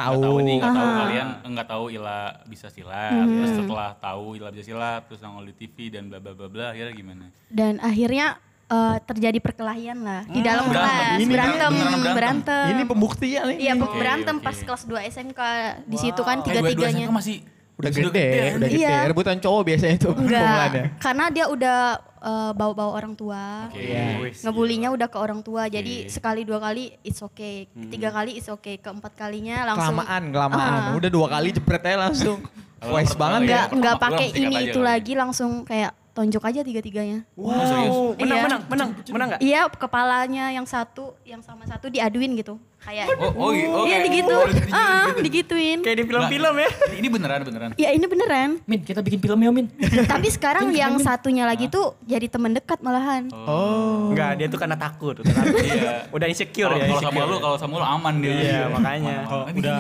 [SPEAKER 3] nggak
[SPEAKER 2] Tahu.
[SPEAKER 3] tahu nih, nggak tahu
[SPEAKER 7] Ah.
[SPEAKER 3] kalian enggak tahu Ila bisa silat.
[SPEAKER 7] Hmm.
[SPEAKER 3] Terus setelah tahu Ila bisa silat, terus nongol di TV dan bla bla bla bla, akhirnya gimana?
[SPEAKER 7] Dan akhirnya eh, terjadi perkelahian lah di dalam
[SPEAKER 3] Berantem.
[SPEAKER 7] kelas.
[SPEAKER 3] Ini
[SPEAKER 7] berantem,
[SPEAKER 3] berantem.
[SPEAKER 7] berantem.
[SPEAKER 2] ini pembuktian ini.
[SPEAKER 7] Iya,
[SPEAKER 3] Oke,
[SPEAKER 7] berantem
[SPEAKER 3] oke.
[SPEAKER 7] pas kelas 2 SMK. Di situ kan
[SPEAKER 3] Eh, dua-dua
[SPEAKER 7] tiga-tiganya.
[SPEAKER 3] SMK masih
[SPEAKER 2] udah
[SPEAKER 3] sudah
[SPEAKER 2] gede,
[SPEAKER 3] kan?
[SPEAKER 2] udah gede.
[SPEAKER 7] Iya.
[SPEAKER 2] Rebutan cowok biasanya itu
[SPEAKER 7] Enggak, karena dia udah eh, bawa-bawa orang tua.
[SPEAKER 3] Oke.
[SPEAKER 2] Iya.
[SPEAKER 7] Ngebulinya udah ke orang tua. Jadi sekali dua kali it's okay. Ketiga kali it's okay. Keempat kalinya langsung
[SPEAKER 2] Kelamaan, kelamaan.
[SPEAKER 7] Ah.
[SPEAKER 2] Udah dua kali jepret aja langsung. Wise banget
[SPEAKER 3] kali
[SPEAKER 2] ya.
[SPEAKER 7] nggak
[SPEAKER 3] pertama
[SPEAKER 7] nggak
[SPEAKER 3] keluar
[SPEAKER 7] pakai ini itu lagi langsung kayak tonjok aja tiga-tiganya.
[SPEAKER 3] Wah, serius?
[SPEAKER 5] Wow. Menang,
[SPEAKER 7] Iya.
[SPEAKER 5] menang, menang, menang enggak?
[SPEAKER 7] Iya, kepalanya yang satu, yang sama satu diaduin gitu. Kayak
[SPEAKER 3] Oh, oh, iya, oke.
[SPEAKER 7] Iya digitu.
[SPEAKER 3] Oh,
[SPEAKER 7] Ah,
[SPEAKER 3] digitu.
[SPEAKER 7] digituin.
[SPEAKER 5] Kayak di film-film ya.
[SPEAKER 3] Ini- Ini beneran beneran.
[SPEAKER 7] Ya ini beneran.
[SPEAKER 6] Min, kita bikin film ya, Min.
[SPEAKER 7] Tapi sekarang yang satunya lagi tuh jadi temen dekat malahan.
[SPEAKER 2] Oh.
[SPEAKER 5] Enggak, dia tuh karena takut. Udah.
[SPEAKER 3] Iya.
[SPEAKER 5] udah insecure ya.
[SPEAKER 3] kalau sama lu, kalau sama lu aman dia.
[SPEAKER 5] Iya, makanya.
[SPEAKER 4] Kalau
[SPEAKER 3] Eh, bikin,
[SPEAKER 4] udah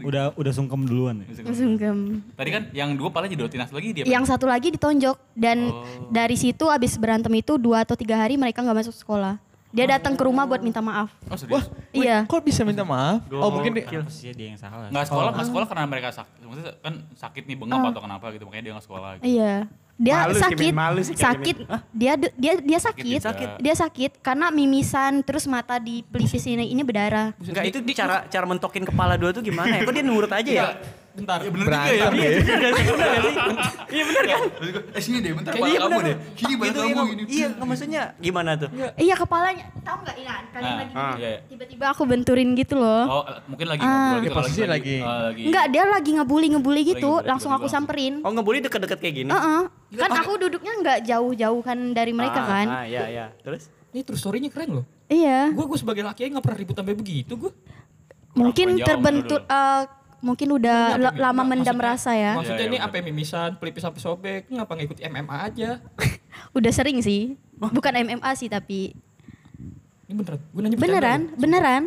[SPEAKER 4] udah udah sungkem duluan ya.
[SPEAKER 7] Sungkem.
[SPEAKER 3] Tadi kan yang dua jadi tinas lagi dia.
[SPEAKER 7] Yang satu lagi ditonjok dan dari situ abis berantem itu dua atau tiga hari mereka nggak masuk sekolah. Dia datang ke rumah buat minta maaf.
[SPEAKER 3] Oh serius?
[SPEAKER 7] Iya.
[SPEAKER 2] Kok bisa minta maaf? Oh mungkin dia,
[SPEAKER 4] dia yang salah?
[SPEAKER 3] Nggak sekolah, nggak sekolah karena mereka sakit. Maksudnya kan sakit nih bengap atau kenapa gitu, makanya dia nggak sekolah. Gitu.
[SPEAKER 7] Iya. Dia
[SPEAKER 5] Malu
[SPEAKER 7] sakit.
[SPEAKER 5] Malu sih
[SPEAKER 7] sakit. Dia dia dia sakit.
[SPEAKER 3] Sakit.
[SPEAKER 7] Dia sakit karena mimisan terus mata di pelipis ini ini berdarah.
[SPEAKER 5] Enggak, itu cara cara mentokin kepala dua tuh gimana ya? Kok dia nurut aja ya?
[SPEAKER 6] Bentar.
[SPEAKER 3] Ya bener juga ya.
[SPEAKER 5] Iya bener kan?
[SPEAKER 3] Eh sini deh, bentar
[SPEAKER 5] Iya
[SPEAKER 3] kepala kamu
[SPEAKER 5] bener.
[SPEAKER 3] deh. Ini balik
[SPEAKER 5] Gitu,
[SPEAKER 3] kamu
[SPEAKER 5] iya,
[SPEAKER 3] ini.
[SPEAKER 5] Iya, maksudnya gimana tuh?
[SPEAKER 7] Iya kepalanya, tahu nggak Iya, kalian
[SPEAKER 3] Ah,
[SPEAKER 7] lagi
[SPEAKER 3] ah. Iya, iya.
[SPEAKER 7] tiba-tiba aku benturin gitu loh.
[SPEAKER 3] Oh, mungkin lagi
[SPEAKER 7] Ah.
[SPEAKER 3] ngobrol
[SPEAKER 2] Ya,
[SPEAKER 3] gitu.
[SPEAKER 2] posisi lagi.
[SPEAKER 3] oh, lagi.
[SPEAKER 7] Enggak, dia lagi ngebully ngebully gitu, langsung aku samperin.
[SPEAKER 5] Oh ngebully deket-deket kayak gini?
[SPEAKER 7] Heeh. Kan aku duduknya nggak jauh-jauh kan dari mereka kan.
[SPEAKER 5] Ah, iya, iya. Terus?
[SPEAKER 6] Ini terus story-nya keren loh.
[SPEAKER 7] Iya.
[SPEAKER 6] Gue gue sebagai laki nggak pernah ribut sampai begitu gue.
[SPEAKER 7] Mungkin
[SPEAKER 3] jauh
[SPEAKER 7] terbentuk eh, mungkin udah la- lama mendam
[SPEAKER 6] Maksudnya-
[SPEAKER 7] rasa ya.
[SPEAKER 6] Maksudnya
[SPEAKER 3] Iya, iya,
[SPEAKER 6] ini
[SPEAKER 3] bener.
[SPEAKER 6] sampai mimisan, pelipis sampai sobek, ngapa nggak ikut MMA aja?
[SPEAKER 7] Udah sering sih. Bukan MMA sih tapi
[SPEAKER 6] Ini beneran, gue nanya
[SPEAKER 7] beneran, beneran.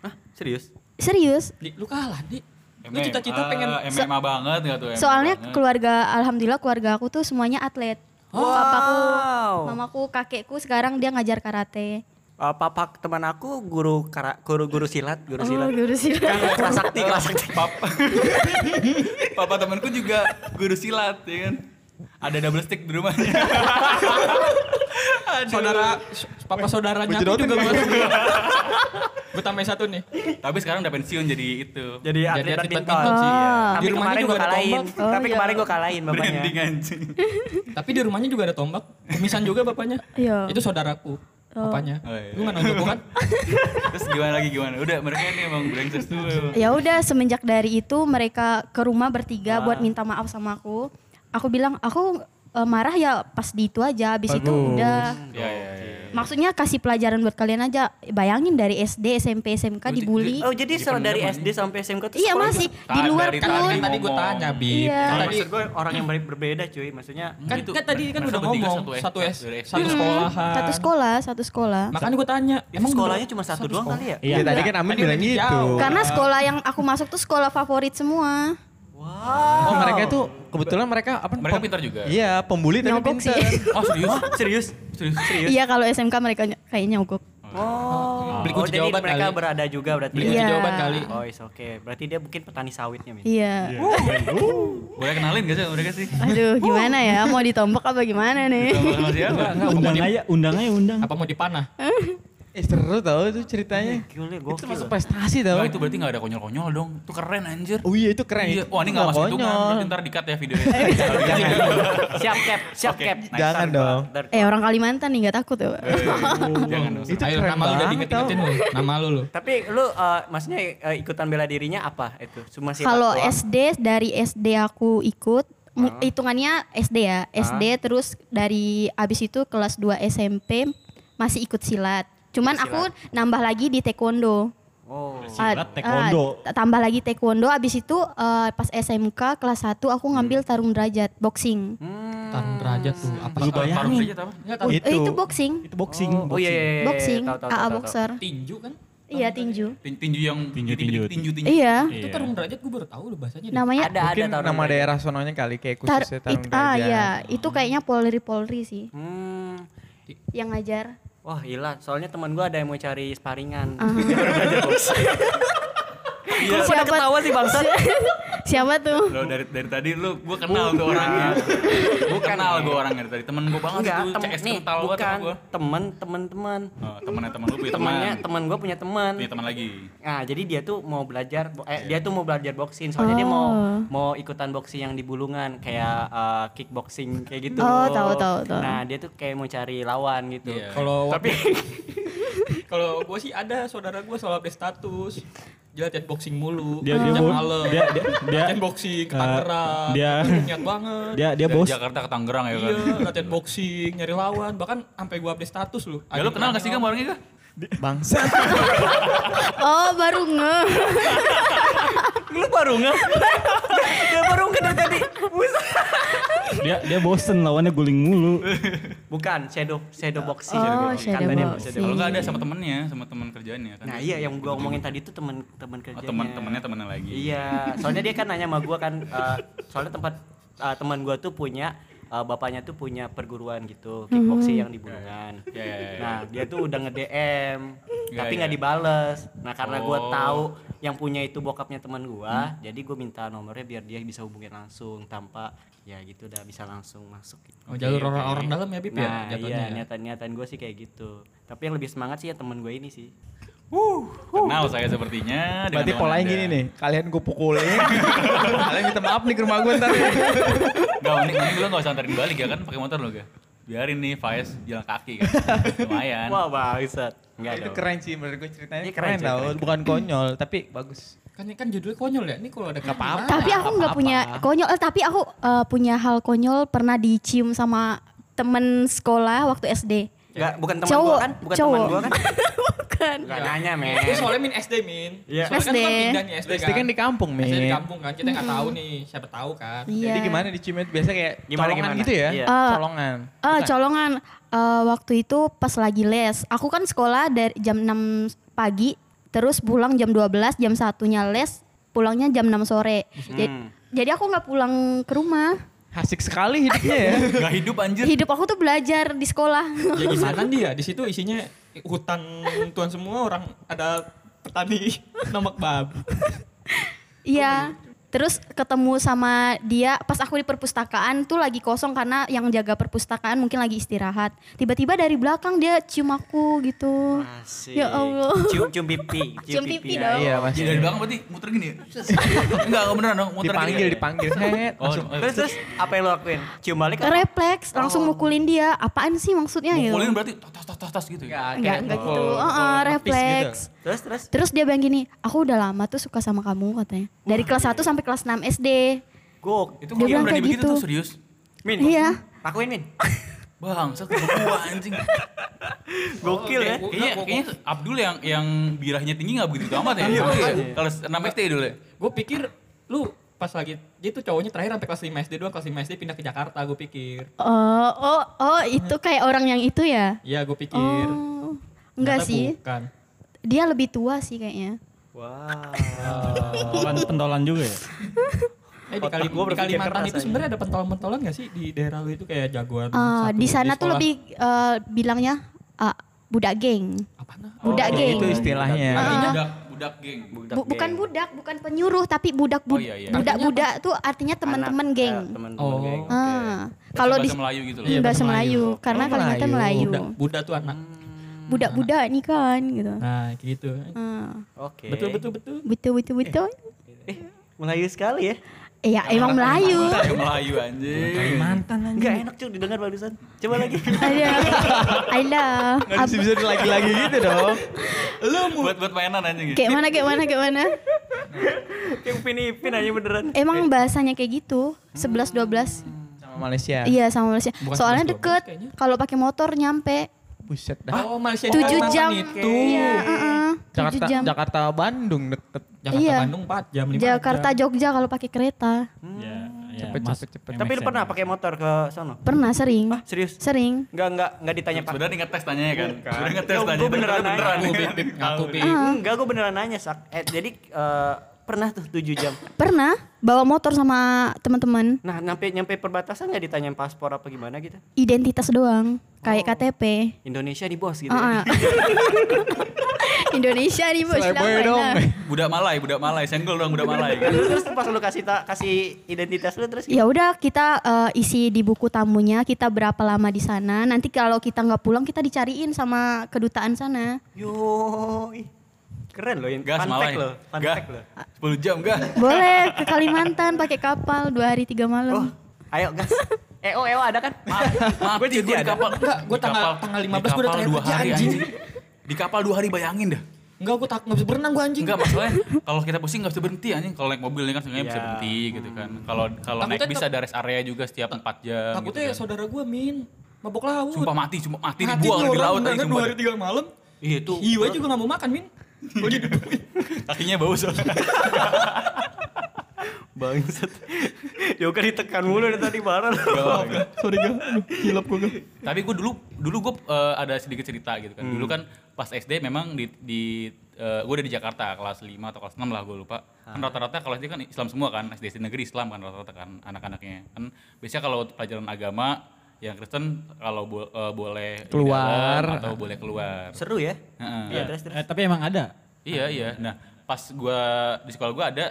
[SPEAKER 5] Hah, serius?
[SPEAKER 7] Serius.
[SPEAKER 6] Di, lu kalah, Di. Lu
[SPEAKER 3] MMA,
[SPEAKER 6] cita-cita pengen
[SPEAKER 3] MMA banget enggak tuh? MMA
[SPEAKER 7] Soalnya
[SPEAKER 3] banget.
[SPEAKER 7] keluarga alhamdulillah keluarga aku tuh semuanya atlet. Papaku,
[SPEAKER 5] Wow.
[SPEAKER 7] mamaku, kakekku sekarang dia ngajar karate.
[SPEAKER 5] Uh, papa teman aku guru kara, guru guru silat, guru silat.
[SPEAKER 7] Oh, guru silat.
[SPEAKER 5] Kan kelas sakti, kelas sakti.
[SPEAKER 3] Papa, papa temanku juga guru silat ya kan. Ada double stick di rumahnya.
[SPEAKER 6] saudara s- papa saudaranya aku juga
[SPEAKER 2] gitu.
[SPEAKER 6] masuk. gue tambahin satu nih.
[SPEAKER 3] Tapi sekarang udah pensiun jadi itu.
[SPEAKER 5] Jadi atlet
[SPEAKER 6] atlet
[SPEAKER 5] badminton.
[SPEAKER 6] badminton
[SPEAKER 7] sih, iya.
[SPEAKER 5] Tapi
[SPEAKER 6] Di rumahnya
[SPEAKER 5] kemarin
[SPEAKER 6] juga
[SPEAKER 5] kalahin.
[SPEAKER 6] tombak.
[SPEAKER 7] Oh,
[SPEAKER 5] Tapi
[SPEAKER 7] iya.
[SPEAKER 5] kemarin gue kalahin bapaknya.
[SPEAKER 3] Branding anjing.
[SPEAKER 6] Tapi di rumahnya juga ada tombak. Kumisan juga bapaknya.
[SPEAKER 7] Iya.
[SPEAKER 6] Itu saudaraku. Bapaknya.
[SPEAKER 3] Oh, iya.
[SPEAKER 6] Lu nggak nonton kan?
[SPEAKER 3] Terus gimana lagi gimana? Udah mereka ini emang brengsek tuh.
[SPEAKER 7] Ya udah semenjak dari itu mereka ke rumah bertiga buat minta maaf sama aku. Aku bilang aku eh, marah ya pas di itu aja. Habis itu udah
[SPEAKER 3] Ya ya ya.
[SPEAKER 7] maksudnya kasih pelajaran buat kalian aja. Bayangin dari SD, SMP, SMK dibully.
[SPEAKER 5] Oh jadi setelah dari SD sampai SMK tuh
[SPEAKER 7] Iya masih di luar
[SPEAKER 3] dari
[SPEAKER 7] pun.
[SPEAKER 6] kan tadi gue
[SPEAKER 3] ngomong.
[SPEAKER 6] tanya, Bib.
[SPEAKER 7] Iya.
[SPEAKER 5] Nah,
[SPEAKER 6] tadi
[SPEAKER 5] maksud gue orang yang ber- berbeda cuy, maksudnya
[SPEAKER 6] kan,
[SPEAKER 3] Itu
[SPEAKER 6] kan tadi kan udah ngomong
[SPEAKER 3] satu S-
[SPEAKER 6] satu satu sekolahan.
[SPEAKER 7] Satu sekolah, satu sekolah.
[SPEAKER 6] Makanya gue tanya,
[SPEAKER 5] emang sekolahnya cuma satu doang kali ya?
[SPEAKER 2] Iya, tadi kan Amin
[SPEAKER 6] Tadi
[SPEAKER 2] bilang gitu.
[SPEAKER 7] Karena sekolah yang aku masuk tuh sekolah favorit semua.
[SPEAKER 2] Oh, mereka tuh kebetulan mereka apa?
[SPEAKER 3] Mereka pintar juga.
[SPEAKER 2] Iya, pembuli tapi
[SPEAKER 7] Nyogok
[SPEAKER 2] pintar.
[SPEAKER 7] sih.
[SPEAKER 3] Oh serius?
[SPEAKER 5] Serius?
[SPEAKER 3] Serius?
[SPEAKER 7] Iya kalau SMK mereka ny- kayaknya nyogok.
[SPEAKER 5] Oh,
[SPEAKER 6] Beli
[SPEAKER 5] oh
[SPEAKER 6] kunci
[SPEAKER 5] jadi
[SPEAKER 6] jawaban
[SPEAKER 5] mereka
[SPEAKER 6] kali.
[SPEAKER 5] berada juga berarti.
[SPEAKER 6] Beli
[SPEAKER 5] ya?
[SPEAKER 6] kunci
[SPEAKER 7] Iya.
[SPEAKER 6] jawaban kali.
[SPEAKER 5] Oh, is oke. Berarti dia mungkin petani sawitnya, Min.
[SPEAKER 7] Iya.
[SPEAKER 3] Boleh kenalin gak sih mereka sih?
[SPEAKER 7] Aduh gimana ya mau ditombok apa gimana nih?
[SPEAKER 3] Sama sama siapa?
[SPEAKER 6] Enggak,
[SPEAKER 4] Undang aja, undang aja undang.
[SPEAKER 6] Apa mau dipanah?
[SPEAKER 2] Eh seru tau itu ceritanya.
[SPEAKER 5] Gokil ya,
[SPEAKER 2] Itu
[SPEAKER 5] gokil.
[SPEAKER 2] masuk prestasi tau.
[SPEAKER 3] Itu berarti gak ada konyol-konyol dong. Itu keren anjir.
[SPEAKER 2] Oh iya itu keren.
[SPEAKER 3] Iya,
[SPEAKER 2] Itu
[SPEAKER 3] wah ini gak masuk hitungan.
[SPEAKER 2] konyol.
[SPEAKER 3] Berarti ntar di-cut ya videonya.
[SPEAKER 5] siap cap, siap
[SPEAKER 3] Oke,
[SPEAKER 5] cap.
[SPEAKER 3] next
[SPEAKER 2] Jangan
[SPEAKER 3] time,
[SPEAKER 2] dong.
[SPEAKER 5] Ntar-
[SPEAKER 7] Eh orang Kalimantan nih nggak takut ya Pak?
[SPEAKER 3] Jangan dong.
[SPEAKER 2] Itu
[SPEAKER 6] Ayo
[SPEAKER 2] keren
[SPEAKER 6] nama udah
[SPEAKER 2] banget
[SPEAKER 6] diinget-ingetin lu. Nama lu lu.
[SPEAKER 5] Tapi lu eh, maksudnya eh, ikutan bela dirinya apa itu? Cuma silat
[SPEAKER 7] Kalau? SD dari SD aku ikut hitungannya SD ya SD terus dari abis itu kelas 2 SMP masih ikut silat. Cuman aku nambah lagi di taekwondo.
[SPEAKER 5] Oh.
[SPEAKER 4] Silat,
[SPEAKER 7] Ah,
[SPEAKER 4] taekwondo.
[SPEAKER 7] ah, tambah lagi taekwondo abis itu eh, pas SMK kelas 1 aku ngambil tarung derajat boxing.
[SPEAKER 5] Hmm.
[SPEAKER 6] Tarung derajat tuh. Apa?
[SPEAKER 4] Lu bayangin.
[SPEAKER 3] derajat apa?
[SPEAKER 7] Eh,
[SPEAKER 2] Itu.
[SPEAKER 7] itu boxing.
[SPEAKER 4] Itu boxing.
[SPEAKER 5] Oh, iya, iya, iya, iya.
[SPEAKER 7] boxing,
[SPEAKER 5] Tahu, tahu,
[SPEAKER 7] AA boxer.
[SPEAKER 6] Tinju kan?
[SPEAKER 7] Iya tinju.
[SPEAKER 3] Tin- Tinju yang
[SPEAKER 4] Tinju,
[SPEAKER 3] tinju
[SPEAKER 4] tinju.
[SPEAKER 3] tinju tinju.
[SPEAKER 7] Iya.
[SPEAKER 6] Itu tarung derajat gue baru tahu lu bahasanya.
[SPEAKER 7] Namanya
[SPEAKER 5] Ada,
[SPEAKER 2] Mungkin
[SPEAKER 5] ada taruh
[SPEAKER 2] nama daerah sononya kali kayak khususnya tarung
[SPEAKER 7] ah
[SPEAKER 2] derajat.
[SPEAKER 7] ya itu kayaknya Polri Polri sih
[SPEAKER 5] Hmm.
[SPEAKER 7] yang ngajar.
[SPEAKER 5] Wah gila, soalnya teman gua ada yang mau cari sparingan.
[SPEAKER 7] Ah.
[SPEAKER 5] Iya. Pada
[SPEAKER 7] Siapa-
[SPEAKER 5] ketawa sih bangsat.
[SPEAKER 7] Siapa tuh?
[SPEAKER 3] Lo dari dari tadi lu gua kenal tuh orangnya. Gua kenal gua orangnya dari tadi. Temen gua banget
[SPEAKER 5] Enggak,
[SPEAKER 3] tuh
[SPEAKER 5] tem
[SPEAKER 3] CS
[SPEAKER 5] nih,
[SPEAKER 3] kental banget sama
[SPEAKER 5] bukan
[SPEAKER 3] gua.
[SPEAKER 5] temen, temen, temen.
[SPEAKER 3] Oh, temennya temen lu punya teman.
[SPEAKER 5] Temannya, teman gua punya teman.
[SPEAKER 3] Punya teman lagi.
[SPEAKER 5] Nah, jadi dia tuh mau belajar, eh, dia tuh mau belajar boxing. Soalnya dia mau
[SPEAKER 7] Oh.
[SPEAKER 5] mau ikutan boxing yang di Bulungan, kayak eh, kickboxing kayak gitu.
[SPEAKER 7] Oh, tahu, tahu, tahu.
[SPEAKER 5] Nah, dia tuh kayak mau cari lawan gitu.
[SPEAKER 3] Iya.
[SPEAKER 6] Kalau
[SPEAKER 5] Tapi
[SPEAKER 6] kalau gue sih ada saudara gue soal update status. Dia latihan boxing mulu.
[SPEAKER 4] Dia dia
[SPEAKER 6] malam.
[SPEAKER 4] dia dia dia
[SPEAKER 6] latihan boxing ke
[SPEAKER 4] eh,
[SPEAKER 6] Tangerang.
[SPEAKER 4] dia-
[SPEAKER 6] niat banget.
[SPEAKER 4] dia dia bos.
[SPEAKER 3] Jakarta ke Tangerang ya kan.
[SPEAKER 6] Iya, latihan boxing, nyari lawan, bahkan sampai gua update status lu.
[SPEAKER 3] Ya lu kenal gak sih Gam orangnya gak?
[SPEAKER 2] Bangsa.
[SPEAKER 7] Oh baru nge.
[SPEAKER 5] lu baru nggak? Dia baru nggak dari tadi.
[SPEAKER 4] Dia dia bosen lawannya guling mulu.
[SPEAKER 5] Bukan, shadow shadow boxing.
[SPEAKER 7] Oh, shadow boxing.
[SPEAKER 3] Kalau nggak ada sama temennya, sama teman kerjaannya kan.
[SPEAKER 5] Nah iya yang gua ngomongin tadi tuh teman teman
[SPEAKER 3] Oh,
[SPEAKER 5] kerjanya.
[SPEAKER 3] teman temannya temennya lagi.
[SPEAKER 5] Iya, soalnya dia kan nanya sama gua kan, eh, soalnya tempat eh, teman gua tuh punya eh, bapaknya tuh punya perguruan gitu, kickboxing yang di Bulungan.
[SPEAKER 3] Iya, iya, iya.
[SPEAKER 5] Nah dia tuh udah nge DM,
[SPEAKER 3] Iya,
[SPEAKER 5] tapi
[SPEAKER 3] iya.
[SPEAKER 5] nggak dibales. Nah karena gua
[SPEAKER 3] Oh.
[SPEAKER 5] tahu yang punya itu bokapnya teman gua, jadi gua minta nomornya biar dia bisa hubungin langsung tanpa ya gitu udah bisa langsung masuk. Gitu.
[SPEAKER 6] Oh, jalur orang-orang dalam ya, Bib ya?
[SPEAKER 5] Nah iya
[SPEAKER 6] ya?
[SPEAKER 5] niatan-niatan gue sih kayak gitu. Tapi yang lebih semangat sih ya temen gue ini sih.
[SPEAKER 3] Kenal saya sepertinya.
[SPEAKER 2] Berarti polanya
[SPEAKER 3] Anda.
[SPEAKER 2] gini nih, kalian gue pukulin, kalian minta maaf nih ke rumah gue ntar.
[SPEAKER 3] Gak, mending, mending lu gak usah anterin balik ya kan pakai motor lu gak? Biarin nih Faiz jalan kaki kan. Lumayan.
[SPEAKER 5] Wah bangsat. Enggak
[SPEAKER 2] itu keren sih menurut gue ceritanya
[SPEAKER 5] Iya,
[SPEAKER 2] keren, tau,
[SPEAKER 5] keren.
[SPEAKER 2] bukan konyol tapi bagus.
[SPEAKER 6] Kan kan judulnya konyol ya. Ini kalau ada apa-apa.
[SPEAKER 7] Tapi aku nggak punya konyol, eh, tapi aku eh, punya hal konyol pernah dicium sama temen sekolah waktu SD.
[SPEAKER 5] Enggak, bukan teman
[SPEAKER 7] Cowok,
[SPEAKER 5] gua kan? Bukan
[SPEAKER 7] cowok.
[SPEAKER 5] teman gua kan?
[SPEAKER 7] Bukan.
[SPEAKER 5] Enggak nanya, men.
[SPEAKER 6] Itu soalnya min SD min.
[SPEAKER 5] Iya.
[SPEAKER 6] Soalnya kan
[SPEAKER 7] SD.
[SPEAKER 6] kan pindah nih SD,
[SPEAKER 2] SD kan di kampung,
[SPEAKER 6] SD di
[SPEAKER 2] Min.
[SPEAKER 6] kampung kan. Kita nggak tahu nih. Siapa tahu kan.
[SPEAKER 7] Iya.
[SPEAKER 2] Jadi gimana diciumnya biasa kayak
[SPEAKER 5] Gimana,
[SPEAKER 2] colongan
[SPEAKER 5] gimana?
[SPEAKER 2] gitu ya?
[SPEAKER 5] Iya.
[SPEAKER 7] Eh,
[SPEAKER 2] colongan.
[SPEAKER 7] Eh, colongan eh, waktu itu pas lagi les. Aku kan sekolah dari jam 6 pagi, terus pulang jam 12, jam satunya les, pulangnya jam 6 sore.
[SPEAKER 5] Hmm.
[SPEAKER 7] Jadi aku nggak pulang ke rumah.
[SPEAKER 2] Asik sekali hidupnya ya.
[SPEAKER 3] Gak hidup anjir.
[SPEAKER 7] Hidup aku tuh belajar di sekolah.
[SPEAKER 6] Ya gimana dia? Di situ isinya hutan tuan semua orang ada petani nomak babi.
[SPEAKER 7] Iya. Terus ketemu sama dia pas aku di perpustakaan tuh lagi kosong karena yang jaga perpustakaan mungkin lagi istirahat. Tiba-tiba dari belakang dia cium aku gitu.
[SPEAKER 5] Asik.
[SPEAKER 7] Ya Allah.
[SPEAKER 5] Cium cium pipi.
[SPEAKER 7] Cium pipi
[SPEAKER 5] ya.
[SPEAKER 7] dong.
[SPEAKER 2] Iya
[SPEAKER 3] Ya,
[SPEAKER 2] pasti.
[SPEAKER 3] dari belakang berarti muter gini ya? Enggak, enggak beneran dong. Muter
[SPEAKER 2] Dipanggil,
[SPEAKER 3] gini.
[SPEAKER 2] dipanggil.
[SPEAKER 3] Oh,
[SPEAKER 2] langsung.
[SPEAKER 3] oh,
[SPEAKER 5] Terus terus apa yang lo lakuin? Cium balik apa?
[SPEAKER 7] Refleks langsung mukulin dia. Apaan sih maksudnya gitu?
[SPEAKER 3] mukulin berarti tas tas tas tas gitu ya?
[SPEAKER 7] Enggak, enggak gitu.
[SPEAKER 2] mukul-
[SPEAKER 7] Heeh,
[SPEAKER 2] mukul lapis
[SPEAKER 7] refleks.
[SPEAKER 5] Terus terus.
[SPEAKER 7] Terus dia bilang gini, aku udah lama tuh suka sama kamu katanya. Dari kelas 1 sampai kelas 6 SD.
[SPEAKER 5] Gok.
[SPEAKER 3] Itu
[SPEAKER 7] Dia
[SPEAKER 3] kok
[SPEAKER 7] bilang
[SPEAKER 3] berani
[SPEAKER 7] kayak
[SPEAKER 3] begitu
[SPEAKER 7] gitu.
[SPEAKER 3] tuh serius?
[SPEAKER 5] Min.
[SPEAKER 7] Iya.
[SPEAKER 5] Lakuin, Min.
[SPEAKER 3] Bang, saya gua anjing.
[SPEAKER 5] Gokil ya.
[SPEAKER 3] Kayaknya, kayaknya Abdul yang yang birahnya tinggi gak begitu amat ya? Kalau 6 SD dulu ya?
[SPEAKER 6] Gue pikir lu pas lagi gitu cowoknya terakhir sampai kelas 5 SD doang kelas 5 SD pindah ke Jakarta gue pikir
[SPEAKER 7] Oh, oh, oh, itu kayak orang yang itu ya?
[SPEAKER 6] iya gue pikir
[SPEAKER 7] Oh. Enggak
[SPEAKER 6] Ternyata
[SPEAKER 7] sih.
[SPEAKER 6] bukan
[SPEAKER 7] Dia lebih tua sih kayaknya.
[SPEAKER 5] Wah.
[SPEAKER 4] Bukan pentolan juga ya?
[SPEAKER 6] eh di, Kali, di Kalimantan itu sebenarnya ada pentolan-pentolan gak sih di daerah lu itu kayak jagoan satu
[SPEAKER 7] di sana tuh
[SPEAKER 6] sekolah?
[SPEAKER 7] lebih eh, bilangnya ah, budak geng.
[SPEAKER 6] apa nah
[SPEAKER 7] Budak
[SPEAKER 2] Oh,
[SPEAKER 7] geng.
[SPEAKER 2] Itu istilahnya.
[SPEAKER 7] Ah.
[SPEAKER 3] Budak, budak geng.
[SPEAKER 7] Bu- bukan budak, bukan penyuruh, tapi budak
[SPEAKER 3] Oh,
[SPEAKER 7] bud
[SPEAKER 3] iya, iya.
[SPEAKER 7] budak-budak tuh artinya teman-teman geng.
[SPEAKER 5] eh, Teman-teman
[SPEAKER 6] Oh.
[SPEAKER 5] geng.
[SPEAKER 7] Ah, kalau di
[SPEAKER 3] Bahasa Melayu gitu loh.
[SPEAKER 6] Iya,
[SPEAKER 7] bahasa Melayu,
[SPEAKER 6] Melayu.
[SPEAKER 7] karena
[SPEAKER 2] Oh,
[SPEAKER 7] Kalimantan
[SPEAKER 2] Melayu.
[SPEAKER 7] Melayu.
[SPEAKER 6] budak budak tuh anak
[SPEAKER 7] Budak-budak nih kan gitu.
[SPEAKER 6] nah kayak gitu
[SPEAKER 7] Ah,
[SPEAKER 5] Oke.
[SPEAKER 6] betul betul betul
[SPEAKER 7] betul betul betul.
[SPEAKER 5] Eh, Melayu sekali ya.
[SPEAKER 7] Iya, emang Melayu.
[SPEAKER 3] Bahasa Melayu anjing.
[SPEAKER 2] Kalimantan aja.
[SPEAKER 5] Enggak enak cuy didengar barusan. Coba lagi.
[SPEAKER 7] Ada. Ada.
[SPEAKER 2] Nggak bisa bisa lagi-lagi gitu dong.
[SPEAKER 3] Lu buat buat mainan anjing. ya?
[SPEAKER 7] Kayak mana kayak mana kayak mana?
[SPEAKER 5] Kayak Upin Ipin aja beneran.
[SPEAKER 7] Emang bahasanya kayak gitu. 11 12.
[SPEAKER 2] Sama Malaysia.
[SPEAKER 7] Iya sama Malaysia.
[SPEAKER 6] Bukan
[SPEAKER 7] Soalnya
[SPEAKER 6] 11, 12
[SPEAKER 7] deket. Kalau pakai motor nyampe
[SPEAKER 2] Buset dah.
[SPEAKER 6] oh Malaysia
[SPEAKER 7] 7
[SPEAKER 6] Kalimantan
[SPEAKER 7] jam.
[SPEAKER 6] itu
[SPEAKER 7] Iya, heeh. 7
[SPEAKER 2] Jakarta,
[SPEAKER 7] jam.
[SPEAKER 2] Jakarta Bandung deket.
[SPEAKER 6] Jakarta
[SPEAKER 7] Iya.
[SPEAKER 6] Bandung 4 jam 5
[SPEAKER 7] Jakarta Jogja kalau pakai kereta.
[SPEAKER 4] Ya, ya,
[SPEAKER 2] Cepet,
[SPEAKER 4] mas-
[SPEAKER 2] cepet, cepet.
[SPEAKER 5] Tapi lu pernah pakai motor ke sono?
[SPEAKER 7] Pernah sering.
[SPEAKER 5] Ah, serius?
[SPEAKER 7] Sering.
[SPEAKER 5] Enggak enggak enggak ditanya Pak.
[SPEAKER 3] Sebenarnya ngetes tanya kan. Sebenarnya ngetes
[SPEAKER 5] Yo,
[SPEAKER 3] tanya.
[SPEAKER 5] gua beneran nanya. Enggak, gue beneran nanya, Sak. Eh, jadi eh, pernah tuh 7 jam.
[SPEAKER 7] Pernah bawa motor sama teman-teman.
[SPEAKER 5] Nah, nyampe nyampe perbatasan nggak ditanyain paspor apa gimana gitu?
[SPEAKER 7] Identitas doang. Kayak KTP.
[SPEAKER 5] Indonesia di bos gitu.
[SPEAKER 7] Ah, ah. Indonesia nih bos.
[SPEAKER 2] Playboy dong.
[SPEAKER 3] Budak Malay, budak Malay, senggol dong budak Malay. Kan?
[SPEAKER 5] terus pas lu kasih ta- kasih identitas lu terus
[SPEAKER 7] Ya udah kita eh, isi di buku tamunya kita berapa lama di sana. Nanti kalau kita nggak pulang kita dicariin sama kedutaan sana.
[SPEAKER 5] Yo, ih. Keren loh ini.
[SPEAKER 3] Gas
[SPEAKER 5] Fun fact loh. Fun fact loh.
[SPEAKER 3] 10 jam gak?
[SPEAKER 7] Boleh ke Kalimantan pakai kapal dua hari tiga
[SPEAKER 5] Oh,
[SPEAKER 7] malam.
[SPEAKER 5] ayo gas. EO EO ada kan?
[SPEAKER 3] Maaf,
[SPEAKER 5] Gua
[SPEAKER 3] gue
[SPEAKER 5] jadi
[SPEAKER 3] di
[SPEAKER 5] ada.
[SPEAKER 3] kapal.
[SPEAKER 6] Enggak, gua
[SPEAKER 3] di
[SPEAKER 6] tanggal-
[SPEAKER 3] kapal-
[SPEAKER 6] tanggal
[SPEAKER 3] di
[SPEAKER 6] 15 gua udah terakhir
[SPEAKER 3] dua
[SPEAKER 6] kerja,
[SPEAKER 3] hari
[SPEAKER 6] anjing.
[SPEAKER 3] Di kapal dua hari bayangin dah.
[SPEAKER 6] enggak gue tak nggak bisa berenang gue anjing
[SPEAKER 3] Enggak masalahnya kalau kita pusing nggak bisa berhenti anjing. Kalau naik mobil ini kan sebenarnya bisa
[SPEAKER 5] Iya.
[SPEAKER 3] berhenti gitu kan. Kalau kalau naik
[SPEAKER 6] Takutnya
[SPEAKER 3] bis
[SPEAKER 6] tak-
[SPEAKER 3] ada rest area juga setiap 4 jam gitu
[SPEAKER 6] takutnya
[SPEAKER 3] kan.
[SPEAKER 6] saudara gue min mabok laut
[SPEAKER 3] Sumpah mati, cuma mati,
[SPEAKER 6] Mati
[SPEAKER 3] dibuang di laut aja
[SPEAKER 6] dua
[SPEAKER 3] sumpah.
[SPEAKER 6] hari tiga malam
[SPEAKER 3] Iya itu.
[SPEAKER 6] hiu aja juga nggak mau makan min gue jadi
[SPEAKER 3] Kakinya bau soalnya.
[SPEAKER 5] Bangsat. Yoga ditekan mulu dari tadi bareng.
[SPEAKER 6] sorry gak hilap gue
[SPEAKER 3] Tapi gue dulu dulu gue ada sedikit cerita gitu kan. Dulu kan pas SD memang di, di gue udah di Jakarta kelas 5 atau kelas 6 lah gue lupa. Kan rata-rata kalau SD kan Islam semua kan, SD negeri Islam kan rata-rata kan anak-anaknya. Kan biasanya kalau pelajaran agama yang Kristen kalau bo- eh, boleh di
[SPEAKER 2] Keluar.
[SPEAKER 3] dalam atau boleh keluar.
[SPEAKER 5] Seru ya?
[SPEAKER 3] Heeh.
[SPEAKER 5] Iya, terus terus.
[SPEAKER 4] Eh, tapi emang ada.
[SPEAKER 3] Iya iya. Nah pas gua di sekolah gua ada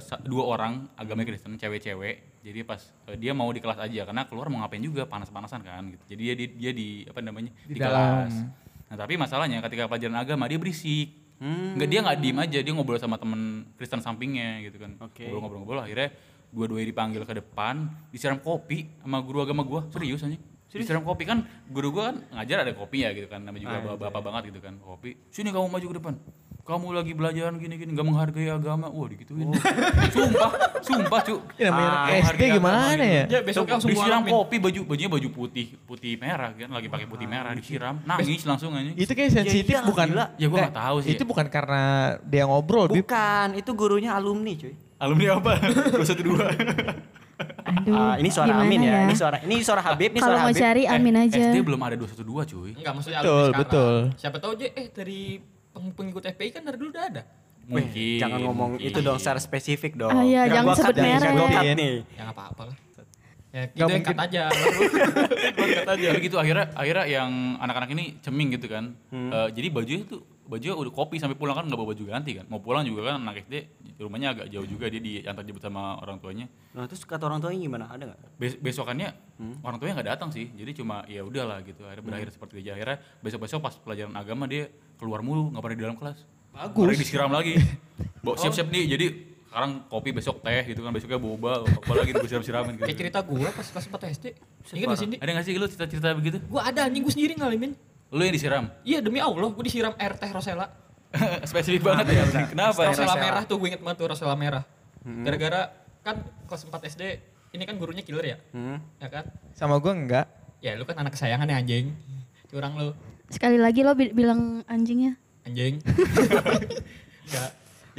[SPEAKER 3] sa- dua orang agama Kristen cewek-cewek. Jadi pas eh, dia mau di kelas aja karena keluar mau ngapain juga panas-panasan kan gitu. Jadi dia di, dia di apa namanya
[SPEAKER 2] Di dalam.
[SPEAKER 3] kelas. Nah tapi masalahnya ketika pelajaran agama dia berisik.
[SPEAKER 5] Hmm.
[SPEAKER 3] Nggak dia nggak diem aja dia ngobrol sama temen Kristen sampingnya gitu kan. Ngobrol-ngobrol-ngobrol akhirnya dua-duanya dipanggil ke depan disiram kopi sama guru agama gua serius aja. Disiram kopi kan guru gua kan ngajar ada kopi ya gitu kan namanya juga
[SPEAKER 5] Ah,
[SPEAKER 3] bapak banget gitu kan kopi. Sini kamu maju ke depan. Kamu lagi belajar gini-gini nggak menghargai agama. Wah digituin. sumpah, sumpah cu.
[SPEAKER 2] Ya, namanya
[SPEAKER 3] Ah,
[SPEAKER 2] SD gimana
[SPEAKER 3] gitu.
[SPEAKER 2] ya?
[SPEAKER 6] Ya besoknya langsung
[SPEAKER 3] disiram
[SPEAKER 6] alamin.
[SPEAKER 3] kopi baju bajunya baju putih putih merah kan lagi pakai putih merah disiram nangis langsung aja
[SPEAKER 2] Itu kayak sensitif
[SPEAKER 5] iyalah,
[SPEAKER 2] bukan?
[SPEAKER 5] gila.
[SPEAKER 3] Ya, gua
[SPEAKER 2] Nggak,
[SPEAKER 3] nggak tahu sih.
[SPEAKER 2] Itu bukan karena dia ngobrol.
[SPEAKER 5] Bukan, itu gurunya alumni cuy.
[SPEAKER 3] Alumni apa dua satu dua
[SPEAKER 7] Aduh.
[SPEAKER 5] Ah, ini suara
[SPEAKER 7] gimana
[SPEAKER 5] Amin ya. Ini suara ini suara Habib, ini
[SPEAKER 7] Kalau
[SPEAKER 5] suara
[SPEAKER 7] mau
[SPEAKER 5] Habib.
[SPEAKER 7] cari Amin aja.
[SPEAKER 3] SD belum ada dua satu dua cuy
[SPEAKER 6] Enggak maksudnya
[SPEAKER 2] Betul,
[SPEAKER 6] alumni sekarang.
[SPEAKER 2] betul.
[SPEAKER 6] Siapa tahu aja eh dari peng- pengikut FPI kan dari dulu udah ada.
[SPEAKER 3] Mungkin
[SPEAKER 5] jangan ngomong
[SPEAKER 3] mungkin.
[SPEAKER 5] itu dong secara spesifik dong.
[SPEAKER 7] Ah, iya, jangan sebut
[SPEAKER 5] nih,
[SPEAKER 7] merek.
[SPEAKER 5] cut nih.
[SPEAKER 6] Ya enggak apa-apa lah. Ya gitu yang cut aja. Gua cut aja.
[SPEAKER 3] tapi gitu akhirnya akhirnya yang anak-anak ini ceming gitu kan
[SPEAKER 5] Hmm.
[SPEAKER 3] Eh, jadi bajunya tuh bajunya udah kopi sampai pulang kan nggak bawa baju ganti kan mau pulang juga kan anak SD rumahnya agak jauh juga dia diantar jemput sama orang tuanya
[SPEAKER 5] Nah, terus kata orang tuanya gimana? Ada nggak?
[SPEAKER 3] Bes- besokannya
[SPEAKER 5] Hmm.
[SPEAKER 3] orang tuanya nggak datang sih jadi cuma ya udahlah gitu akhirnya berakhir seperti itu aja akhirnya besok besok pas pelajaran agama dia keluar mulu nggak pernah di dalam kelas bagus Baru disiram lagi bawa siap siap nih jadi sekarang kopi besok teh gitu kan besoknya boba apa lagi gue siram siramin gitu
[SPEAKER 6] Kayak cerita gua pas kelas 4 SD. Ingat gak sih, Di?
[SPEAKER 3] ada nggak sih lu cerita cerita begitu
[SPEAKER 6] Gua ada anjing gua sendiri ngalamin.
[SPEAKER 3] Lu yang disiram
[SPEAKER 6] Iya demi Allah, gua disiram air teh Rosella.
[SPEAKER 3] spesifik banget ya kenapa
[SPEAKER 6] Rosella
[SPEAKER 5] Rosella.
[SPEAKER 6] merah tuh gue inget banget tuh Rosella merah. Gara-gara kan kelas 4 SD ini kan gurunya killer ya.
[SPEAKER 5] Hmm.
[SPEAKER 6] Ya kan?
[SPEAKER 2] Sama gue enggak.
[SPEAKER 6] Ya lu kan anak kesayangan ya anjing. Curang lu.
[SPEAKER 7] Sekali lagi lo bi- bilang anjingnya.
[SPEAKER 6] Anjing. Enggak.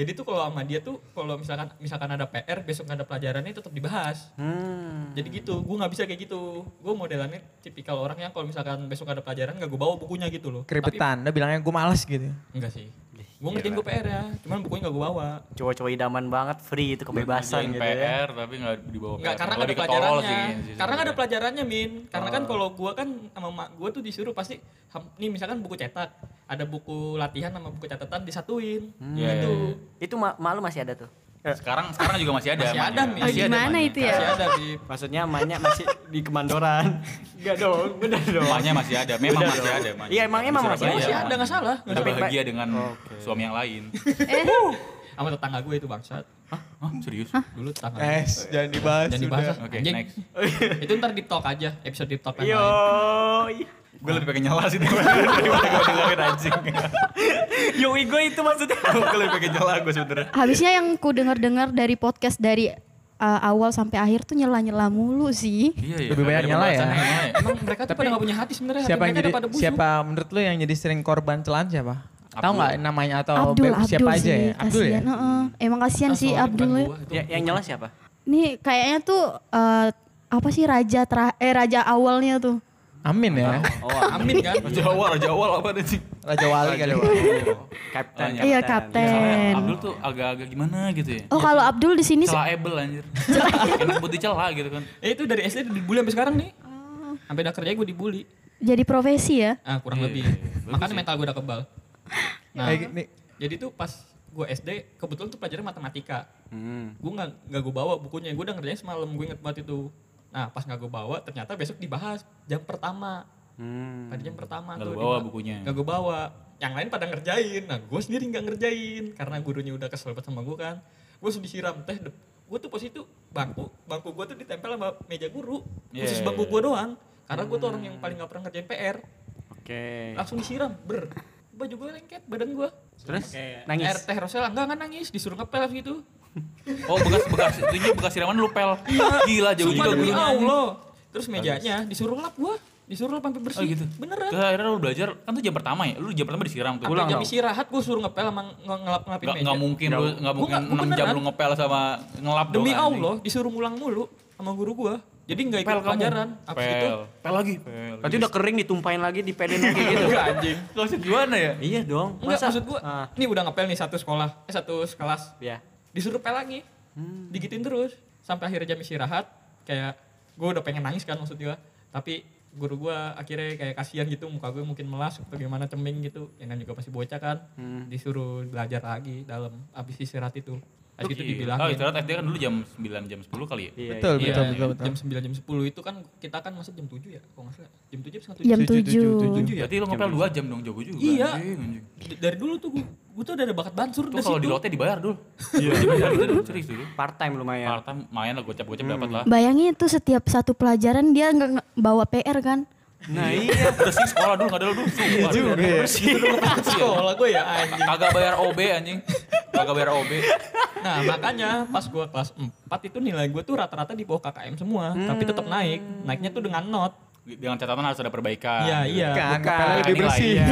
[SPEAKER 6] Jadi tuh kalau sama dia tuh kalau misalkan misalkan ada PR besok ada pelajarannya tetap dibahas.
[SPEAKER 5] Hmm.
[SPEAKER 6] Jadi gitu, gue nggak bisa kayak gitu. Gue modelannya tipikal orang yang kalau misalkan besok ada pelajaran nggak gue bawa bukunya gitu loh.
[SPEAKER 2] Keribetan. Dia bilangnya gue malas gitu.
[SPEAKER 6] Tapi, enggak sih. Gue ngerjain gue PR ya, cuman bukunya nggak gue bawa.
[SPEAKER 5] Cowok-cowok idaman banget, free itu kebebasan gitu ya.
[SPEAKER 3] PR tapi nggak dibawa
[SPEAKER 6] Enggak,
[SPEAKER 3] PR.
[SPEAKER 6] karena nggak ada pelajarannya.
[SPEAKER 3] sih, sih
[SPEAKER 6] karena nggak ada pelajarannya, Min. Karena kan
[SPEAKER 5] Oh.
[SPEAKER 6] kalau gua kan sama mak gua tuh disuruh pasti nih misalkan buku cetak, ada buku latihan sama buku catatan disatuin.
[SPEAKER 3] Iya,
[SPEAKER 6] Gitu.
[SPEAKER 5] Itu ma malu masih ada tuh.
[SPEAKER 3] Sekarang sekarang juga masih ada
[SPEAKER 6] Masih ada.
[SPEAKER 7] Oh, gimana
[SPEAKER 3] emaknya.
[SPEAKER 7] itu ya?
[SPEAKER 6] Masih ada di
[SPEAKER 5] Maksudnya emaknya masih di kemandoran. Enggak dong, benar dong.
[SPEAKER 3] Emaknya masih ada memang
[SPEAKER 5] Udah
[SPEAKER 3] masih
[SPEAKER 5] dong.
[SPEAKER 3] ada emaknya.
[SPEAKER 5] Iya, emang- emang masih
[SPEAKER 6] masih ada nggak salah. Salah.
[SPEAKER 3] bahagia dengan
[SPEAKER 5] Oke.
[SPEAKER 3] suami yang lain
[SPEAKER 7] Eh,
[SPEAKER 6] Sama tetangga gue itu bangsat.
[SPEAKER 3] Hah? serius
[SPEAKER 6] Dulu tetangga.
[SPEAKER 2] Es, jangan dibahas
[SPEAKER 6] Jangan dibahas.
[SPEAKER 3] Oke,
[SPEAKER 6] Anjing.
[SPEAKER 3] next.
[SPEAKER 6] itu ntar di talk aja, episode di talk yang
[SPEAKER 5] Yo.
[SPEAKER 3] Gue lebih pengen nyala sih daripada gue dengerin anjing
[SPEAKER 5] Yo ego itu maksudnya.
[SPEAKER 3] gue lebih pengen nyala gue sebenernya
[SPEAKER 7] habisnya yang ku dengar-dengar dari podcast dari uh, awal sampai akhir tuh nyela-nyela mulu sih.
[SPEAKER 3] iya iya
[SPEAKER 2] Lebih banyak
[SPEAKER 3] ada
[SPEAKER 2] nyala ya.
[SPEAKER 3] nyala
[SPEAKER 6] Emang mereka tuh pada nggak punya hati sebenarnya.
[SPEAKER 2] Siapa yang jadi siapa menurut lu yang jadi sering korban celaan siapa? Tahu nggak namanya atau
[SPEAKER 7] Abdul, Abdul
[SPEAKER 2] siapa aja
[SPEAKER 7] sih,
[SPEAKER 2] ya? Abdul ya?
[SPEAKER 7] kasihan. heeh. Emang kasihan
[SPEAKER 6] Ah,
[SPEAKER 7] sih Abdul. ya.
[SPEAKER 5] Ya, yang nyala siapa?
[SPEAKER 7] Nih kayaknya tuh eh, apa sih raja tra eh raja awalnya tuh.
[SPEAKER 2] Amin ya.
[SPEAKER 5] Oh,
[SPEAKER 6] Amin kan?
[SPEAKER 3] Raja awal, raja awal apa anjing?
[SPEAKER 2] Raja Wali kali.
[SPEAKER 5] Kapten.
[SPEAKER 7] Iya, kapten.
[SPEAKER 3] Abdul tuh agak-agak gimana gitu ya.
[SPEAKER 7] Oh kalau Abdul di sini sih-
[SPEAKER 3] Celaable anjir. Enak buat dicela gitu kan.
[SPEAKER 6] Eh itu dari SD dibully sampai sekarang nih. Sampai udah kerja gue dibully.
[SPEAKER 7] jadi profesi ya.
[SPEAKER 6] Ah kurang
[SPEAKER 3] Iya,
[SPEAKER 6] lebih.
[SPEAKER 3] iya, iya.
[SPEAKER 6] Makanya
[SPEAKER 3] sih.
[SPEAKER 6] mental gue udah kebal. Nah,
[SPEAKER 2] Kayak gini.
[SPEAKER 6] jadi tuh pas gue SD kebetulan tuh pelajaran matematika.
[SPEAKER 5] Hmm.
[SPEAKER 6] Gue nggak nggak gue bawa bukunya. Gue udah ngerjain semalam. Gue inget banget itu. Nah pas nggak gue bawa ternyata besok dibahas jam pertama.
[SPEAKER 5] Hmm.
[SPEAKER 6] Pada jam pertama
[SPEAKER 3] Nggak
[SPEAKER 6] tuh.
[SPEAKER 3] lu bawa
[SPEAKER 6] diba-
[SPEAKER 3] bukunya.
[SPEAKER 6] Nggak gue bawa. Yang lain pada ngerjain. Nah gue sendiri nggak ngerjain karena gurunya udah kesel banget sama gue kan. Gue sudah disiram teh. Gue tuh posisi tuh bangku, bangku gue tuh ditempel sama meja guru.
[SPEAKER 3] Iya,
[SPEAKER 6] Khusus
[SPEAKER 3] iya,
[SPEAKER 6] bangku
[SPEAKER 3] iya.
[SPEAKER 6] gue doang. Karena gue tuh orang yang paling nggak pernah ngerjain PR.
[SPEAKER 5] Oke.
[SPEAKER 6] Langsung disiram, ber. Baju gue lengket, badan gue.
[SPEAKER 5] Terus
[SPEAKER 6] Air
[SPEAKER 5] nangis.
[SPEAKER 6] teh Rosella enggak enggak nangis, disuruh ngepel gitu.
[SPEAKER 3] Oh bekas bekas itunya bekas siraman lu pel. Gila jauh
[SPEAKER 6] Sumpah
[SPEAKER 3] juga
[SPEAKER 6] demi
[SPEAKER 3] gurunya.
[SPEAKER 6] Allah. Terus mejanya disuruh lap gua, disuruh lap sampai bersih.
[SPEAKER 3] Oh gitu.
[SPEAKER 6] Beneran.
[SPEAKER 3] Terus akhirnya lu belajar kan tuh jam pertama ya. Lu jam pertama disiram tuh.
[SPEAKER 6] Sampai jam istirahat gua suruh ngepel sama nge- ngelap ngelapin
[SPEAKER 3] Nggak,
[SPEAKER 6] meja.
[SPEAKER 3] nggak mungkin lu nggak
[SPEAKER 6] Gua
[SPEAKER 3] mungkin
[SPEAKER 6] nggak- gua
[SPEAKER 3] 6 jam lu ngepel sama ngelap
[SPEAKER 6] Demi
[SPEAKER 3] doang, anjing.
[SPEAKER 6] Allah disuruh ngulang mulu sama guru gua. Jadi enggak ikut pelajaran. Abis itu
[SPEAKER 3] Pel. Lagi. Pel.
[SPEAKER 5] Berarti udah kering ditumpahin lagi di peden kayak gitu.
[SPEAKER 6] enggak anjing.
[SPEAKER 3] Gak usah gimana ya?
[SPEAKER 5] Iya dong.
[SPEAKER 6] Enggak
[SPEAKER 5] Masa?
[SPEAKER 6] maksud gua.
[SPEAKER 5] Ah,
[SPEAKER 6] Nih udah ngepel nih satu sekolah, eh satu kelas.
[SPEAKER 5] ya.
[SPEAKER 6] Disuruh pel lagi digituin terus. Sampai akhirnya jam istirahat kayak gue udah pengen nangis kan maksud gue tapi guru gue akhirnya kayak kasihan gitu muka gue mungkin melas atau gimana ceming gitu. Yang kan juga masih bocah kan.
[SPEAKER 5] Hmm.
[SPEAKER 6] disuruh belajar lagi dalam abis istirahat itu Habis gitu
[SPEAKER 3] Iya.
[SPEAKER 6] dibilangin.
[SPEAKER 3] Oh istirahat SD kan dulu jam 9 jam 10 kali ya?
[SPEAKER 5] Iya,
[SPEAKER 2] Betul,
[SPEAKER 6] Iya,
[SPEAKER 2] betul, betul, betul.
[SPEAKER 6] jam 9 jam 10 itu kan kita kan masuk jam 7 ya, kalau nggak salah. Jam 7 apa setengah
[SPEAKER 7] Jam
[SPEAKER 6] tujuh?
[SPEAKER 2] tujuh,
[SPEAKER 7] 7.
[SPEAKER 6] Tujuh ya?
[SPEAKER 3] Berarti lo ngepel 2 jam dong jago juga.
[SPEAKER 6] Iya. Dari dulu tuh gue, gue tuh udah ada bakat bansur
[SPEAKER 3] Tuh
[SPEAKER 6] dari
[SPEAKER 3] kalau di
[SPEAKER 6] situ.
[SPEAKER 3] lote dibayar dulu. Iya. Dibayar dulu, serius dulu.
[SPEAKER 5] Part time lumayan.
[SPEAKER 3] Part-time main lah gocap-gocap dapat lah.
[SPEAKER 7] Bayangin itu setiap satu pelajaran dia nggak nge- bawa PR kan?
[SPEAKER 5] Nah iya.
[SPEAKER 3] Bersih sekolah dulu enggak ada dulu. Iya
[SPEAKER 2] juga ya.
[SPEAKER 6] Sekolah gue ya anjing.
[SPEAKER 3] Kagak bayar OB anjing. Kagak bayar OB.
[SPEAKER 6] Nah makanya pas gue kelas 4 itu nilai gue tuh rata-rata di bawah KKM semua. Tapi tetap naik. Naiknya tuh dengan not.
[SPEAKER 3] Dengan catatan harus ada perbaikan.
[SPEAKER 6] Iya iya.
[SPEAKER 2] Kan, lebih bersih.
[SPEAKER 3] iya.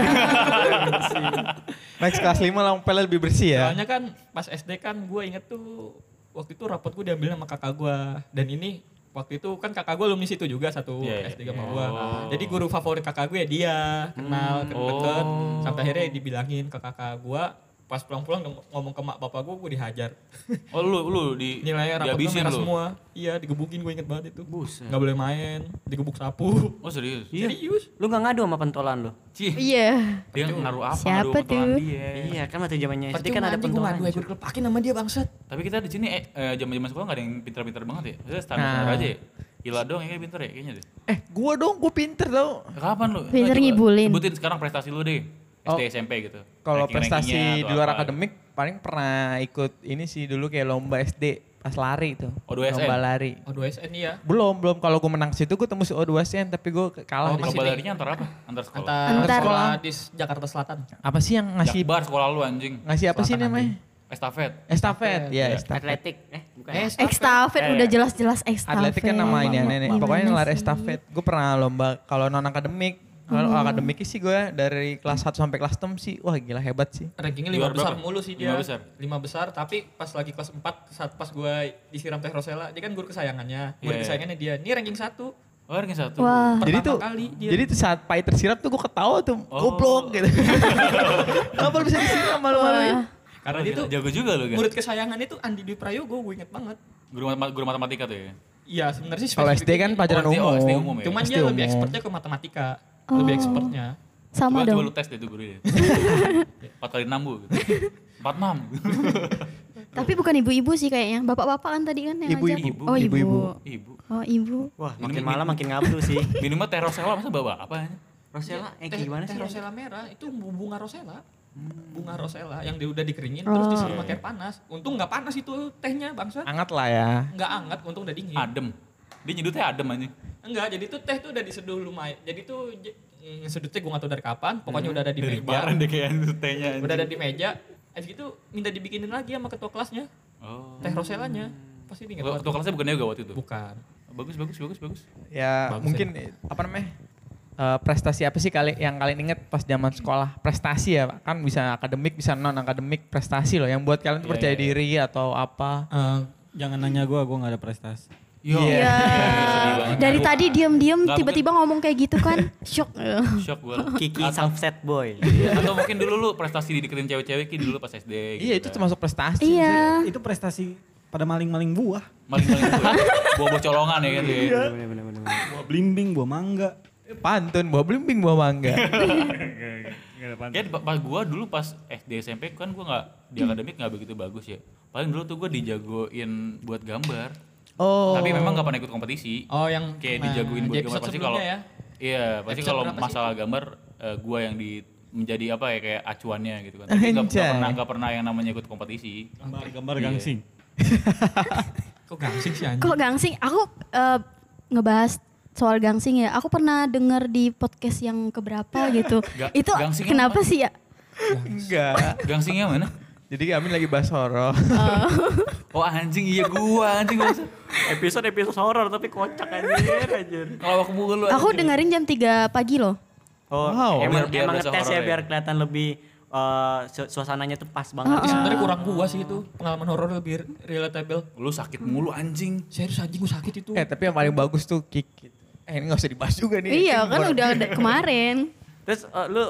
[SPEAKER 2] Next kelas 5 lah ngepelnya lebih bersih ya.
[SPEAKER 6] Soalnya kan pas SD kan gue inget tuh waktu itu rapot gue diambil sama kakak gue dan ini waktu itu kan kakak gue alumni situ juga satu
[SPEAKER 3] Iya, iya.
[SPEAKER 6] SD sama gue.
[SPEAKER 3] Oh.
[SPEAKER 6] Jadi guru favorit kakak gue ya dia kenal
[SPEAKER 3] Hmm.
[SPEAKER 6] deket
[SPEAKER 3] Oh.
[SPEAKER 6] sampai akhirnya dibilangin ke kakak gue pas pulang-pulang ngom- ngomong ke mak bapak gue gue dihajar
[SPEAKER 3] Oh lu lu di
[SPEAKER 6] nilainya rapot gue
[SPEAKER 3] dihabisin
[SPEAKER 6] merah
[SPEAKER 3] lu.
[SPEAKER 6] semua iya digebukin gue inget banget itu
[SPEAKER 5] Buset.
[SPEAKER 6] nggak boleh main digebuk sapu
[SPEAKER 3] Oh serius?
[SPEAKER 5] Iya.
[SPEAKER 6] serius
[SPEAKER 5] Lu gak ngadu sama pentolan lu?
[SPEAKER 3] Cih,
[SPEAKER 7] Iya.
[SPEAKER 3] dia ngaruh apa?
[SPEAKER 7] Siapa tuh?
[SPEAKER 3] Dia.
[SPEAKER 5] Iya kan waktu zamannya SD kan ada
[SPEAKER 6] anjing, gue
[SPEAKER 5] pentolan.
[SPEAKER 6] ngadu ya gue dikelepakin sama dia bangsat
[SPEAKER 3] Tapi kita di sini eh eh, zaman-zaman sekolah enggak ada yang pintar-pintar banget ya. Maksudnya standar
[SPEAKER 2] Nah.
[SPEAKER 3] aja ya. Ila doang yang kayak pintar ya kayaknya deh.
[SPEAKER 2] Eh, gua dong, gua pinter tau.
[SPEAKER 3] Kapan lu?
[SPEAKER 7] Pinter ngibulin.
[SPEAKER 3] Sebutin sekarang prestasi lu deh.
[SPEAKER 2] Oh.
[SPEAKER 3] SD SMP gitu.
[SPEAKER 2] Kalau prestasi di luar
[SPEAKER 3] apa.
[SPEAKER 2] akademik paling pernah ikut ini sih dulu kayak lomba SD pas lari itu.
[SPEAKER 3] Oh, 2SN?
[SPEAKER 2] Lomba lari.
[SPEAKER 6] oh 2 SN iya
[SPEAKER 2] Belum, belum kalau gue menang situ gue tembus O2SN tapi gue kalah
[SPEAKER 6] Oh.
[SPEAKER 3] Lomba larinya antar apa? Antar sekolah.
[SPEAKER 6] antar,
[SPEAKER 7] Antar.
[SPEAKER 6] sekolah di Jakarta Selatan
[SPEAKER 2] Apa sih yang ngasih
[SPEAKER 3] Jakbar sekolah lu anjing.
[SPEAKER 2] ngasih apa sih
[SPEAKER 6] Selatan
[SPEAKER 2] namanya?
[SPEAKER 3] Estafet.
[SPEAKER 2] Estafet, ya
[SPEAKER 3] Iya.
[SPEAKER 2] estafet.
[SPEAKER 5] Atletik. Eh bukan.
[SPEAKER 6] eh
[SPEAKER 7] Ekstafet
[SPEAKER 5] Eh,
[SPEAKER 7] udah jelas-jelas ekstafet.
[SPEAKER 2] Atletik kan nama ini nenek.
[SPEAKER 7] Gimana
[SPEAKER 2] Pokoknya lari
[SPEAKER 7] sih?
[SPEAKER 2] estafet. Gue pernah lomba kalau non akademik. Kalau
[SPEAKER 7] Hmm.
[SPEAKER 2] akademik sih gue dari kelas 1 sampai kelas 6 sih. Wah gila hebat sih.
[SPEAKER 6] rankingnya lima besar
[SPEAKER 3] berapa?
[SPEAKER 6] mulu sih dia
[SPEAKER 3] Lima besar?
[SPEAKER 6] lima besar tapi pas lagi kelas 4 saat pas gue disiram teh rosella dia kan guru kesayangannya guru
[SPEAKER 3] Iya, iya.
[SPEAKER 6] kesayangannya dia ini ranking satu
[SPEAKER 3] Oh, ranking satu.
[SPEAKER 7] Wah.
[SPEAKER 2] Jadi
[SPEAKER 6] Pertama
[SPEAKER 2] tuh,
[SPEAKER 6] kali dia.
[SPEAKER 2] jadi tuh saat pahit tersiram tuh gue ketawa tuh,
[SPEAKER 3] Oh.
[SPEAKER 2] goblok gitu. Kenapa bisa disiram malu-maluin?
[SPEAKER 7] Wah.
[SPEAKER 6] karena
[SPEAKER 3] Oh,
[SPEAKER 6] dia tuh
[SPEAKER 3] jago juga lu kan.
[SPEAKER 6] murid kesayangannya tuh Andi Dwi Prayogo gue inget banget
[SPEAKER 3] Guru, guru matematika tuh ya.
[SPEAKER 6] iya sebenarnya sih
[SPEAKER 2] Kalau SD kan pelajaran
[SPEAKER 3] Oh, SD, oh, SD
[SPEAKER 2] umum.
[SPEAKER 3] umum ya.
[SPEAKER 6] cuman
[SPEAKER 2] SD
[SPEAKER 6] dia lebih
[SPEAKER 2] umum.
[SPEAKER 6] expertnya ke matematika lebih
[SPEAKER 7] Oh.
[SPEAKER 6] expertnya
[SPEAKER 7] Sama
[SPEAKER 3] coba,
[SPEAKER 7] dong.
[SPEAKER 3] Coba lu tes deh tuh guru ya. 4 kali 6 bu. 4 6.
[SPEAKER 7] Tapi bukan ibu-ibu sih kayaknya. Bapak-bapak kan tadi kan yang
[SPEAKER 2] Ibu-ibu.
[SPEAKER 7] ngajak. Oh, ibu.
[SPEAKER 2] Ibu-ibu.
[SPEAKER 3] Ibu.
[SPEAKER 7] Oh, ibu.
[SPEAKER 5] Wah
[SPEAKER 3] Minum-
[SPEAKER 5] makin malam makin ngablu sih.
[SPEAKER 3] Minumnya teh rosella masa bawa apa?
[SPEAKER 5] Rosella, eh
[SPEAKER 6] teh,
[SPEAKER 5] gimana
[SPEAKER 6] teh
[SPEAKER 5] sih?
[SPEAKER 6] rosella merah itu bunga rosella bunga rosella yang dia udah dikeringin
[SPEAKER 7] Oh.
[SPEAKER 6] terus disiram pakai panas untung nggak panas itu tehnya bangsa
[SPEAKER 2] Anget lah ya.
[SPEAKER 6] nggak anget untung udah dingin
[SPEAKER 3] Adem. Dia nyedutnya adem anjing.
[SPEAKER 6] Enggak, jadi tuh teh tuh udah diseduh lumayan. Jadi tuh mm, sedutnya gue gak tau dari kapan, pokoknya udah ada di
[SPEAKER 3] Dari
[SPEAKER 6] meja.
[SPEAKER 3] lebaran deh itu tehnya.
[SPEAKER 6] Udah ada di meja. Habis gitu minta dibikinin lagi sama ketua kelasnya,
[SPEAKER 3] Oh.
[SPEAKER 6] teh rosellanya. Pasti inget
[SPEAKER 3] Oh,
[SPEAKER 6] banget.
[SPEAKER 3] Ketua kelasnya bukan yoga waktu itu?
[SPEAKER 6] Bukan.
[SPEAKER 3] Bagus, bagus, bagus, bagus.
[SPEAKER 2] Ya
[SPEAKER 6] Bagus
[SPEAKER 2] mungkin apa namanya? eh, prestasi apa sih kali yang kalian inget pas zaman sekolah? Prestasi ya, kan bisa akademik, bisa non akademik, prestasi loh yang buat kalian tuh
[SPEAKER 3] Iya,
[SPEAKER 2] percaya
[SPEAKER 3] iya.
[SPEAKER 2] diri atau apa?
[SPEAKER 4] Eh, jangan nanya gue, gue gak ada prestasi.
[SPEAKER 2] Iya.
[SPEAKER 3] sedih banget.
[SPEAKER 7] Dari tadi diam-diam
[SPEAKER 3] Nggak,
[SPEAKER 7] tiba-tiba ngomong kayak gitu kan. Shock.
[SPEAKER 3] Shock gue.
[SPEAKER 5] Kiki sang set boy.
[SPEAKER 3] Atau mungkin dulu lu prestasi dideketin cewek-cewek dulu pas SD.
[SPEAKER 2] Iya
[SPEAKER 3] gitu
[SPEAKER 2] itu
[SPEAKER 3] kan.
[SPEAKER 2] termasuk prestasi.
[SPEAKER 7] Iya.
[SPEAKER 4] Itu prestasi pada maling-maling buah.
[SPEAKER 3] Maling-maling itu. Bawa-bawa colongan ya gitu ya.
[SPEAKER 5] Bener bener bener.
[SPEAKER 4] Buah blimbing, buah mangga.
[SPEAKER 2] Pantun, buah blimbing, buah mangga.
[SPEAKER 3] Kayak pa- pas gua dulu pas SD SMP kan gua nggak di akademik nggak begitu bagus ya. Paling dulu tuh gua dijagoin buat gambar.
[SPEAKER 2] Oh.
[SPEAKER 3] Tapi memang nggak pernah ikut kompetisi.
[SPEAKER 6] Oh, yang
[SPEAKER 3] Kayak
[SPEAKER 6] nah,
[SPEAKER 3] dijagoin buat gambar pasti kalau
[SPEAKER 6] ya.
[SPEAKER 3] Iya, pasti kalau
[SPEAKER 6] sih
[SPEAKER 3] masalah gambar eh, gua yang di menjadi apa ya kayak acuannya gitu kan. Tapi nggak nggak
[SPEAKER 2] Anjay.
[SPEAKER 3] pernah nggak pernah yang namanya ikut kompetisi.
[SPEAKER 4] Gambar-gambar
[SPEAKER 3] Iya.
[SPEAKER 4] gangsing.
[SPEAKER 6] Kok gangsing sih anjing?
[SPEAKER 7] Kok gangsing? Aku eh, ngebahas soal gangsing ya. Aku pernah denger di podcast yang keberapa gitu.
[SPEAKER 3] Ga-
[SPEAKER 7] Itu kenapa
[SPEAKER 3] apa?
[SPEAKER 7] sih ya?
[SPEAKER 2] Enggak.
[SPEAKER 3] Gangsingnya mana?
[SPEAKER 2] Jadi kami lagi bahas horor.
[SPEAKER 3] Oh anjing iya gua anjing gua.
[SPEAKER 5] Episode episode horor tapi kocak anjir anjir.
[SPEAKER 3] Kalau aku lu
[SPEAKER 7] Aku
[SPEAKER 3] anjing.
[SPEAKER 7] dengerin jam 3 pagi loh.
[SPEAKER 5] Oh,
[SPEAKER 2] Wow.
[SPEAKER 5] emang
[SPEAKER 3] Biar- biar
[SPEAKER 5] emang ngetes ya
[SPEAKER 3] ya.
[SPEAKER 5] biar kelihatan lebih su- suasananya tuh pas banget.
[SPEAKER 6] Tapi sebenarnya kurang gua sih itu. Pengalaman horor lebih relatable.
[SPEAKER 3] Lu sakit mulu anjing.
[SPEAKER 6] Serius anjing gua sakit itu.
[SPEAKER 2] eh tapi yang paling bagus tuh kick. Eh ini gak usah dibahas juga nih.
[SPEAKER 7] Iya kan udah kemarin.
[SPEAKER 5] Terus eh, lu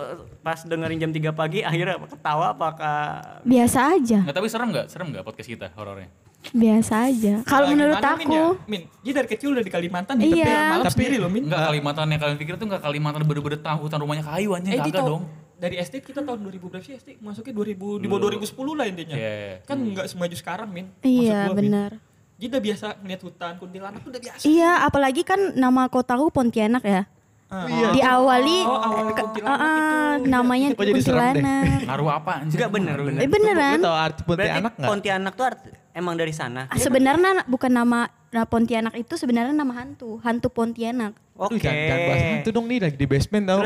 [SPEAKER 5] pas dengerin jam 3 pagi akhirnya ketawa apakah
[SPEAKER 7] Biasa aja.
[SPEAKER 3] Nggak tapi serem nggak? Serem nggak podcast kita horornya?
[SPEAKER 7] Biasa aja. Kalau
[SPEAKER 6] Nah,
[SPEAKER 7] menurut
[SPEAKER 6] gimana, Min,
[SPEAKER 7] aku,
[SPEAKER 6] ya? Min, dia dari kecil udah di Kalimantan di
[SPEAKER 7] Iya.
[SPEAKER 6] tepi malam
[SPEAKER 2] Tapi-
[SPEAKER 6] sendiri loh Min.
[SPEAKER 3] Enggak Kalimantan yang kalian pikir tuh enggak Kalimantan bener-bener tahu hutan rumahnya kayu anjing
[SPEAKER 6] Eh,
[SPEAKER 3] kagak dong.
[SPEAKER 6] dari SD kita tahun 2000 berapa sih SD? Masuknya 2000 di bawah 2010 lah intinya.
[SPEAKER 3] Iya, iya.
[SPEAKER 6] Kan nggak semaju sekarang, Min. Maksud
[SPEAKER 7] Iya
[SPEAKER 6] gua, Min.
[SPEAKER 7] benar.
[SPEAKER 6] Jadi udah biasa ngeliat hutan, kuntilanak udah biasa.
[SPEAKER 7] Iya, apalagi kan nama kotaku Pontianak ya.
[SPEAKER 6] Ah.
[SPEAKER 7] Diawali
[SPEAKER 6] Oh, awal
[SPEAKER 7] ke-
[SPEAKER 6] kuntilanak
[SPEAKER 7] ah,
[SPEAKER 6] itu.
[SPEAKER 7] namanya
[SPEAKER 2] Kok jadi serem deh?
[SPEAKER 7] kuntilanak.
[SPEAKER 3] Ngaruh apa anjir?
[SPEAKER 5] Enggak bener, bener.
[SPEAKER 7] Eh, beneran?
[SPEAKER 2] Lu tau arti
[SPEAKER 5] Berarti
[SPEAKER 2] Pontianak nggak?
[SPEAKER 5] Pontianak tuh arti, emang dari sana.
[SPEAKER 7] Ah, Sebenarnya bukan nama nah, Pontianak itu sebenarnya nama hantu, hantu Pontianak.
[SPEAKER 5] Oke.
[SPEAKER 2] Aduh, jangan, jangan bahas itu dong nih lagi di basement tau.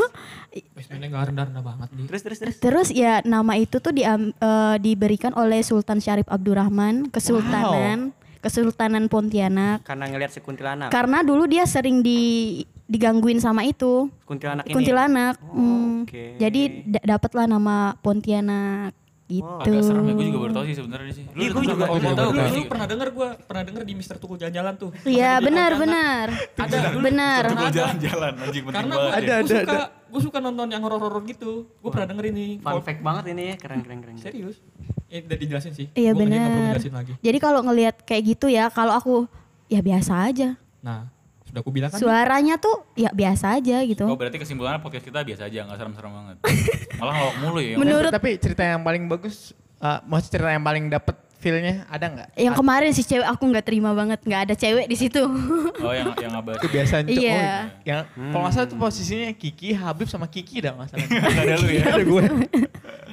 [SPEAKER 6] Basementnya nggak rendah-rendah banget di.
[SPEAKER 5] Terus terus terus.
[SPEAKER 7] Terus ya nama itu tuh diam- eh, diberikan oleh Sultan Syarif Abdurrahman Kesultanan Kesultanan Pontianak.
[SPEAKER 5] Karena ngelihat si kuntilanak.
[SPEAKER 7] Karena dulu dia sering di digangguin sama itu
[SPEAKER 5] kuntilanak ini.
[SPEAKER 7] kuntilanak. Hmm,
[SPEAKER 5] oke.
[SPEAKER 7] Jadi da- dapatlah nama Pontianak gitu.
[SPEAKER 3] Agak serem ya, gue juga baru tahu sih sebenarnya sih.
[SPEAKER 5] Iya, gua juga-
[SPEAKER 3] Oh,
[SPEAKER 5] juga
[SPEAKER 3] tahu
[SPEAKER 6] Lu,
[SPEAKER 3] gak
[SPEAKER 6] lu pernah denger gue pernah denger di Mister Tukul Jalan-Jalan tuh.
[SPEAKER 7] Iya
[SPEAKER 6] Ada
[SPEAKER 7] benar benar.
[SPEAKER 6] Ada.
[SPEAKER 7] Benar.
[SPEAKER 3] Tukul jalan-jalan anjing penting
[SPEAKER 6] Karena gue
[SPEAKER 3] banget. ya.
[SPEAKER 6] suka gue suka nonton yang horor-horor gitu. Gue pernah denger ini.
[SPEAKER 5] Fun fact banget ini ya, keren keren keren.
[SPEAKER 6] Serius? Eh, udah dijelasin sih.
[SPEAKER 7] Iya benar. Jadi kalau ngelihat kayak gitu ya, kalau aku ya biasa aja.
[SPEAKER 6] Nah, sudah aku bilang kan.
[SPEAKER 7] Suaranya tuh ya biasa aja
[SPEAKER 3] Oh
[SPEAKER 7] gitu.
[SPEAKER 3] berarti kesimpulannya podcast kita biasa aja, gak serem-serem banget. Malah ngelawak mulu ya.
[SPEAKER 7] Menurut
[SPEAKER 2] Tapi cerita yang paling bagus, uh, maksud cerita yang paling dapet feel-nya ada nggak?
[SPEAKER 7] yang kemarin si cewek aku nggak terima banget, nggak ada cewek di situ.
[SPEAKER 3] Oh yang yang abad.
[SPEAKER 2] Kebiasaan cowok.
[SPEAKER 7] Iya.
[SPEAKER 2] Yang kalau nggak salah tuh posisinya Kiki, Habib sama Kiki dah masalah.
[SPEAKER 3] Gak ada lu ya.
[SPEAKER 2] ada gue.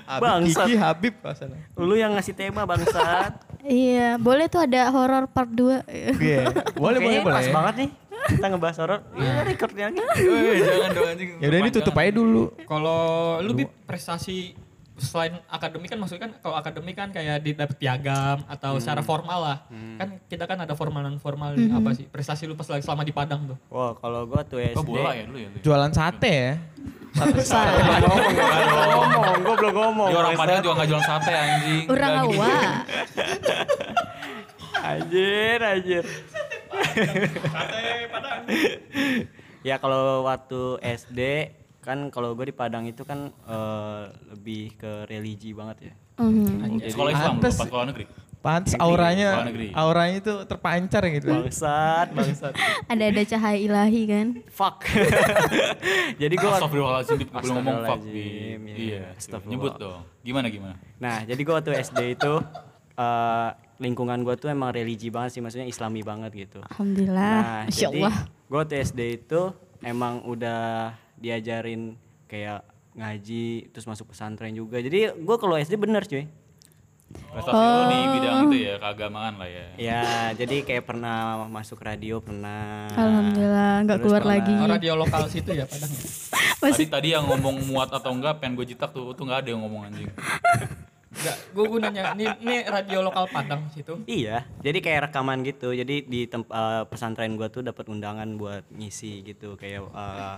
[SPEAKER 2] Habib,
[SPEAKER 5] Bangsat.
[SPEAKER 2] Kiki, Habib masalah.
[SPEAKER 5] Lu yang ngasih tema bangsat.
[SPEAKER 7] iya, boleh tuh ada horor part 2.
[SPEAKER 2] Iya. Boleh, boleh,
[SPEAKER 5] Kayaknya
[SPEAKER 2] boleh.
[SPEAKER 5] pas banget nih. Kita ngebahas horor. Iya, recordnya lagi.
[SPEAKER 3] Eh, jangan dong anjing.
[SPEAKER 2] Ya udah ini tutup aja dulu.
[SPEAKER 6] Kalau lu bi prestasi selain akademik kan maksudnya kan kalau akademik kan kayak di dapet piagam atau
[SPEAKER 5] Hmm.
[SPEAKER 6] secara formal lah. Kan kita kan ada formal non formal apa sih? Prestasi lu pas lagi selama di Padang tuh.
[SPEAKER 5] Wah, kalau gua tuh SD.
[SPEAKER 3] Oh bola ya dulu ya. lu ya?
[SPEAKER 2] Jualan sate ya.
[SPEAKER 5] ngomong, gua belum ngomong.
[SPEAKER 3] Dia orang Padang juga gak jualan sate anjing.
[SPEAKER 7] Orang
[SPEAKER 3] Nggak gitu.
[SPEAKER 7] awak.
[SPEAKER 5] Anjir. ya kalau waktu SD kan kalau gue di Padang itu kan eh, lebih ke religi banget ya.
[SPEAKER 7] Mhm.
[SPEAKER 3] Sekolah Islam,
[SPEAKER 2] Pantes.
[SPEAKER 3] pas sekolah negeri.
[SPEAKER 2] Pantes auranya,
[SPEAKER 3] negeri.
[SPEAKER 2] auranya itu terpancar gitu.
[SPEAKER 5] Bangsat, bangsat.
[SPEAKER 7] Ada-ada cahaya ilahi kan.
[SPEAKER 5] Fuck. Jadi gue
[SPEAKER 3] Astagfirullahaladzim. Belum ngomong fuck.
[SPEAKER 5] Iya.
[SPEAKER 3] Iya, nyebut dong. Gimana, gimana?
[SPEAKER 5] Nah, jadi gue waktu SD itu eh, lingkungan gue tuh emang religi banget sih, maksudnya Islami banget gitu.
[SPEAKER 7] Alhamdulillah. Masya
[SPEAKER 5] jadi
[SPEAKER 7] Allah.
[SPEAKER 5] gue SD itu emang udah diajarin kayak ngaji, terus masuk pesantren juga. Jadi gue kalau SD bener cuy.
[SPEAKER 3] Prestasi lu di bidang itu ya, keagamaan lah ya.
[SPEAKER 5] Ya, jadi kayak pernah masuk radio pernah.
[SPEAKER 7] Alhamdulillah nggak
[SPEAKER 5] Terus
[SPEAKER 7] keluar
[SPEAKER 5] pernah-
[SPEAKER 7] lagi.
[SPEAKER 6] Oh, radio lokal situ ya Padang ya.
[SPEAKER 3] Tadi tadi yang ngomong muat atau enggak pengen gue jitak tuh, tuh enggak ada yang ngomong anjing.
[SPEAKER 6] Enggak, gue gue nanya, ini, ini radio lokal Padang situ.
[SPEAKER 5] Iya, jadi kayak rekaman gitu. Jadi di tem- eh, pesantren gua tuh dapat undangan buat ngisi gitu kayak eh,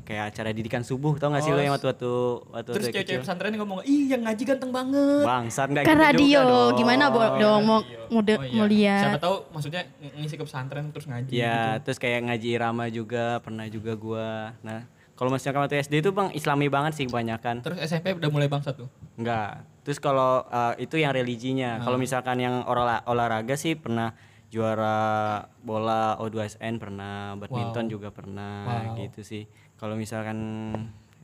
[SPEAKER 5] kayak acara didikan subuh tau gak sih
[SPEAKER 6] Oh,
[SPEAKER 5] lo yang waktu waktu waktu
[SPEAKER 6] Terus cewek-cewek
[SPEAKER 5] kecil?
[SPEAKER 6] pesantren ngomong, ih yang ngaji ganteng banget.
[SPEAKER 5] Bangsat enggak
[SPEAKER 7] Kan
[SPEAKER 5] gitu
[SPEAKER 7] radio,
[SPEAKER 5] dong.
[SPEAKER 7] gimana bo dong mau mau, de-
[SPEAKER 6] Oh iya.
[SPEAKER 7] mau lihat.
[SPEAKER 6] Siapa tahu maksudnya ng- ngisi ke pesantren terus ngaji.
[SPEAKER 5] Ya,
[SPEAKER 6] gitu.
[SPEAKER 5] terus kayak ngaji irama juga pernah juga gua. Nah, kalau misalkan waktu SD itu Bang Islami banget sih kebanyakan.
[SPEAKER 6] Terus SMP udah mulai bangsat tuh.
[SPEAKER 5] Enggak. Terus kalau eh, itu yang religinya.
[SPEAKER 6] Ah.
[SPEAKER 5] Kalau misalkan yang olah- olahraga sih pernah juara bola O2SN pernah, badminton
[SPEAKER 6] Wow.
[SPEAKER 5] juga pernah
[SPEAKER 6] Wow.
[SPEAKER 5] gitu sih. Kalau misalkan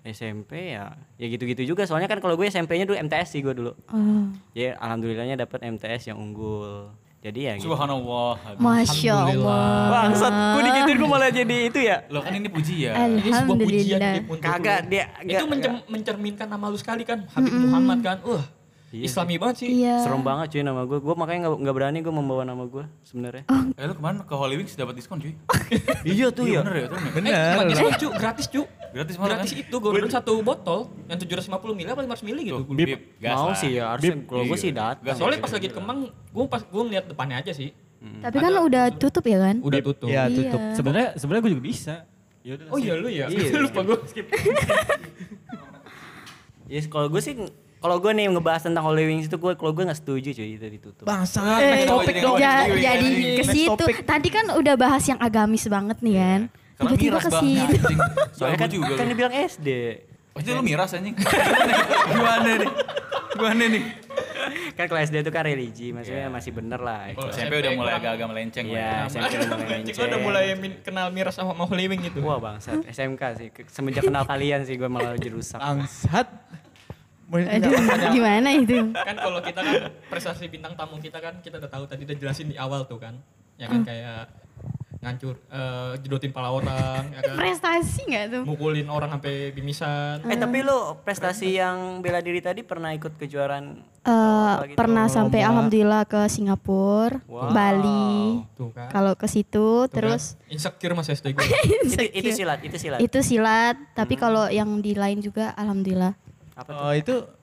[SPEAKER 5] SMP ya ya gitu-gitu juga soalnya kan kalau gue SMP-nya dulu MTS sih gue dulu.
[SPEAKER 7] Oh,
[SPEAKER 5] Ya alhamdulillahnya dapat MTS yang unggul. Jadi ya gitu.
[SPEAKER 3] Subhanallah.
[SPEAKER 7] Masya Allah.
[SPEAKER 5] Bangsat, gue digituin gue malah jadi itu ya.
[SPEAKER 3] Lo kan ini puji ya.
[SPEAKER 6] Ini sebuah pujian
[SPEAKER 7] Alhamdulillah.
[SPEAKER 6] Untuk
[SPEAKER 5] Kagak
[SPEAKER 6] lu.
[SPEAKER 5] dia
[SPEAKER 6] Itu
[SPEAKER 5] enggak-
[SPEAKER 6] mencem- mencerminkan nama lu sekali kan, Habib Muhammad kan. Wah,
[SPEAKER 5] Iya
[SPEAKER 6] Islami banget sih.
[SPEAKER 7] Iya.
[SPEAKER 5] Serem banget cuy nama gue. Gue makanya nggak nggak berani gue membawa nama gue sebenarnya.
[SPEAKER 3] Eh lo kemarin ke Holy Wings dapat diskon cuy.
[SPEAKER 5] iya tuh
[SPEAKER 3] Iya
[SPEAKER 5] ya.
[SPEAKER 3] bener ya, tuh
[SPEAKER 6] Eh,
[SPEAKER 2] Bener.
[SPEAKER 6] cuma diskon cu, gratis cu.
[SPEAKER 3] Gratis malah
[SPEAKER 6] Gratis
[SPEAKER 3] kan?
[SPEAKER 6] itu gue udah satu botol yang 750 mili apa 500 mili gitu.
[SPEAKER 3] Tuh. Bib, gas
[SPEAKER 5] Mau
[SPEAKER 3] lah.
[SPEAKER 5] sih ya harusnya kalau gue
[SPEAKER 3] Iya.
[SPEAKER 5] sih datang.
[SPEAKER 3] Gas.
[SPEAKER 6] Soalnya pas lagi Kemang, gue pas gue ngeliat depannya aja sih.
[SPEAKER 7] Tapi kan udah tutup ya kan?
[SPEAKER 6] Udah tutup.
[SPEAKER 2] Ya
[SPEAKER 7] Iya.
[SPEAKER 2] tutup.
[SPEAKER 4] Sebenarnya sebenarnya gue juga bisa. Ya udah.
[SPEAKER 6] Oh iya lu ya.
[SPEAKER 5] Iya.
[SPEAKER 6] Lupa gue skip.
[SPEAKER 5] Ya kalau gue sih kalau gue nih ngebahas tentang Holy Wings itu gue kalau gue nggak setuju cuy itu ditutup.
[SPEAKER 2] Bangsat,
[SPEAKER 7] Eh,
[SPEAKER 2] next topic
[SPEAKER 3] jadi-
[SPEAKER 2] dong.
[SPEAKER 7] ja-
[SPEAKER 3] Iya, iya,
[SPEAKER 7] jadi
[SPEAKER 3] iya.
[SPEAKER 7] ke situ. Tadi kan udah bahas yang agamis banget nih kan.
[SPEAKER 3] Karena
[SPEAKER 7] Tiba-tiba
[SPEAKER 3] miras
[SPEAKER 7] situ.
[SPEAKER 3] anjing.
[SPEAKER 5] Soalnya kan,
[SPEAKER 3] juga
[SPEAKER 5] kan dibilang SD.
[SPEAKER 3] Oh itu lu miras anjing. Gimana nih? Gimana nih?
[SPEAKER 5] kan kalau SD itu kan religi, maksudnya masih bener lah.
[SPEAKER 3] Kalau
[SPEAKER 6] SMP
[SPEAKER 3] SMP udah mulai
[SPEAKER 6] kurang.
[SPEAKER 3] agak-agak melenceng.
[SPEAKER 5] Iya,
[SPEAKER 3] lah.
[SPEAKER 5] SMP udah mulai
[SPEAKER 6] lo udah mulai min- kenal miras sama mau living gitu.
[SPEAKER 5] Wah bangsat, SMK sih. Semenjak kenal kalian sih gue malah jadi rusak.
[SPEAKER 2] Bangsat.
[SPEAKER 7] Aduh, gimana itu?
[SPEAKER 6] kan kalau kita kan prestasi bintang tamu kita kan kita udah tahu tadi udah jelasin di awal tuh kan ya kan kayak ngancur eh, jedotin pala orang ya kan
[SPEAKER 7] Prestasi nggak tuh?
[SPEAKER 6] mukulin orang sampai bimisan
[SPEAKER 5] Eh tapi lu prestasi yang bela diri tadi pernah ikut kejuaraan
[SPEAKER 7] Eh,
[SPEAKER 5] apa gitu?
[SPEAKER 7] pernah sampai alhamdulillah ke Singapura,
[SPEAKER 5] Wow.
[SPEAKER 7] Bali.
[SPEAKER 6] kan
[SPEAKER 7] Kalau ke situ
[SPEAKER 6] Tuh kan.
[SPEAKER 7] terus
[SPEAKER 6] insecure mas SD gue
[SPEAKER 5] itu, itu silat, itu silat.
[SPEAKER 7] itu silat, tapi kalau yang di lain juga alhamdulillah.
[SPEAKER 5] Apa tuh?
[SPEAKER 2] Oh itu uh, bi-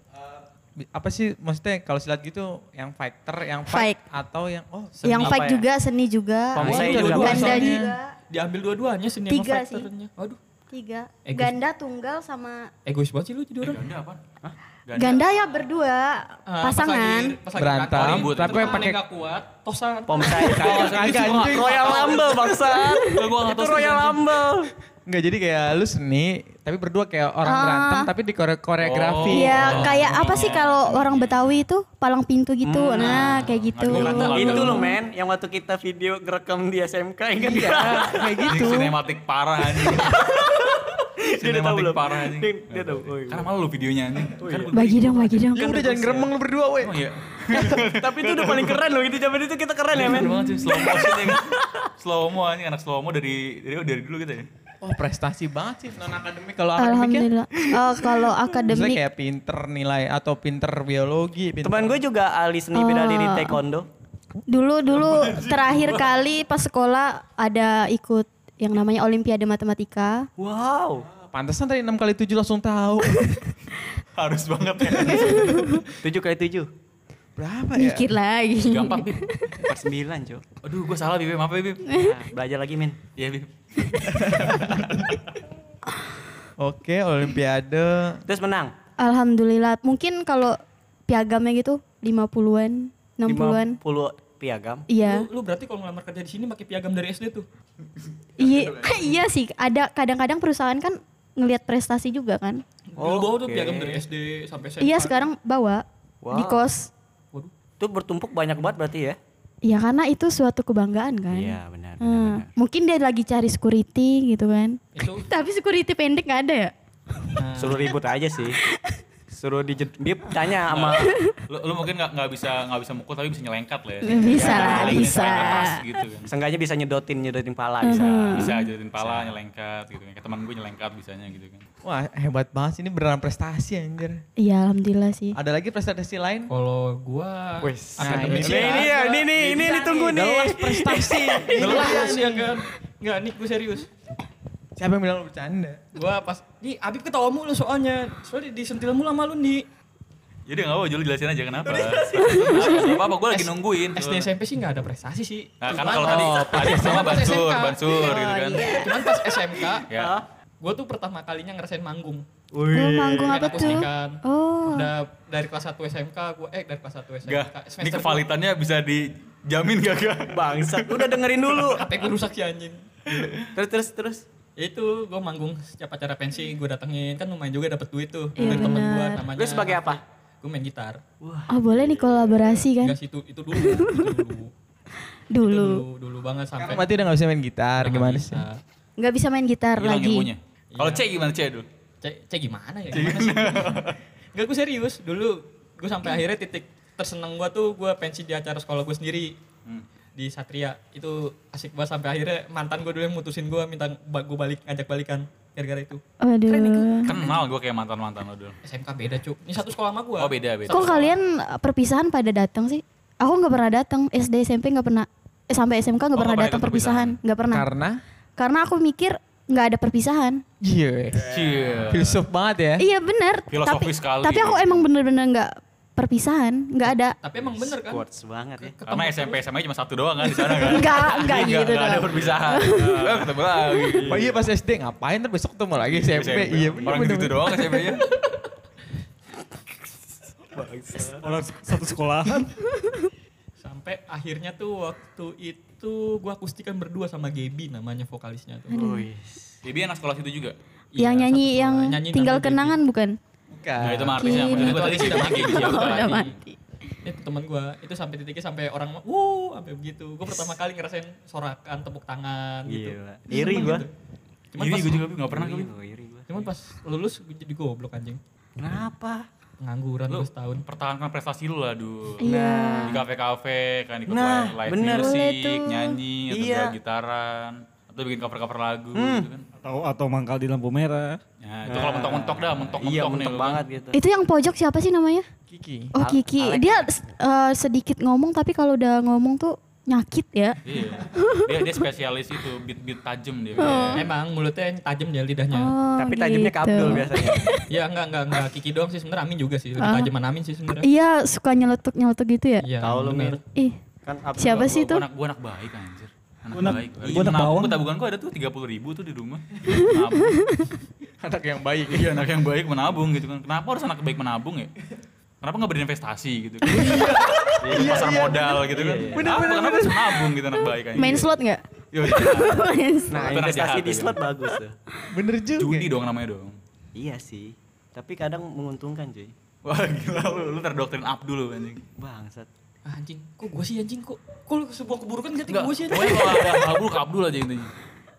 [SPEAKER 2] apa sih maksudnya kalau silat gitu yang fighter, yang fight,
[SPEAKER 7] Fight.
[SPEAKER 2] atau yang oh
[SPEAKER 7] yang
[SPEAKER 5] Apa
[SPEAKER 7] fight
[SPEAKER 5] ya?
[SPEAKER 7] juga, seni juga,
[SPEAKER 5] Pomsei
[SPEAKER 2] itu
[SPEAKER 5] juga.
[SPEAKER 2] ada
[SPEAKER 7] ganda juga.
[SPEAKER 6] diambil dua-duanya seni
[SPEAKER 7] Tiga
[SPEAKER 6] sama
[SPEAKER 7] sih.
[SPEAKER 6] fighternya waduh
[SPEAKER 7] Tiga.
[SPEAKER 6] Egois.
[SPEAKER 7] Ganda tunggal sama
[SPEAKER 6] egois banget sih lu jadi orang
[SPEAKER 3] Ganda apa? Hah?
[SPEAKER 7] ganda ya berdua,
[SPEAKER 6] Ah,
[SPEAKER 7] pasangan.
[SPEAKER 6] pas lagi-
[SPEAKER 2] Berantem,
[SPEAKER 3] ribut.
[SPEAKER 2] tapi yang pakai
[SPEAKER 6] gak kuat tosan
[SPEAKER 5] Pomsai.
[SPEAKER 2] kagak anjing.
[SPEAKER 5] Royal Rumble bangsat.
[SPEAKER 3] Gua gua nggak
[SPEAKER 5] itu
[SPEAKER 3] tahu
[SPEAKER 5] Royal Rumble.
[SPEAKER 2] Enggak jadi kayak lu seni tapi berdua kayak orang
[SPEAKER 7] Ah.
[SPEAKER 2] berantem tapi di kore koreografi.
[SPEAKER 7] Iya, kayak apa sih kalau orang Betawi itu palang pintu gitu. Nah, kayak gitu.
[SPEAKER 5] Itu loh men, yang waktu kita video ngerekam di SMK ingat
[SPEAKER 2] Iya,
[SPEAKER 5] gak?
[SPEAKER 2] kayak
[SPEAKER 3] Ini
[SPEAKER 2] gitu.
[SPEAKER 3] sinematik parah anjing.
[SPEAKER 5] Dia udah tahu
[SPEAKER 3] sinematik
[SPEAKER 5] belum?
[SPEAKER 3] parah anjing.
[SPEAKER 5] Dia, dia tahu. Oh, iya.
[SPEAKER 3] Karena malu lu videonya anjing. Kan gua-
[SPEAKER 7] Bagi dong, bagi dong.
[SPEAKER 2] Ya udah jangan geremeng lu berdua weh.
[SPEAKER 3] Oh iya.
[SPEAKER 5] Tapi itu udah paling keren loh, itu zaman itu kita keren ya men.
[SPEAKER 3] Keren banget sih slow motion ya kan. Slow mo anjing anak slow mo dari dari dari dulu gitu ya.
[SPEAKER 2] Oh prestasi banget sih non akademik kalau akademik ya.
[SPEAKER 7] Alhamdulillah. Oh, kalau
[SPEAKER 2] Maksudnya
[SPEAKER 7] akademik
[SPEAKER 2] kayak pinter nilai atau pinter biologi. Pinter.
[SPEAKER 5] Teman gue juga ahli seni bela diri taekwondo.
[SPEAKER 7] dulu dulu terakhir kali pas sekolah ada ikut yang namanya Olimpiade Matematika.
[SPEAKER 5] Wow.
[SPEAKER 2] Pantesan tadi 6 kali 7 langsung tahu.
[SPEAKER 3] Harus banget ya.
[SPEAKER 5] Tujuh kali tujuh.
[SPEAKER 2] Berapa ya?
[SPEAKER 7] Mikir lagi.
[SPEAKER 3] Gampang Bib.
[SPEAKER 5] Per sembilan cok.
[SPEAKER 3] Aduh gua salah Bib, maaf ya Bib.
[SPEAKER 5] Nah, belajar lagi min.
[SPEAKER 3] Iya Bib.
[SPEAKER 2] Oke, olimpiade.
[SPEAKER 5] Terus menang.
[SPEAKER 7] Alhamdulillah. Mungkin kalau piagamnya gitu 50-an, 60-an.
[SPEAKER 5] 50 piagam.
[SPEAKER 7] Iya.
[SPEAKER 6] lu, lu berarti kalau ngelamar kerja di sini pakai piagam dari SD tuh
[SPEAKER 7] Iya, iya sih. Ada kadang-kadang perusahaan kan ngelihat prestasi juga kan.
[SPEAKER 6] Dulu bawa tuh
[SPEAKER 5] oke.
[SPEAKER 6] piagam dari SD sampai SMA.
[SPEAKER 7] Iya, sekarang bawa di
[SPEAKER 5] Wow.
[SPEAKER 7] kos.
[SPEAKER 6] Waduh.
[SPEAKER 5] Itu bertumpuk banyak banget berarti ya?
[SPEAKER 7] Ya karena itu suatu kebanggaan kan.
[SPEAKER 5] Iya benar. benar,
[SPEAKER 7] Hmm,
[SPEAKER 5] benar.
[SPEAKER 7] mungkin dia lagi cari security gitu kan.
[SPEAKER 6] Itu
[SPEAKER 7] Tapi security pendek gak ada ya?
[SPEAKER 5] Suruh ribut aja sih. Suruh di dia tanya sama
[SPEAKER 3] Lu, lu mungkin nggak nggak bisa nggak bisa mukul tapi bisa nyelengkat lah ya.
[SPEAKER 7] Bisa lah, bisa.
[SPEAKER 3] pas gitu kan.
[SPEAKER 5] Sengaja bisa nyedotin nyedotin pala bisa.
[SPEAKER 3] Bisa jodohin pala nyelengkat gitu kan. Teman gue nyelengkat bisanya gitu kan.
[SPEAKER 2] Wah hebat banget sih ini beneran prestasi anjir.
[SPEAKER 7] Iya, alhamdulillah sih.
[SPEAKER 2] Ada lagi prestasi lain?
[SPEAKER 6] kalau gua
[SPEAKER 2] Nah,
[SPEAKER 5] Ini ini ya, ini nih, ini ditunggu nih.
[SPEAKER 2] Jelas prestasi.
[SPEAKER 6] jelas ya kan Enggak, nih gue serius.
[SPEAKER 2] Siapa yang bilang lu bercanda?
[SPEAKER 6] Gua pas, nih Abib ketawa mulu soalnya. Soalnya disentil mulu sama lu nih.
[SPEAKER 3] Jadi nggak apa, Jul jelasin aja kenapa. Gak apa-apa, gue lagi nungguin.
[SPEAKER 6] SD SMP sih nggak ada prestasi sih.
[SPEAKER 3] Nah, karena kalau tadi tadi sama
[SPEAKER 6] pas
[SPEAKER 3] bansur, bansur gitu kan.
[SPEAKER 6] Cuman pas SMK,
[SPEAKER 3] Ya.
[SPEAKER 6] Gue tuh pertama kalinya ngerasain manggung.
[SPEAKER 7] Oh, manggung apa tuh? Oh.
[SPEAKER 6] Udah dari kelas 1 SMK, gue eh dari kelas 1 SMK.
[SPEAKER 3] Gak, ini kevalitannya bisa dijamin gak gak?
[SPEAKER 5] Bangsat, udah dengerin dulu.
[SPEAKER 6] HP gue rusak sih anjing.
[SPEAKER 5] Terus terus terus.
[SPEAKER 6] Ya itu gue manggung setiap acara pensi gue datengin kan lumayan juga dapet duit tuh
[SPEAKER 7] Iya,
[SPEAKER 6] dari temen gue namanya.
[SPEAKER 5] Lu sebagai apa?
[SPEAKER 6] Gue main gitar.
[SPEAKER 7] Oh, boleh nih kolaborasi kan?
[SPEAKER 6] Enggak sih itu itu dulu, itu dulu. Itu
[SPEAKER 7] Dulu.
[SPEAKER 6] dulu, dulu banget sampai.
[SPEAKER 2] Sekarang berarti udah gak bisa main gitar, gimana sih?
[SPEAKER 6] bisa.
[SPEAKER 7] Nggak bisa main gitar
[SPEAKER 3] Hilang
[SPEAKER 7] lagi.
[SPEAKER 3] ilmunya. Kalau
[SPEAKER 6] Iya.
[SPEAKER 3] C gimana C dulu?
[SPEAKER 6] Cek, cek gimana ya? Gimana sih? Enggak gue serius. Dulu gue sampai akhirnya titik tersenang gue tuh gue pensi di acara sekolah gue sendiri di Satria itu asik banget sampai akhirnya mantan gue dulu yang mutusin gue minta gue balik ngajak balikan gara-gara itu
[SPEAKER 7] Waduh.
[SPEAKER 3] Kenal gue kayak mantan-mantan lo dulu.
[SPEAKER 6] SMK beda cuk ini satu sekolah sama gue
[SPEAKER 3] Oh beda beda.
[SPEAKER 7] Kok kalian uh, perpisahan pada datang sih? Aku nggak pernah datang. SD SMP nggak pernah. Eh, sampai SMK nggak
[SPEAKER 3] Oh,
[SPEAKER 7] pernah datang perpisahan. Nggak pernah.
[SPEAKER 2] Karena
[SPEAKER 7] Karena aku mikir nggak ada perpisahan.
[SPEAKER 2] iya,
[SPEAKER 3] Cie.
[SPEAKER 2] filsuf banget ya.
[SPEAKER 7] Iya bener.
[SPEAKER 3] Filosofi
[SPEAKER 7] tapi
[SPEAKER 3] sekali.
[SPEAKER 7] tapi aku emang bener-bener nggak perpisahan. Nggak ada.
[SPEAKER 6] tapi emang bener kan
[SPEAKER 5] Quotes banget ya.
[SPEAKER 3] Karena SMP SMA cuma satu doang kan di sana kan.
[SPEAKER 7] Nggak nggak
[SPEAKER 3] Nggak-
[SPEAKER 7] gitu
[SPEAKER 3] nggak ada perpisahan. Eh, ketemu lagi.
[SPEAKER 2] Oh iya pas SD ngapain ntar besok ketemu lagi SMP. Iya bener
[SPEAKER 3] Orang
[SPEAKER 2] bener.
[SPEAKER 3] gitu doang SMP-nya.
[SPEAKER 4] Orang satu sekolahan.
[SPEAKER 6] Sampai akhirnya tuh waktu itu gue akustikan berdua sama Gaby namanya vokalisnya tuh
[SPEAKER 5] Wih.
[SPEAKER 3] Bibi anak sekolah situ juga.
[SPEAKER 6] Iya,
[SPEAKER 7] yang nyanyi
[SPEAKER 6] satu
[SPEAKER 7] yang.
[SPEAKER 6] Nyanyi
[SPEAKER 7] tinggal
[SPEAKER 6] namanya Gaby.
[SPEAKER 7] kenangan bukan?
[SPEAKER 2] Bukan.
[SPEAKER 3] Nah itu mah artisnya. Maksud gue tadi pakai gitu
[SPEAKER 7] Oh, udah mati.
[SPEAKER 6] itu teman gua itu sampai titiknya sampai orang wuh sampai begitu gua pertama kali ngerasain sorakan tepuk tangan gitu
[SPEAKER 5] Gila. Iri gua.
[SPEAKER 6] cuman
[SPEAKER 3] Iri
[SPEAKER 6] pas
[SPEAKER 3] gue juga nggak pernah gue.
[SPEAKER 5] Gua.
[SPEAKER 6] cuman pas lulus gua jadi goblok anjing
[SPEAKER 5] Kenapa?
[SPEAKER 6] Pengangguran
[SPEAKER 3] Lu
[SPEAKER 6] setahun
[SPEAKER 3] pertahankan prestasi lu lah, aduh.
[SPEAKER 7] Iya.
[SPEAKER 3] Di kafe-kafe kan ikut
[SPEAKER 5] Nah,
[SPEAKER 3] live
[SPEAKER 5] bener.
[SPEAKER 3] Music,
[SPEAKER 7] tuh.
[SPEAKER 3] nyanyi, atau
[SPEAKER 5] Iya.
[SPEAKER 3] gitaran, atau bikin cover-cover lagu
[SPEAKER 5] Hmm.
[SPEAKER 3] gitu kan.
[SPEAKER 4] Atau atau mangkal di lampu merah.
[SPEAKER 3] Ya, itu kalau mentok-mentok dah, mentok-mentok
[SPEAKER 5] Iya,
[SPEAKER 3] nih.
[SPEAKER 5] mentok
[SPEAKER 3] lu kan.
[SPEAKER 5] banget gitu.
[SPEAKER 7] Itu yang pojok siapa sih namanya?
[SPEAKER 2] Kiki.
[SPEAKER 7] Oh Kiki. Dia eh, sedikit ngomong tapi kalau udah ngomong tuh nyakit ya.
[SPEAKER 3] Iya. Dia dia spesialis itu beat-beat tajam dia.
[SPEAKER 6] emang mulutnya yang tajam ya lidahnya
[SPEAKER 7] Oh,
[SPEAKER 5] Tapi tajamnya ke
[SPEAKER 7] gitu.
[SPEAKER 5] Abdul biasanya.
[SPEAKER 6] ya enggak enggak enggak Kiki doang sih sebenarnya Amin juga sih lebih
[SPEAKER 7] Ah.
[SPEAKER 6] tajaman Amin sih sebenarnya
[SPEAKER 7] Iya suka nyeletuk nyeletuk gitu ya.
[SPEAKER 6] iya
[SPEAKER 5] Tahu lu. Mir.
[SPEAKER 7] Ih
[SPEAKER 5] Kan Abdul
[SPEAKER 7] siapa
[SPEAKER 5] gua-
[SPEAKER 7] sih
[SPEAKER 3] Gua
[SPEAKER 7] tuh?
[SPEAKER 3] anak, gua anak baik anjir. Anak
[SPEAKER 4] Gua anak-
[SPEAKER 3] baik.
[SPEAKER 4] gua
[SPEAKER 3] Iya,
[SPEAKER 4] anak bawang.
[SPEAKER 3] tabungan gua ada tuh 30 ribu tuh di rumah.
[SPEAKER 2] Anak yang baik.
[SPEAKER 3] Iya anak yang baik menabung gitu kan. Kenapa harus anak baik menabung ya? Kenapa nggak berinvestasi gitu? kan? Iya, pasar modal gitu kan. Kenapa, kenapa harus menabung gitu anak baik aja?
[SPEAKER 7] Main slot nggak?
[SPEAKER 3] Iya, iya.
[SPEAKER 5] Nah, investasi di slot bagus tuh.
[SPEAKER 2] Bener juga.
[SPEAKER 3] Judi dong namanya dong.
[SPEAKER 5] Iya sih. Tapi kadang menguntungkan cuy.
[SPEAKER 3] Wah gila lu, lu terdoktrin Abdul lu anjing.
[SPEAKER 5] Bangsat.
[SPEAKER 6] Ah, anjing kok gua sih anjing kok kok lu sebuah keburukan ganti gua sih anjing
[SPEAKER 3] pokoknya kalau ada Abdul ke Abdul aja intinya.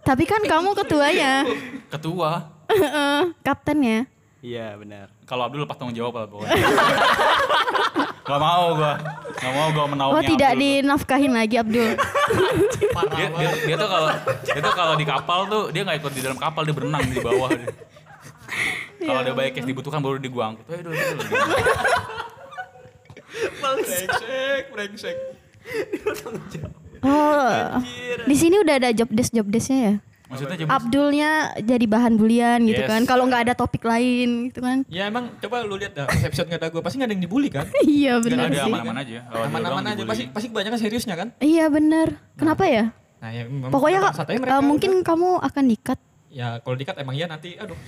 [SPEAKER 7] Tapi kan kamu ketuanya,
[SPEAKER 3] Ketua,
[SPEAKER 7] kaptennya.
[SPEAKER 5] Iya benar.
[SPEAKER 3] Kalau Abdul lepas tanggung jawab lah pokoknya. Gak mau gua, gak mau gua menaungi
[SPEAKER 7] Oh tidak
[SPEAKER 3] Abdul.
[SPEAKER 7] dinafkahin lagi Abdul.
[SPEAKER 3] Dia, dia, dia tuh kalau dia tuh kalau di kapal tuh dia nggak ikut di dalam kapal dia berenang di bawah. Kalau ada baik cash dibutuhkan baru di gua angkut. Eh, dulu, dulu.
[SPEAKER 6] brengsek brengsek
[SPEAKER 7] Oh, di sini udah ada job desk job desknya ya.
[SPEAKER 3] Maksudnya coba
[SPEAKER 7] Abdulnya jadi bahan bulian gitu
[SPEAKER 3] Yes.
[SPEAKER 7] kan. Kalau nggak ada topik lain gitu kan.
[SPEAKER 6] ya emang coba lu lihat dah episode nggak ada gua pasti nggak ada yang dibully kan
[SPEAKER 7] iya
[SPEAKER 3] Gak
[SPEAKER 7] benar
[SPEAKER 3] ada
[SPEAKER 7] sih.
[SPEAKER 3] aman-aman aja. Kalau dia
[SPEAKER 6] aman-aman aja
[SPEAKER 3] dibully.
[SPEAKER 6] pasti pasti kebanyakan seriusnya kan
[SPEAKER 7] Iya benar. Kenapa ya?
[SPEAKER 6] nah ya memang
[SPEAKER 7] Pokoknya
[SPEAKER 6] bangsat aja
[SPEAKER 7] eh,
[SPEAKER 6] mereka
[SPEAKER 7] mungkin kamu akan dikat.
[SPEAKER 6] ya kalau dikat emang iya nanti aduh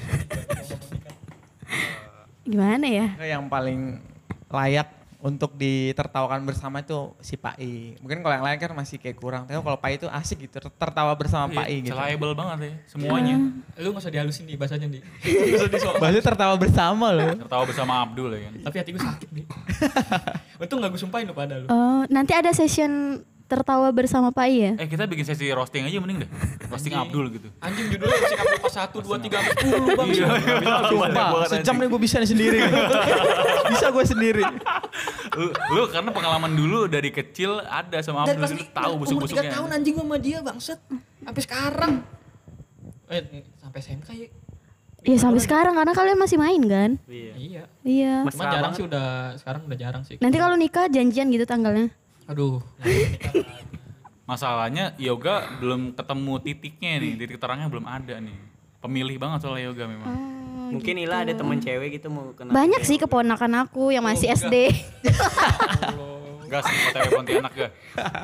[SPEAKER 7] Gimana ya?
[SPEAKER 2] Nggak, yang paling layak untuk ditertawakan bersama itu si Pak I. Mungkin kalau yang lain kan masih kayak kurang. Tapi kalau Pak I itu asik gitu, ter- tertawa bersama Pak I
[SPEAKER 3] Iya,
[SPEAKER 2] gitu.
[SPEAKER 3] Reliable banget ya semuanya.
[SPEAKER 6] lu nggak usah dihalusin di bahasanya di
[SPEAKER 2] Bahasanya tertawa bersama loh.
[SPEAKER 3] Tertawa bersama Abdul ya kan.
[SPEAKER 6] tapi hati gue sakit nih untung nggak gue sumpahin lu pada lu
[SPEAKER 7] Oh, nanti ada session tertawa bersama Pak I ya?
[SPEAKER 3] Eh kita bikin sesi roasting aja mending deh. Roasting Abdul gitu.
[SPEAKER 6] anjing judulnya mesti kamu pas satu dua tiga sampai sepuluh bang
[SPEAKER 3] Iya.
[SPEAKER 2] Sumpah, sejam nih gue bisa nih sendiri. bisa gue sendiri.
[SPEAKER 3] lu, lu karena pengalaman dulu dari kecil ada sama
[SPEAKER 6] dari
[SPEAKER 3] Abdul
[SPEAKER 6] pas
[SPEAKER 3] lu tahu busuk-busuknya.
[SPEAKER 6] tahun anjing sama dia bangset sampai sekarang eh sampai SMK ya
[SPEAKER 7] Iya sampai sekarang karena kalian masih main kan?
[SPEAKER 5] Iya.
[SPEAKER 6] iya
[SPEAKER 7] Iya.
[SPEAKER 6] cuma jarang sih udah sekarang udah jarang sih
[SPEAKER 7] Nanti kalau nikah janjian gitu tanggalnya.
[SPEAKER 6] Aduh
[SPEAKER 3] Masalahnya yoga belum ketemu titiknya nih, titik terangnya belum ada nih. Pemilih banget soal yoga memang.
[SPEAKER 5] Mungkin Ila ada temen cewek gitu mau kenal.
[SPEAKER 7] Banyak sih keponakan aku yang masih SD.
[SPEAKER 3] Enggak sih, OTW Pontianak gak?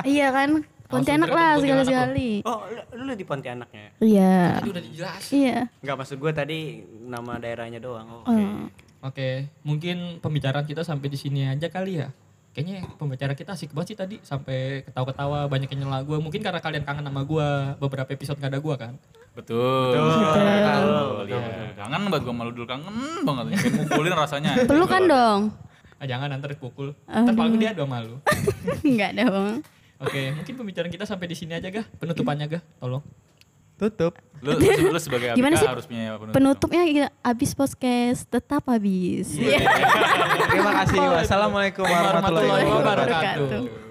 [SPEAKER 7] iya kan? Pontianak lah
[SPEAKER 6] lu.
[SPEAKER 7] sekali-sekali.
[SPEAKER 5] Oh, lu, lu di Pontianaknya?
[SPEAKER 7] Iya.
[SPEAKER 6] tadi udah dijelasin
[SPEAKER 7] Iya.
[SPEAKER 5] Enggak maksud gue tadi nama daerahnya doang. Oh, Oke.
[SPEAKER 7] Oh.
[SPEAKER 6] oke mungkin pembicaraan kita sampai di sini aja kali ya kayaknya pembicaraan kita asik banget sih tadi sampai ketawa-ketawa banyak yang nyela gue mungkin karena kalian kangen sama gue beberapa episode gak ada gue kan
[SPEAKER 3] Betul. Betul. Iya. Kangen banget gue malu dulu kangen banget. Pengen mukulin rasanya.
[SPEAKER 7] Pelukan dong.
[SPEAKER 6] ah, jangan nanti dipukul ntar paling dia dua malu
[SPEAKER 7] Enggak dong.
[SPEAKER 6] oke mungkin pembicaraan kita sampai di sini aja gah penutupannya gah tolong
[SPEAKER 2] Tutup.
[SPEAKER 3] Lu, lu, lu sebagai
[SPEAKER 7] Gimana
[SPEAKER 3] ABK
[SPEAKER 7] sih
[SPEAKER 3] harus punya penutup.
[SPEAKER 7] Penutupnya kita habis podcast tetap habis. Iya.
[SPEAKER 2] Terima kasih. Wassalamualaikum warahmatullahi
[SPEAKER 6] wabarakatuh